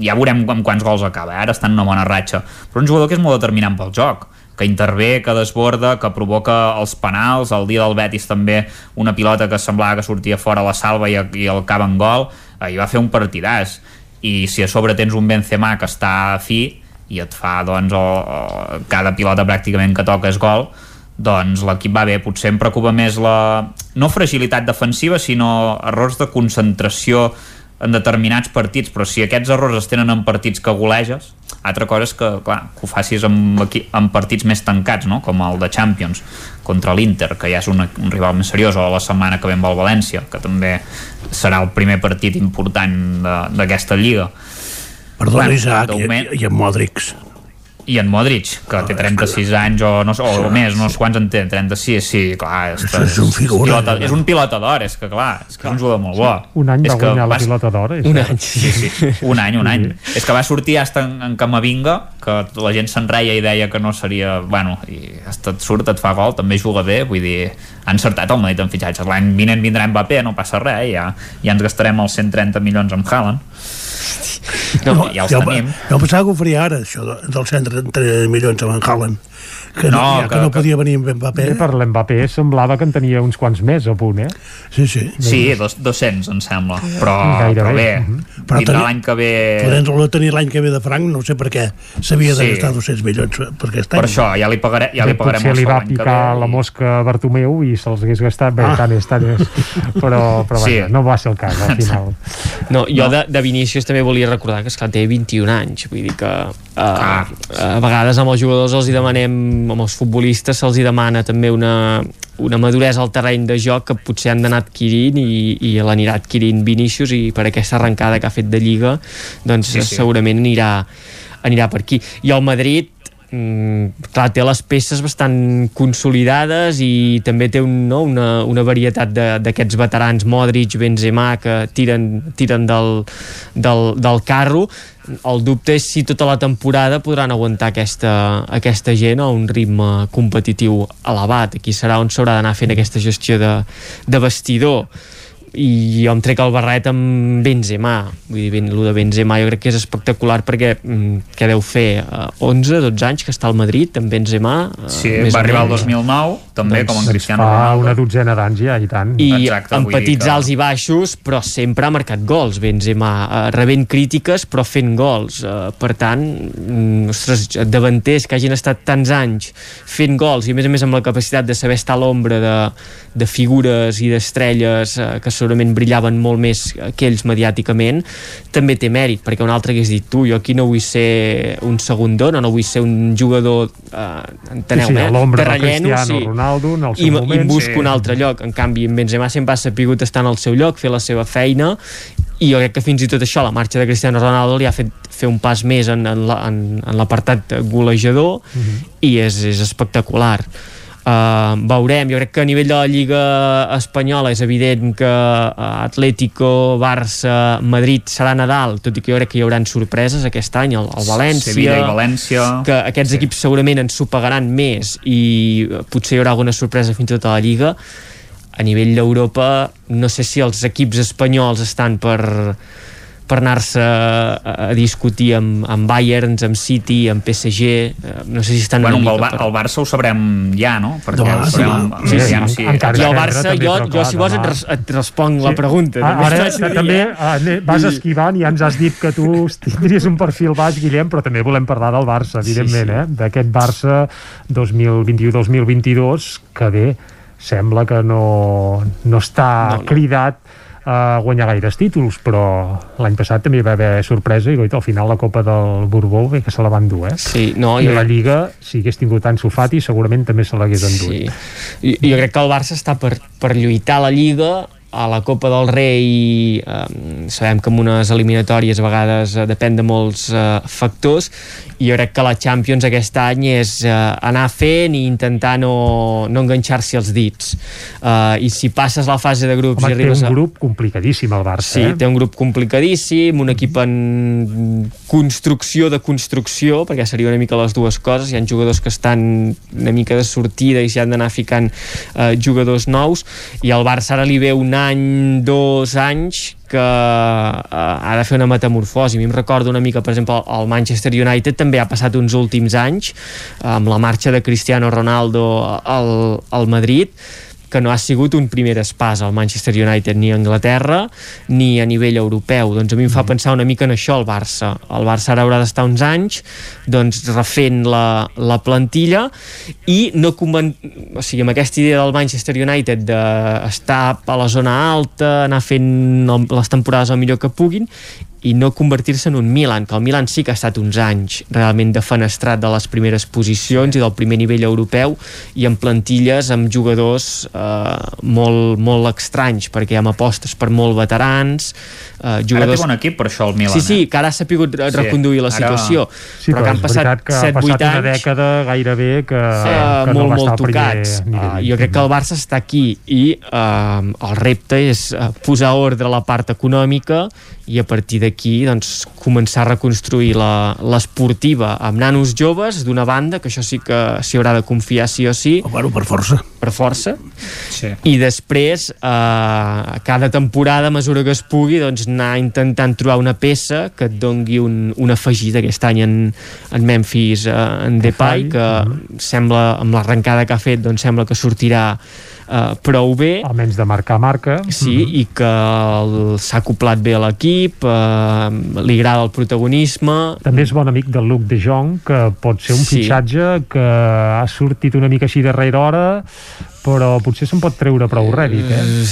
Speaker 15: ja veurem amb quants gols acaba, eh? ara està en una bona ratxa però un jugador que és molt determinant pel joc que intervé, que desborda, que provoca els penals, el dia del Betis també una pilota que semblava que sortia fora la salva i, i el acaba en gol i va fer un partidàs i si a sobre tens un Benzema que està fi i et fa doncs o, o, cada pilota pràcticament que toca és gol doncs l'equip va bé, potser em preocupa més la, no fragilitat defensiva sinó errors de concentració en determinats partits, però si aquests errors es tenen en partits que goleges, altra cosa és que, clar, que ho facis amb, amb partits més tancats, no? com el de Champions contra l'Inter, que ja és una, un rival més seriós, o la setmana que ve amb el València, que també serà el primer partit important de- d'aquesta lliga.
Speaker 55: Perdona,
Speaker 15: Bueno,
Speaker 55: Isaac,
Speaker 15: de
Speaker 55: i,
Speaker 15: moment-
Speaker 55: i en Modric.
Speaker 15: I en Modric, que té 36 anys o, no, sé, o més, no sé quants en té 36, sí, clar és,
Speaker 55: és un figura,
Speaker 15: pilota, és un pilota d'or és que clar, és que és un jugador molt bo
Speaker 1: Un any
Speaker 15: és
Speaker 1: va guanyar la
Speaker 15: vas-
Speaker 1: pilota d'or. és
Speaker 58: un any
Speaker 15: Sí, sí, un any, un any. És que va sortir hasta en, en Camavinga, que la gent se'n reia i deia que no seria... Bueno, i hasta et surt, et fa gol, també juga bé, vull dir, ha encertat el Madrid en fitxatges. L'any vinent vindrà Mbappé, no passa res, ja, ja ens gastarem els 130 milions amb Haaland. No, ja els
Speaker 55: jo,
Speaker 15: tenim.
Speaker 55: jo pensava que ho faria ara, això de- dels 130 milions amb en Haaland. Que no,
Speaker 15: No,
Speaker 55: que,
Speaker 15: que-
Speaker 55: no
Speaker 15: que-
Speaker 55: podia venir amb Mbappé.
Speaker 1: Bé, per l'Mbappé semblava que en tenia uns quants més a punt, eh?
Speaker 55: Sí, sí.
Speaker 15: Sí, dos, 200, em sembla. Però,
Speaker 1: Gairebé.
Speaker 15: però bé,
Speaker 1: Mhm.
Speaker 55: Però
Speaker 15: vindrà
Speaker 55: teni-
Speaker 15: l'any que ve...
Speaker 55: Podent-lo tenir l'any que ve de franc, no sé per què s'havia de
Speaker 15: Sí.
Speaker 55: gastar 200 milions per aquest
Speaker 15: Per
Speaker 55: any.
Speaker 15: això, ja li, pagaré, ja
Speaker 1: Bé,
Speaker 15: li pagarem
Speaker 1: potser li va
Speaker 15: que
Speaker 1: picar la mosca a Bartomeu i se'ls hagués gastat. Bé,
Speaker 15: Ah.
Speaker 1: tant és, tant és. Però, però
Speaker 15: Sí.
Speaker 1: vaja, no va ser el cas, al final.
Speaker 58: No, jo de, de Vinícius també volia recordar que esclar, té 21 anys, vull dir que uh,
Speaker 15: Ah.
Speaker 58: a vegades amb els jugadors els hi demanem, amb els futbolistes se'ls hi demana també una, una maduresa al terreny de joc que potser han d'anar adquirint i, i l'anirà adquirint Vinícius i per aquesta arrencada que ha fet de Lliga doncs
Speaker 15: Sí, sí.
Speaker 58: segurament anirà, anirà per aquí. I el Madrid mm, clar, té les peces bastant consolidades i també té un, no, una, una varietat d'aquests veterans Modric, Benzema que tiren, tiren del, del, del carro. El dubte és si tota la temporada podran aguantar aquesta, aquesta gent a un ritme competitiu elevat. Aquí serà on s'haurà d'anar fent aquesta gestió de, de vestidor i jo em trec el barret amb Benzema. Vull dir, el de Benzema jo crec que és espectacular perquè mm, què deu fer? Uh, 11, 12 anys que està al Madrid amb Benzema uh,
Speaker 56: Sí, va arribar el 2009 també
Speaker 1: doncs,
Speaker 56: com en Cristiano
Speaker 1: fa
Speaker 56: Ronaldo.
Speaker 1: una dotzena d'anys ja, i tant.
Speaker 58: i
Speaker 56: Exacte,
Speaker 58: amb petits
Speaker 56: que-
Speaker 58: alts i baixos però sempre ha marcat gols Benzema, uh, rebent crítiques però fent gols. Per tant mm, ostres, davanters que hagin estat tants anys fent gols i a més a més amb la capacitat de saber estar a l'ombra de, de figures i d'estrelles uh, que segurament brillaven molt més que ells mediàticament també té mèrit perquè un altre hagués dit tu, jo aquí no vull ser un segundon o no vull ser un jugador uh, enteneu,
Speaker 1: sí, sí,
Speaker 58: eh? terrelleno,
Speaker 1: Cristiano Ronaldo en el seu
Speaker 58: i,
Speaker 1: moment.
Speaker 58: i em busco
Speaker 1: sí.
Speaker 58: un altre lloc en canvi en Benzema sempre ha sapigut estar en el seu lloc fer la seva feina i jo crec que fins i tot això la marxa de Cristiano Ronaldo li ha fet fer un pas més en, en la- l'apartat golejador
Speaker 1: Mhm.
Speaker 58: i és, és espectacular Uh, veurem, jo crec que a nivell de la Lliga Espanyola és evident que uh, Atlético, Barça, Madrid serà Nadal, tot i que jo crec que hi haurà sorpreses aquest any, el, el València
Speaker 56: Sevilla i València.
Speaker 58: que aquests sí. equips segurament ens pagaran més i eh, potser hi haurà alguna sorpresa fins i tot a la Lliga. A nivell d'Europa no sé si els equips espanyols estan per per anar-se a, a discutir amb, amb Bayerns, amb City, amb PSG eh, no sé si estan
Speaker 56: Bueno, el,
Speaker 58: mica
Speaker 56: Ba- el Barça ho sabrem ja, no? Perquè
Speaker 55: Demà,
Speaker 56: ho sabrem, sí,
Speaker 58: Sí,
Speaker 56: sí,
Speaker 58: sí,
Speaker 56: sí,
Speaker 1: encara
Speaker 58: i el Barça, jo, jo si vols et, res, et responc la pregunta
Speaker 1: Ah,
Speaker 58: també
Speaker 1: ara també
Speaker 58: eh?
Speaker 1: ah, vas esquivant i ja ens has dit que tu tindries un perfil baix, Guillem, però també volem parlar del Barça, evidentment,
Speaker 58: Sí, sí.
Speaker 1: eh? d'aquest Barça 2021-2022 que bé, sembla que no, no està
Speaker 58: No, no.
Speaker 1: cridat a guanyar gaires títols, però l'any passat també hi va haver sorpresa i goita, al final la Copa del Borbó bé que se la van dur, eh?
Speaker 58: Sí, no,
Speaker 1: I
Speaker 58: jo-
Speaker 1: la Lliga, si hagués tingut Ansu Fati, segurament també se l'hagués endut.
Speaker 58: Sí. I, jo crec que el Barça està per, per lluitar a la Lliga a la Copa del Rei eh, sabem que en unes eliminatòries a vegades eh, depèn de molts eh, factors jo crec que la Champions aquest any és eh, anar fent i intentar no, no enganxar-s'hi els dits. Eh, i si passes la fase de grups
Speaker 1: Home,
Speaker 58: i
Speaker 1: té
Speaker 58: arribes
Speaker 1: un
Speaker 58: a...
Speaker 1: grup complicadíssim el Barça,
Speaker 58: Sí,
Speaker 1: eh?
Speaker 58: té un grup complicadíssim, un equip en construcció de construcció, perquè seria una mica les dues coses, hi ha jugadors que estan una mica de sortida i s'hi han d'anar ficant eh, jugadors nous, i al Barça ara li ve un any, dos anys que eh, ha de fer una metamorfosi. A mi em recordo una mica, per exemple, el Manchester United també ha passat uns últims anys amb la marxa de Cristiano Ronaldo al, al Madrid que no ha sigut un primer espàs al Manchester United ni a Anglaterra ni a nivell europeu. Doncs a mi em fa pensar una mica en això el Barça. El Barça ara haurà d'estar uns anys doncs refent la, la plantilla i no conven... o sigui, amb aquesta idea del Manchester United d'estar a la zona alta, anar fent les temporades el millor que puguin i no convertir-se en un Milan, que el Milan sí que ha estat uns anys realment defenestrat de les primeres posicions i del primer nivell europeu i amb plantilles amb jugadors eh, molt, molt estranys perquè amb apostes per molt veterans eh,
Speaker 56: Ara té
Speaker 58: jugadors...
Speaker 56: bon equip per això el Milan.
Speaker 58: Sí, sí,
Speaker 56: eh?
Speaker 58: que ara ha sapigut
Speaker 56: Sí,
Speaker 58: reconduir la
Speaker 56: ara-
Speaker 58: situació
Speaker 1: Sí,
Speaker 58: però que han passat
Speaker 1: veritat que ha
Speaker 58: 7-8
Speaker 1: passat una
Speaker 58: anys
Speaker 1: dècada gairebé que,
Speaker 58: uh,
Speaker 1: que no
Speaker 58: molt,
Speaker 1: va estar
Speaker 58: molt
Speaker 1: al primer
Speaker 58: tocats.
Speaker 1: nivell.
Speaker 58: Uh, jo crec que el Barça està aquí i uh, el repte és uh, posar ordre a la part econòmica i a partir d'aquí doncs, començar a reconstruir la- l'esportiva amb nanos joves d'una banda, que això sí que s'hi haurà de confiar sí o sí.
Speaker 55: O, bueno, per força.
Speaker 58: Per força.
Speaker 56: Sí.
Speaker 58: I després, eh, cada temporada, a mesura que es pugui, doncs, anar intentant trobar una peça que et dongui un, un afegit aquest any en, en Memphis, eh, en Depay, que sembla, amb l'arrencada que ha fet, doncs sembla que sortirà eh, prou bé.
Speaker 1: Almenys de marcar marca.
Speaker 58: Sí, i que s'ha acoplat bé a l'equip, eh, li agrada el protagonisme,
Speaker 1: També és bon amic del Luc de Jong, que pot ser un
Speaker 58: Sí.
Speaker 1: fitxatge que ha sortit una mica així darrere hora, però potser se'n pot treure prou rèdit, eh?
Speaker 58: Eh,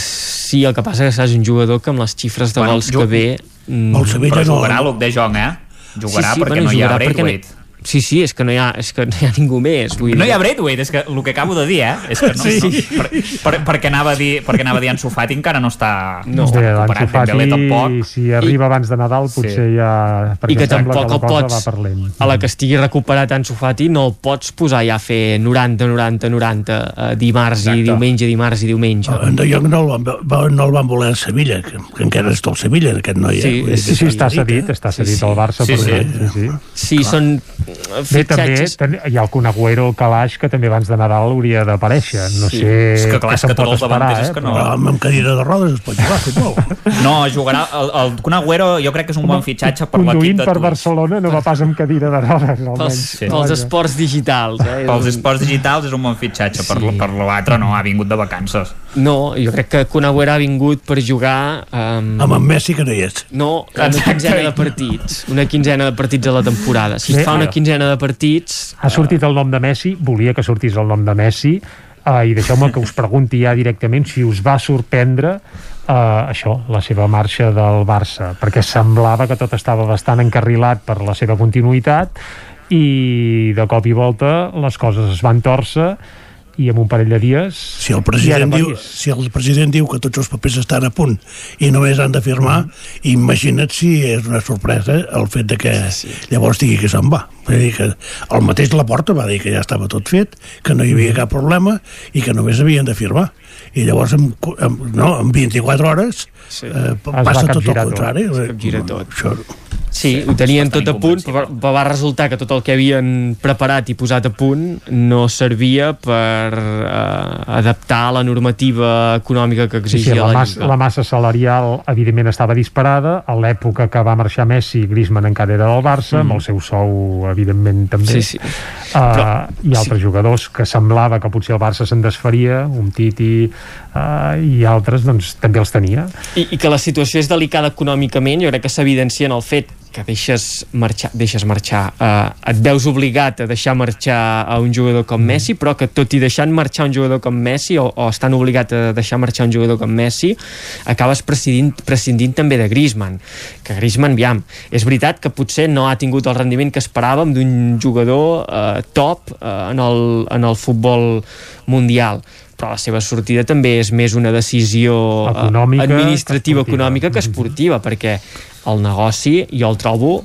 Speaker 58: Sí, el que passa és que és un jugador que amb les xifres de
Speaker 56: Bueno,
Speaker 58: gols que ve... mm,
Speaker 55: El Sevilla
Speaker 56: Però
Speaker 55: no...
Speaker 56: jugarà Luc de Jong, eh? Jugarà perquè
Speaker 58: bueno,
Speaker 56: no hi ha
Speaker 58: perquè
Speaker 56: Braithwaite.
Speaker 58: No... Sí, sí, és que no hi ha, és que no hi ha ningú més. Vull
Speaker 56: No
Speaker 58: dir.
Speaker 56: hi ha Braithwaite, és que el que acabo de dir, eh? És que no,
Speaker 58: Sí.
Speaker 56: no, per, per, perquè, anava a dir, perquè anava a dir Ansu Fati encara no està, no.
Speaker 58: No.
Speaker 56: està
Speaker 1: Bé,
Speaker 56: recuperat,
Speaker 1: l'Ansu
Speaker 56: Dembélé
Speaker 1: Fati,
Speaker 56: tampoc.
Speaker 1: si arriba abans de Nadal, potser ja... perquè
Speaker 58: I que tampoc
Speaker 1: que
Speaker 58: el
Speaker 1: la cosa
Speaker 58: pots,
Speaker 1: va per lent.
Speaker 58: a la que estigui recuperat Ansu Fati, no el pots posar ja a fer 90, 90, 90 eh, dimarts
Speaker 56: Exacte.
Speaker 58: i diumenge, dimarts i diumenge.
Speaker 55: En De Jong no el van, va- no el van voler a Sevilla, que, que encara és del Sevilla, aquest noi.
Speaker 58: Sí,
Speaker 55: eh?
Speaker 1: Sí,
Speaker 55: que
Speaker 1: sí, està cedit,
Speaker 55: eh?
Speaker 1: està cedit
Speaker 58: sí.
Speaker 1: al Barça
Speaker 56: Sí,
Speaker 1: per
Speaker 56: sí.
Speaker 1: sí, sí.
Speaker 58: Sí, són,
Speaker 1: Bé, també ten- hi ha el Conagüero, el Calaix, que també abans de Nadal hauria d'aparèixer. No
Speaker 56: Sí.
Speaker 1: sé
Speaker 56: És que clar, és que tots
Speaker 1: pot
Speaker 56: els davanters és
Speaker 1: eh?
Speaker 56: que no-
Speaker 55: Però amb, amb cadira de rodes es pot jugar a futbol.
Speaker 56: No, jugarà... El, el Kun Agüero jo crec que és un bon fitxatge per l'equip
Speaker 1: Conduint
Speaker 56: de
Speaker 1: per
Speaker 56: Tours.
Speaker 1: Barcelona no va pas amb cadira de rodes, almenys.
Speaker 58: Pels,
Speaker 56: Sí.
Speaker 58: pels esports digitals, eh?
Speaker 56: Pels esports digitals és un bon fitxatge, per,
Speaker 58: Sí.
Speaker 56: per l'altre no, ha vingut de vacances.
Speaker 58: No, jo crec que Conagüera ha vingut per jugar... Um...
Speaker 55: Amb en Messi que no hi és.
Speaker 58: No, una
Speaker 56: Exacte.
Speaker 58: quinzena de partits. Una quinzena de partits a la temporada. Si
Speaker 1: Bé,
Speaker 58: fa una
Speaker 1: ara.
Speaker 58: Quinzena de partits...
Speaker 1: Ha sortit el nom de Messi, volia que sortís el nom de Messi, uh, i deixeu-me que us pregunti ja directament si us va sorprendre uh, això, la seva marxa del Barça, perquè semblava que tot estava bastant encarrilat per la seva continuïtat i de cop i volta les coses es van torcer i en un parell de dies
Speaker 55: Si el president, diu, si el president diu que tots els papers estan a punt i només han de firmar, imagina't si és una sorpresa el fet de que llavors digui que se'n va. Vull dir que el mateix Laporta va dir que ja estava tot fet, que no hi havia cap problema i que només havien de firmar. I llavors, en, en, no, en 24 hores,
Speaker 58: Sí.
Speaker 55: eh, passa tot el
Speaker 58: capgirar tot.
Speaker 55: contrari.
Speaker 58: Es capgira tot.
Speaker 55: Això,
Speaker 58: Sí, ho tenien tot a punt, però, va resultar que tot el que havien preparat i posat a punt no servia per eh, adaptar a la normativa econòmica que
Speaker 1: Sí, sí,
Speaker 58: exigia
Speaker 1: la,
Speaker 58: la
Speaker 1: massa,
Speaker 58: Lliga.
Speaker 1: la massa salarial evidentment estava disparada a l'època que va marxar Messi Griezmann encara era del Barça, amb el seu sou evidentment també
Speaker 58: Mm. Sí, sí.
Speaker 1: uh,
Speaker 58: Però-
Speaker 1: i altres jugadors que semblava que potser el Barça se'n desfaria un Titi uh, i altres doncs també els tenia.
Speaker 58: I, I que la situació és delicada econòmicament, jo crec que s'evidencia en el fet que deixes marxar, deixes marxar eh, et veus obligat a deixar marxar a un jugador com Messi, però que tot i deixant marxar un jugador com Messi, o, o estan obligat a deixar marxar un jugador com Messi, acabes prescindint, prescindint també de Griezmann, que Griezmann, aviam, és veritat que potser no ha tingut el rendiment que esperàvem d'un jugador eh, top eh, en, el, en el futbol mundial però la seva sortida també és més una decisió eh,
Speaker 1: Econòmica
Speaker 58: administrativa econòmica que esportiva perquè el negoci jo el trobo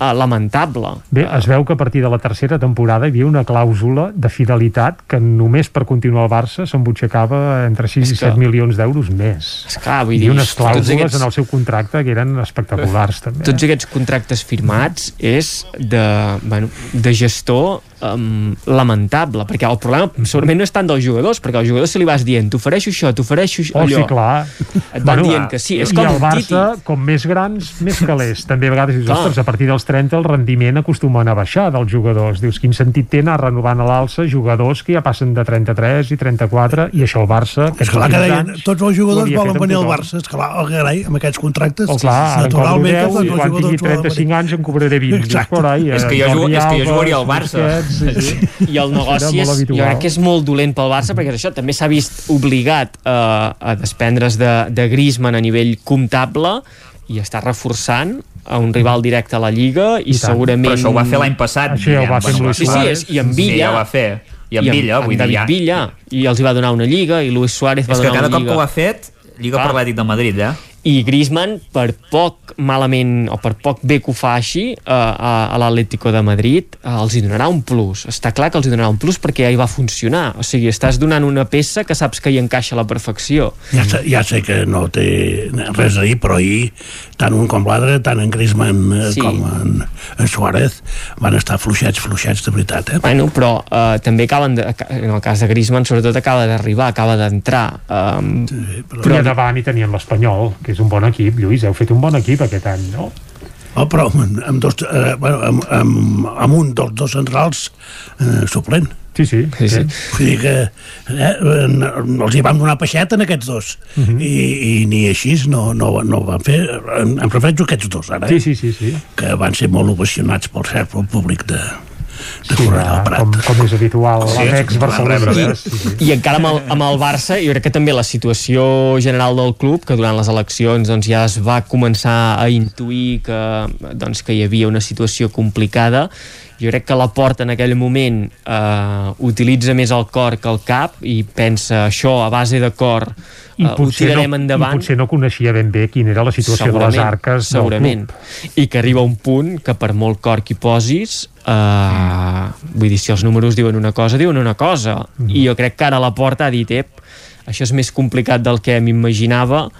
Speaker 58: eh, lamentable
Speaker 1: Bé, es veu que a partir de la tercera temporada hi havia una clàusula de fidelitat que només per continuar al Barça s'embutxacava entre 6
Speaker 58: És
Speaker 1: i
Speaker 58: que-
Speaker 1: 7 milions d'euros més.
Speaker 58: Esclar, vull
Speaker 1: I
Speaker 58: dir,
Speaker 1: unes clàusules
Speaker 58: aquests-
Speaker 1: en el seu contracte que eren espectaculars també.
Speaker 58: tots aquests contractes firmats és de, bueno, de gestor um, lamentable, perquè el problema segurament no és tant dels jugadors, perquè als jugadors se li vas dient t'ofereixo això, t'ofereixo
Speaker 1: Oh,
Speaker 58: allò
Speaker 1: sí, clar.
Speaker 58: et van dient que sí, és
Speaker 1: I
Speaker 58: com
Speaker 1: el Barça,
Speaker 58: Titi
Speaker 1: com més grans, més calés. També a vegades dius,
Speaker 58: Clar.
Speaker 1: ostres, a partir dels 30 el rendiment acostumen a baixar dels jugadors. Dius, quin sentit té anar renovant a l'alça jugadors que ja passen de 33 i 34 i això el Barça, que
Speaker 55: és clar que deien, tots els jugadors volen venir al. Barça. És clar, oh, carai, amb aquests contractes,
Speaker 1: Oh, clar, ara en cobro
Speaker 55: naturalment,
Speaker 1: 10
Speaker 55: tots
Speaker 1: i
Speaker 55: els
Speaker 1: quan tingui
Speaker 55: jugadors volen
Speaker 1: 35 anys en cobraré 20.
Speaker 55: Exacte.
Speaker 56: És que
Speaker 1: eh,
Speaker 56: jo jugo- és que jo
Speaker 1: Alba,
Speaker 56: jugaria al Barça.
Speaker 1: Sí, sí.
Speaker 58: i el negoci és, jo crec que és molt dolent pel Barça perquè és això també s'ha vist obligat a, a desprendre's de, de Griezmann a nivell comptable i està reforçant a un rival directe a la Lliga i,
Speaker 56: I tant.
Speaker 58: segurament...
Speaker 56: Però això ho va fer l'any passat.
Speaker 1: Això ja ho va fer amb Luis
Speaker 58: sí, és, i amb Villa.
Speaker 56: Sí, ja ho va fer. I amb Villa,
Speaker 58: amb
Speaker 56: vull dir,
Speaker 58: David
Speaker 56: ja...
Speaker 58: Villa. I els hi va donar una Lliga i Luis Suárez va
Speaker 56: És que
Speaker 58: donar
Speaker 56: cada
Speaker 58: una
Speaker 56: cop
Speaker 58: Lliga.
Speaker 56: que ho ha fet, Lliga per l'Atlètic de Madrid, eh?
Speaker 58: I Griezmann per poc malament o per poc bé que ho fa així eh, a, a l'Atlético de Madrid eh, els hi donarà un plus, està clar que els hi donarà un plus perquè ja hi va funcionar, o sigui estàs donant una peça que saps que hi encaixa a la perfecció
Speaker 55: Ja sé, ja sé que no té res a dir, però ahir tant un com l'altre, tant en Griezmann eh,
Speaker 58: Sí.
Speaker 55: com en, en Suárez van estar fluixets, fluixets de veritat eh?
Speaker 58: bueno, però eh, també acaben de, en el cas de Griezmann sobretot acaba d'arribar, acaba d'entrar um,
Speaker 1: Però... I a davant hi tenien l'Espanyol, que és un bon equip. Lluís, heu fet un bon equip aquest any, no?
Speaker 55: Oh, però amb, amb, dos, eh, bueno, amb, amb, amb un dels dos centrals eh, suplent.
Speaker 1: Sí, sí.
Speaker 58: sí, sí.
Speaker 55: Vull dir que eh, els hi vam donar peixet en aquests dos uh
Speaker 1: Mhm.
Speaker 55: -huh. I, i ni així no, no, no van fer em, em refereixo a aquests dos ara eh?
Speaker 1: Sí, sí, sí, sí.
Speaker 55: que van ser molt ovacionats pel cert pel públic de, de
Speaker 1: Sí,
Speaker 55: Cornellà del Prat
Speaker 1: com, com és habitual,
Speaker 55: Sí,
Speaker 1: sí,
Speaker 55: és
Speaker 1: l'ex-Barcelona. Sí, sí.
Speaker 58: i encara amb el, amb el Barça jo crec que també la situació general del club que durant les eleccions doncs, ja es va començar a intuir que, doncs, que hi havia una situació complicada jo crec que la porta en aquell moment eh, utilitza més el cor que el cap i pensa això a base de cor eh, ho tirarem
Speaker 1: no,
Speaker 58: endavant
Speaker 1: I potser no coneixia ben bé quina era la situació de les arques
Speaker 58: segurament.
Speaker 1: del club.
Speaker 58: i que arriba un punt que per molt cor que hi posis eh, vull dir, si els números diuen una cosa diuen una cosa,
Speaker 1: Mhm.
Speaker 58: i jo crec que ara la porta ha dit, ep, això és més complicat del que m'imaginava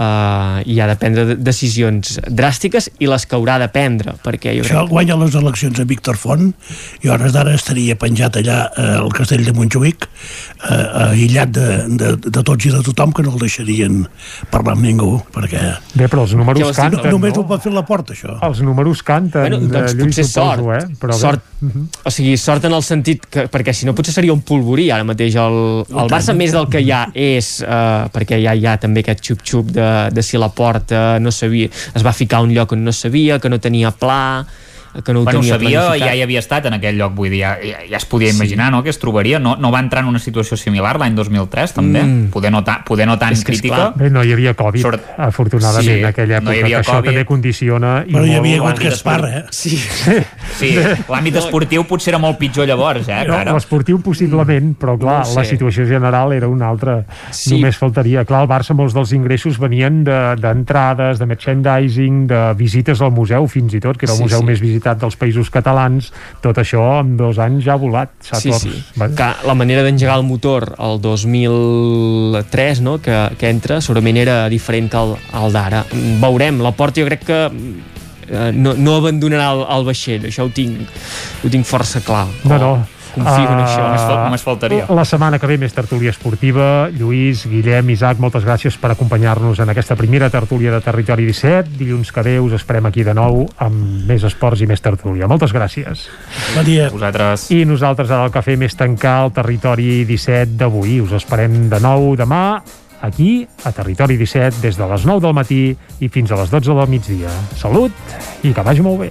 Speaker 58: uh, i ha de prendre de- decisions dràstiques i les que haurà de prendre perquè jo
Speaker 55: Això
Speaker 58: crec
Speaker 55: guanya les eleccions a Víctor Font i a hores d'ara estaria penjat allà eh, al castell de Montjuïc eh, aïllat de, de, de tots i de tothom que no el deixarien parlar amb ningú perquè
Speaker 1: Bé, però els números
Speaker 55: no,
Speaker 1: canten,
Speaker 55: només
Speaker 1: no?
Speaker 55: ho pot fer la porta això.
Speaker 1: Els números canten,
Speaker 58: Bueno, doncs
Speaker 1: eh, Lluís,
Speaker 58: potser
Speaker 1: suposo,
Speaker 58: sort,
Speaker 1: eh? Però
Speaker 58: sort. O sigui, sort en el sentit que, perquè si no potser seria un polvorí ara mateix el, el Barça més del que ja és eh, perquè ja hi ha també aquest xup-xup de, de si la porta no sabia, es va ficar a un lloc on no sabia, que no tenia pla que no ho
Speaker 56: Bueno,
Speaker 58: tenia
Speaker 56: sabia,
Speaker 58: planificat.
Speaker 56: ja hi havia estat en aquell lloc, vull dir, ja, ja, ja es podia imaginar no, que es trobaria. No, no va entrar en una situació similar l'any 2003, també?
Speaker 1: Mm.
Speaker 56: Poder, no ta, poder no tan
Speaker 1: És
Speaker 56: crítica.
Speaker 1: esclar, Bé, no hi havia Covid,
Speaker 56: Sort-
Speaker 1: afortunadament,
Speaker 56: Sí,
Speaker 1: en aquella
Speaker 56: no
Speaker 1: època,
Speaker 56: havia
Speaker 1: que això
Speaker 56: Covid.
Speaker 1: també condiciona... i
Speaker 55: Però hi havia hagut Gaspar, eh?
Speaker 58: Sí.
Speaker 56: Sí, l'àmbit esportiu potser era molt pitjor llavors, eh,
Speaker 1: No. L'esportiu possiblement, però clar,
Speaker 56: No
Speaker 1: la situació general era una altra.
Speaker 56: Sí.
Speaker 1: Només faltaria. Clar, al Barça molts dels ingressos venien de- d'entrades, de, de merchandising, de visites al museu, fins i tot, que era el
Speaker 58: Sí,
Speaker 1: museu
Speaker 58: sí.
Speaker 1: més visitat dels països catalans. Tot això en dos anys ja ha volat. S'ha
Speaker 58: Sí, sí. Que la manera d'engegar el motor el 2003, no?, que, que entra, segurament era diferent que el, el d'ara. Veurem, la Porta jo crec que eh, no, no abandonarà el, el vaixell, això ho tinc, ho tinc força clar.
Speaker 1: No, no.
Speaker 58: Confio en
Speaker 1: Ah,
Speaker 58: això.
Speaker 56: Només fal- només faltaria.
Speaker 1: La setmana que ve més tertúlia esportiva. Lluís, Guillem, Isaac, moltes gràcies per acompanyar-nos en aquesta primera tertúlia de Territori 17. Dilluns que ve us esperem aquí de nou amb més esports i més tertúlia. Moltes gràcies.
Speaker 55: Bon dia.
Speaker 56: Vosaltres.
Speaker 1: I nosaltres ara al cafè més tancar el Territori 17 d'avui. Us esperem de nou demà aquí, a Territori 17, des de les 9 del matí i fins a les 12 del migdia. Salut i que vagi molt bé.